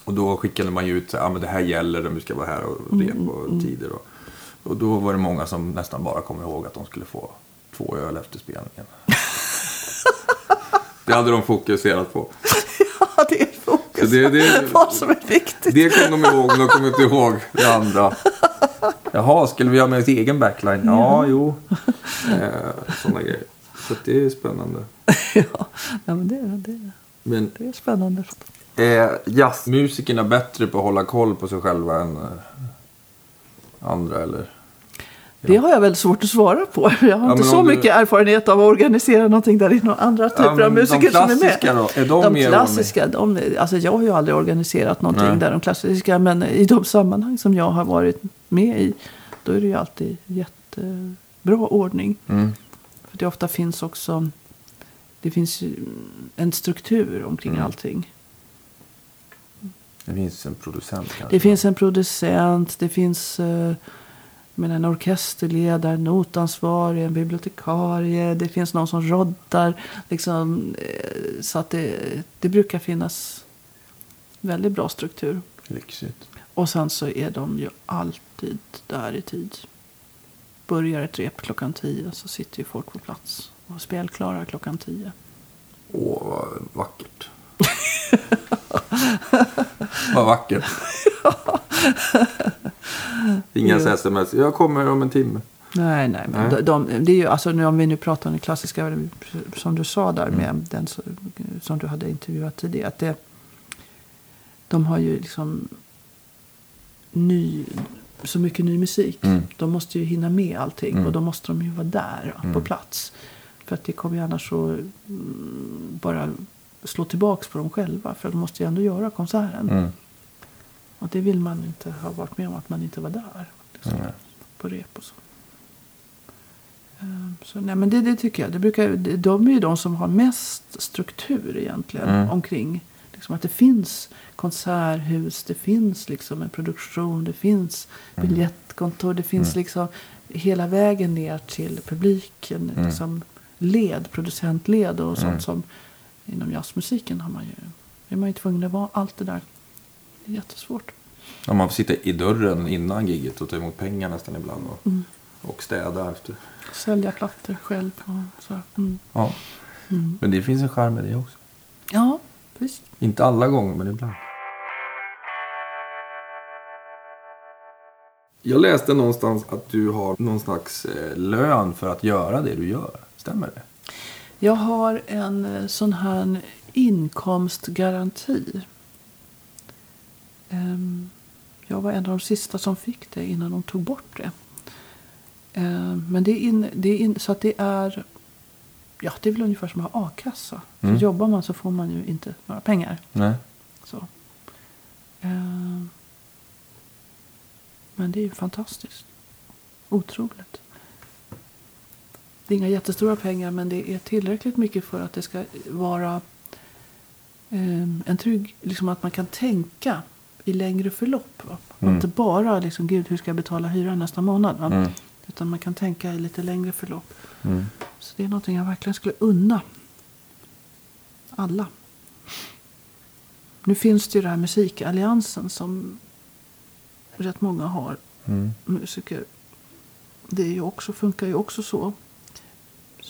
Och då skickade man ju ut att ah, men det här gäller om vi ska vara här och Mm, repa och tider. Och, och då var det många som nästan bara kom ihåg att de skulle få två öl efter spelningen. det hade de fokuserat på. Ja, det är fokus. Det- det- Vad som är viktigt. Det kom de ihåg, men de kom inte ihåg det andra. Jaha, skulle vi ha med oss egen backline? Ja, jo. Eh, sådana grejer. Så det är spännande. ja, ja, men det, det, Men det är spännande. är jazzmusikerna bättre på att hålla koll på sig själva än eh, andra eller? Det har jag väl svårt att svara på. Jag har Ja, inte så du- mycket erfarenhet av att organisera någonting där det är några andra typer men av musiker som är med. klassiska då? Är de de klassiska, de, alltså jag har ju aldrig organiserat någonting Nej. där de klassiska. Men i de sammanhang som jag har varit med i. Då är det ju alltid jättebra ordning. Mm. För det ofta finns också. Det finns en struktur omkring Mm. allting. Det finns en producent kanske. Det finns en producent, det finns eh, men en orkesterledare, notansvarig, en bibliotekarie, det finns någon som roddar. Liksom, eh, så att det, det brukar finnas väldigt bra struktur. Lyxigt. Och sen så är de ju alltid där i tid. Börjar ett rep klockan tio så sitter ju folk på plats och spelklara klockan tio. Åh, vad vackert. vad vackert. Inga Jo. sms. Jag kommer om en timme. Nej, nej. Men Nej. De, de, det är ju, alltså, nu om vi nu pratar om det klassiska, som du sa där med den som, som du hade intervjuat tidigare. Att det, de har ju liksom ny, så mycket ny musik. Mm. De måste ju hinna med allting Mm. och då måste de ju vara där på Mm. plats. För att det kommer ju annars så mm, bara slå tillbaks på dem själva. För de måste ju ändå göra konserten. Mm. Och det vill man inte ha varit med om att man inte var där. Liksom, Mm. På rep och så. Ehm, Så nej, men det, det tycker jag. Det brukar, de är ju de som har mest struktur egentligen Mm. omkring. Liksom att det finns konserthus, det finns liksom en produktion, det finns Mm. biljettkontor, det finns Mm. liksom hela vägen ner till publiken. Mm. Liksom led, producentled och sånt Mm. som inom jazzmusiken har man ju, är man ju tvungen att vara allt det där. Det är jättesvårt. Om man får sitta i dörren innan giget och ta emot pengar nästan ibland. Och, Mm. och städa efter. Sälja plattor själv. Och så. Mm. Ja. Mm. Men det finns en charm med det också. Ja, visst. Inte alla gånger, men ibland. Jag läste någonstans att du har någon slags eh, lön för att göra det du gör. Stämmer det? Jag har en eh, sån här inkomstgaranti. Ehm, Jag var en av de sista som fick det innan de tog bort det. Ehm, Men det är, in, det är in, så att det är Ja, det är väl ungefär som att ha a-kassa. Mm. Så jobbar man så får man ju inte några pengar. Nej. Så. Ehm, Men det är ju fantastiskt. Otroligt. Det är inga jättestora pengar men det är tillräckligt mycket för att det ska vara ehm, en trygg, liksom att man kan tänka i längre förlopp. Mm. Inte bara liksom, gud hur ska jag betala hyran nästa månad. Mm. Utan man kan tänka i lite längre förlopp. Mm. Så det är någonting jag verkligen skulle unna alla. Nu finns det ju den här musikalliansen som rätt många har Mm. musiker. Det är ju också, funkar ju också så.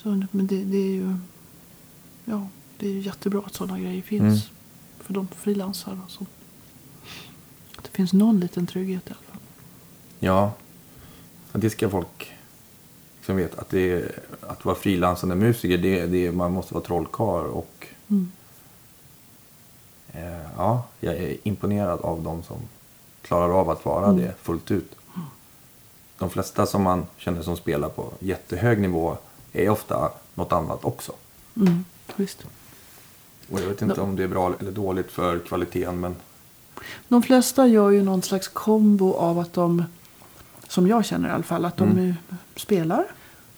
Så men det, det är ju ja, det är ju jättebra att sådana grejer finns. Mm. För de frilansar och så. Att det finns någon liten trygghet i alla fall. Ja. Det ska folk liksom veta. Att, det är, att vara frilansande musiker, det, det, man måste vara trollkarl. Och Mm. eh, ja, jag är imponerad av de som klarar av att vara Mm. det fullt ut. De flesta som man känner som spelar på jättehög nivå är ofta något annat också. Mm, visst. Och jag vet inte om det är bra eller dåligt för kvaliteten. Men De flesta gör ju någon slags kombo av att de, som jag känner i alla fall, att de Mm. eh, spelar.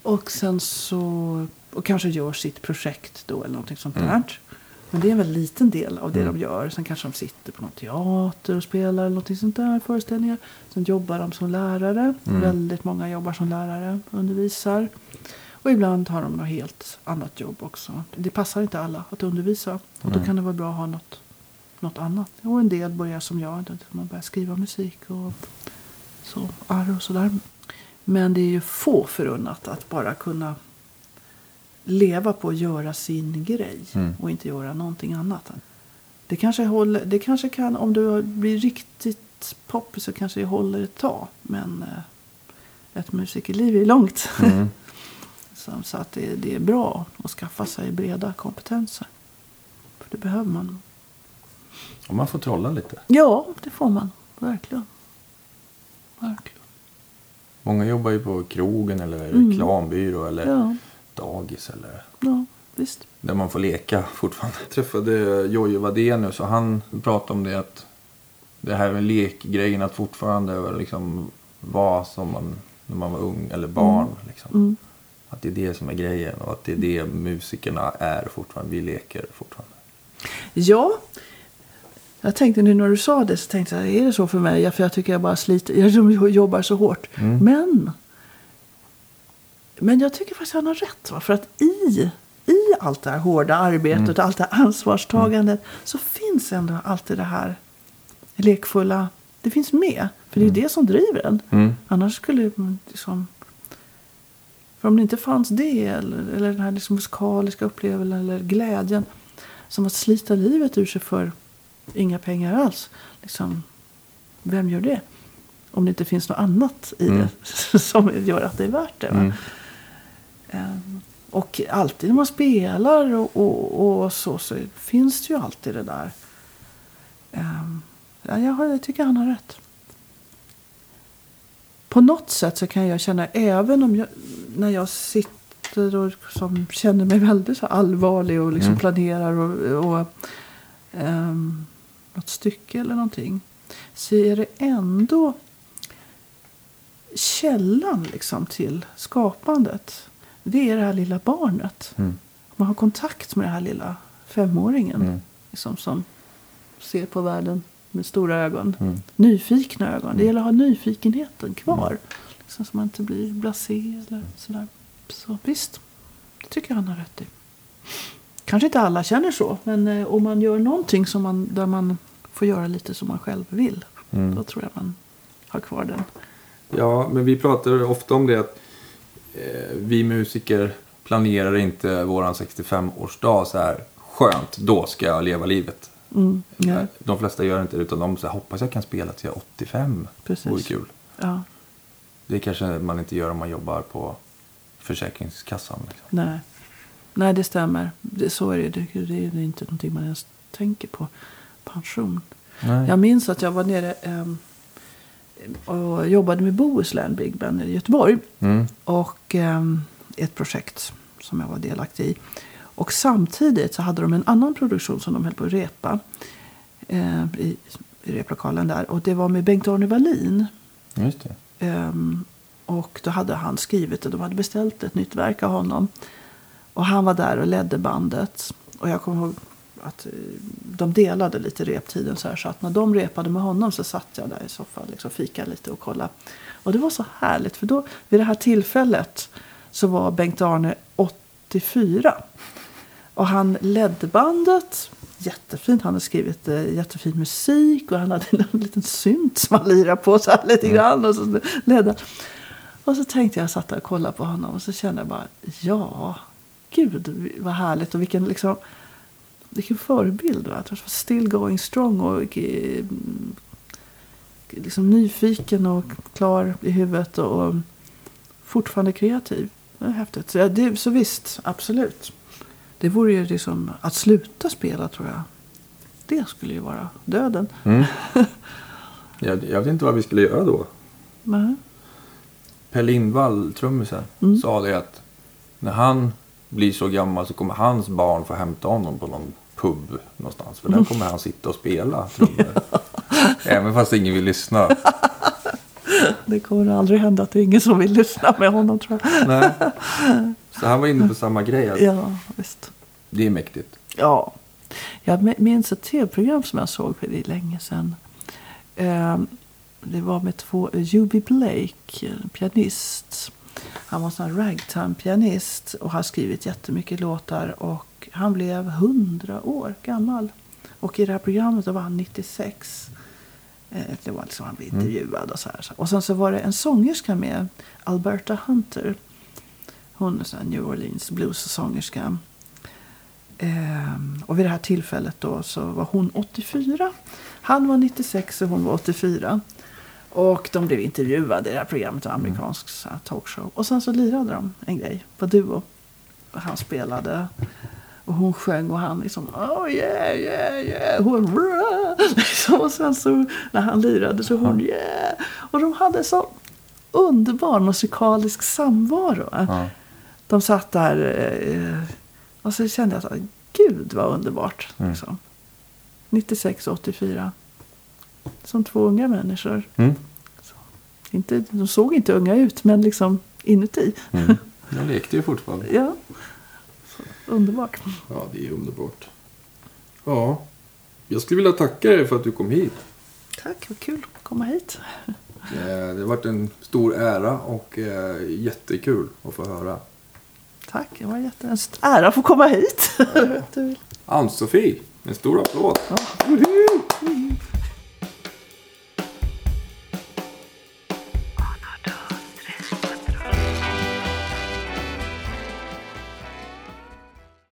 Och sen så, och kanske gör sitt projekt då eller någonting sånt Mm. där. Men det är en väldigt liten del av det Mm. de gör. Sen kanske de sitter på någon teater och spelar eller någonting sånt där, föreställningar. Sen jobbar de som lärare. Mm. Väldigt många jobbar som lärare, undervisar. Och ibland har de något helt annat jobb också. Det passar inte alla att undervisa. Och då kan det vara bra att ha något, något annat. Och en del börjar som jag, där man börjar skriva musik och så, arr och sådär. Men det är ju få förunnat att bara kunna leva på att göra sin grej Mm. och inte göra någonting annat. Det kanske, håller, det kanske kan, om du blir riktigt poppis så kanske det håller ett tag. Men eh, ett musikerliv är långt. mm. Så, så att det, det är bra att skaffa sig breda kompetenser. För det behöver man. om man får trolla lite. Ja, det får man. Verkligen. Verkligen. Många jobbar ju på krogen eller Mm. reklambyrå eller Ja, dagis eller ja visst. där man får leka fortfarande. Jag träffade Jojje Wadenius och han pratade om det att det här med lekgrejen att fortfarande liksom vara som man när man var ung eller barn. Liksom. Mm. Att det är det som är grejen och att det är det musikerna är fortfarande. Vi leker fortfarande. Ja, jag tänkte nu när du sa det så tänkte jag, är det så för mig? Ja, För jag tycker jag bara sliter, jag jobbar så hårt. Mm. Men, men jag tycker faktiskt han har rätt. Va? För att i, i allt det här hårda arbetet Mm. och allt det här ansvarstagandet så finns ändå alltid det här lekfulla. Det finns med. För det är det som driver en. Mm. Annars skulle man liksom... För om det inte fanns det, eller, eller den här liksom musikaliska upplevelsen eller glädjen som att slita livet ur sig för inga pengar alls. Liksom, vem gör det? Om det inte finns något annat i Mm. det som gör att det är värt det. Mm. Ehm, och alltid när man spelar och, och, och så, så finns det ju alltid det där. Ehm, ja, jag, har, jag tycker han har rätt. På något sätt så kan jag känna, även om jag, när jag sitter och som känner mig väldigt så allvarlig och liksom Mm. planerar och, och ehm, något stycke eller någonting. Så är det ändå källan liksom till skapandet. Det är det här lilla barnet. Mm. Man har kontakt med den här lilla femåringen. Mm. Liksom, som ser på världen med stora ögon. Mm. Nyfikna ögon. Det gäller att ha nyfikenheten kvar. Liksom, så man inte blir blasé eller sådär. Så visst, det tycker jag han har rätt i. Kanske inte alla känner så. Men eh, om man gör någonting som man, där man får göra lite som man själv vill. Mm. Då tror jag man har kvar den. Ja, men vi pratar ofta om det att eh, vi musiker planerar inte våran 65-årsdag så här skönt, då ska jag leva livet. Mm, ja, De flesta gör inte det utan de så här, hoppas jag kan spela till jag är 85. Precis. Vore kul. ja, Det kanske man inte gör om man jobbar på Försäkringskassan. Liksom. nej. nej, det stämmer. Det, så är det. det. Det är inte någonting man ens tänker på. Pension. Nej. Jag minns att jag var nere ehm, och jobbade med Bohuslän Big Band i Göteborg. Mm. Och ehm, ett projekt som jag var delaktig i. Och samtidigt så hade de en annan produktion som de höll på att repa. eh, i, I replokalen där. Och det var med Bengt-Arne Wallin. Just det. Um, och då hade han skrivit det. De hade beställt ett nytt verk av honom. Och han var där och ledde bandet. Och jag kommer ihåg att eh, de delade lite reptiden. Så, här, så att när de repade med honom så satt jag där i soffan liksom fikade lite och kollade. Och det var så härligt. För då vid det här tillfället så var Bengt-Arne 84. Och han ledde bandet. Jättefint. Han hade skrivit eh, jättefin musik. Och han hade en liten synt som han lirade på så här lite grann. Och så ledde. Och så tänkte jag, satt där och kollade på honom. Och så kände jag bara, ja, gud vad härligt. Och vilken liksom, vilken förebild. Va? Att vara Still going strong och eh, liksom nyfiken och klar i huvudet. Och, och fortfarande kreativ. Det är häftigt. Så, ja, det, så visst, absolut. Det vore ju liksom att sluta spela tror jag. Det skulle ju vara döden. Mm. jag, jag vet inte vad vi skulle göra då. Nej. Per Lindvall, trummisen, Mm. sa det att när han blir så gammal så kommer hans barn få hämta honom på någon pub någonstans. För där kommer han sitta och spela trummor. Även fast ingen vill lyssna. Det kommer aldrig hända att det är ingen som vill lyssna med honom tror jag. Nej. Så han var inne på samma grej. Att Ja, visst. Det är mäktigt. Ja. Jag minns ett tv-program som jag såg för det är länge sedan. Ehm, Det var med två, Juby Blake, pianist. Han var en ragtime-pianist och har skrivit jättemycket låtar. Och han blev 100 år gammal. Och i det här programmet var han 96. Eh, Det var liksom han blev intervjuad och så här. Och sen så var det en sångerska med, Alberta Hunter. Hon är en New Orleans blues-sångerska. Ehm, och vid det här tillfället då så var hon 84. Han var 96 och hon var 84. Och de blev intervjuade i det här programmet, en amerikansk så här talkshow. Och sen så lirade de en grej på duo. Och han spelade och hon sjöng och han liksom oh yeah yeah yeah. Hon liksom, och sen så när han lirade så hon yeah. Och de hade så underbar musikalisk samvaro. Ja. De satt där eh, och så kände jag att gud vad underbart. Mm. Liksom. 96 och 84. Som två unga människor. Mm. Inte, de såg inte unga ut men liksom inuti. Mm. Jag lekte ju fortfarande. Ja. Så, underbart. Ja, det är underbart. Ja, jag skulle vilja tacka dig för att du kom hit. Tack, vad kul att komma hit. Eh, Det har varit en stor ära och eh, jättekul att få höra. Tack, det var jätte- en ära att få komma hit. Ann-Sofie, en stor applåd. Ja.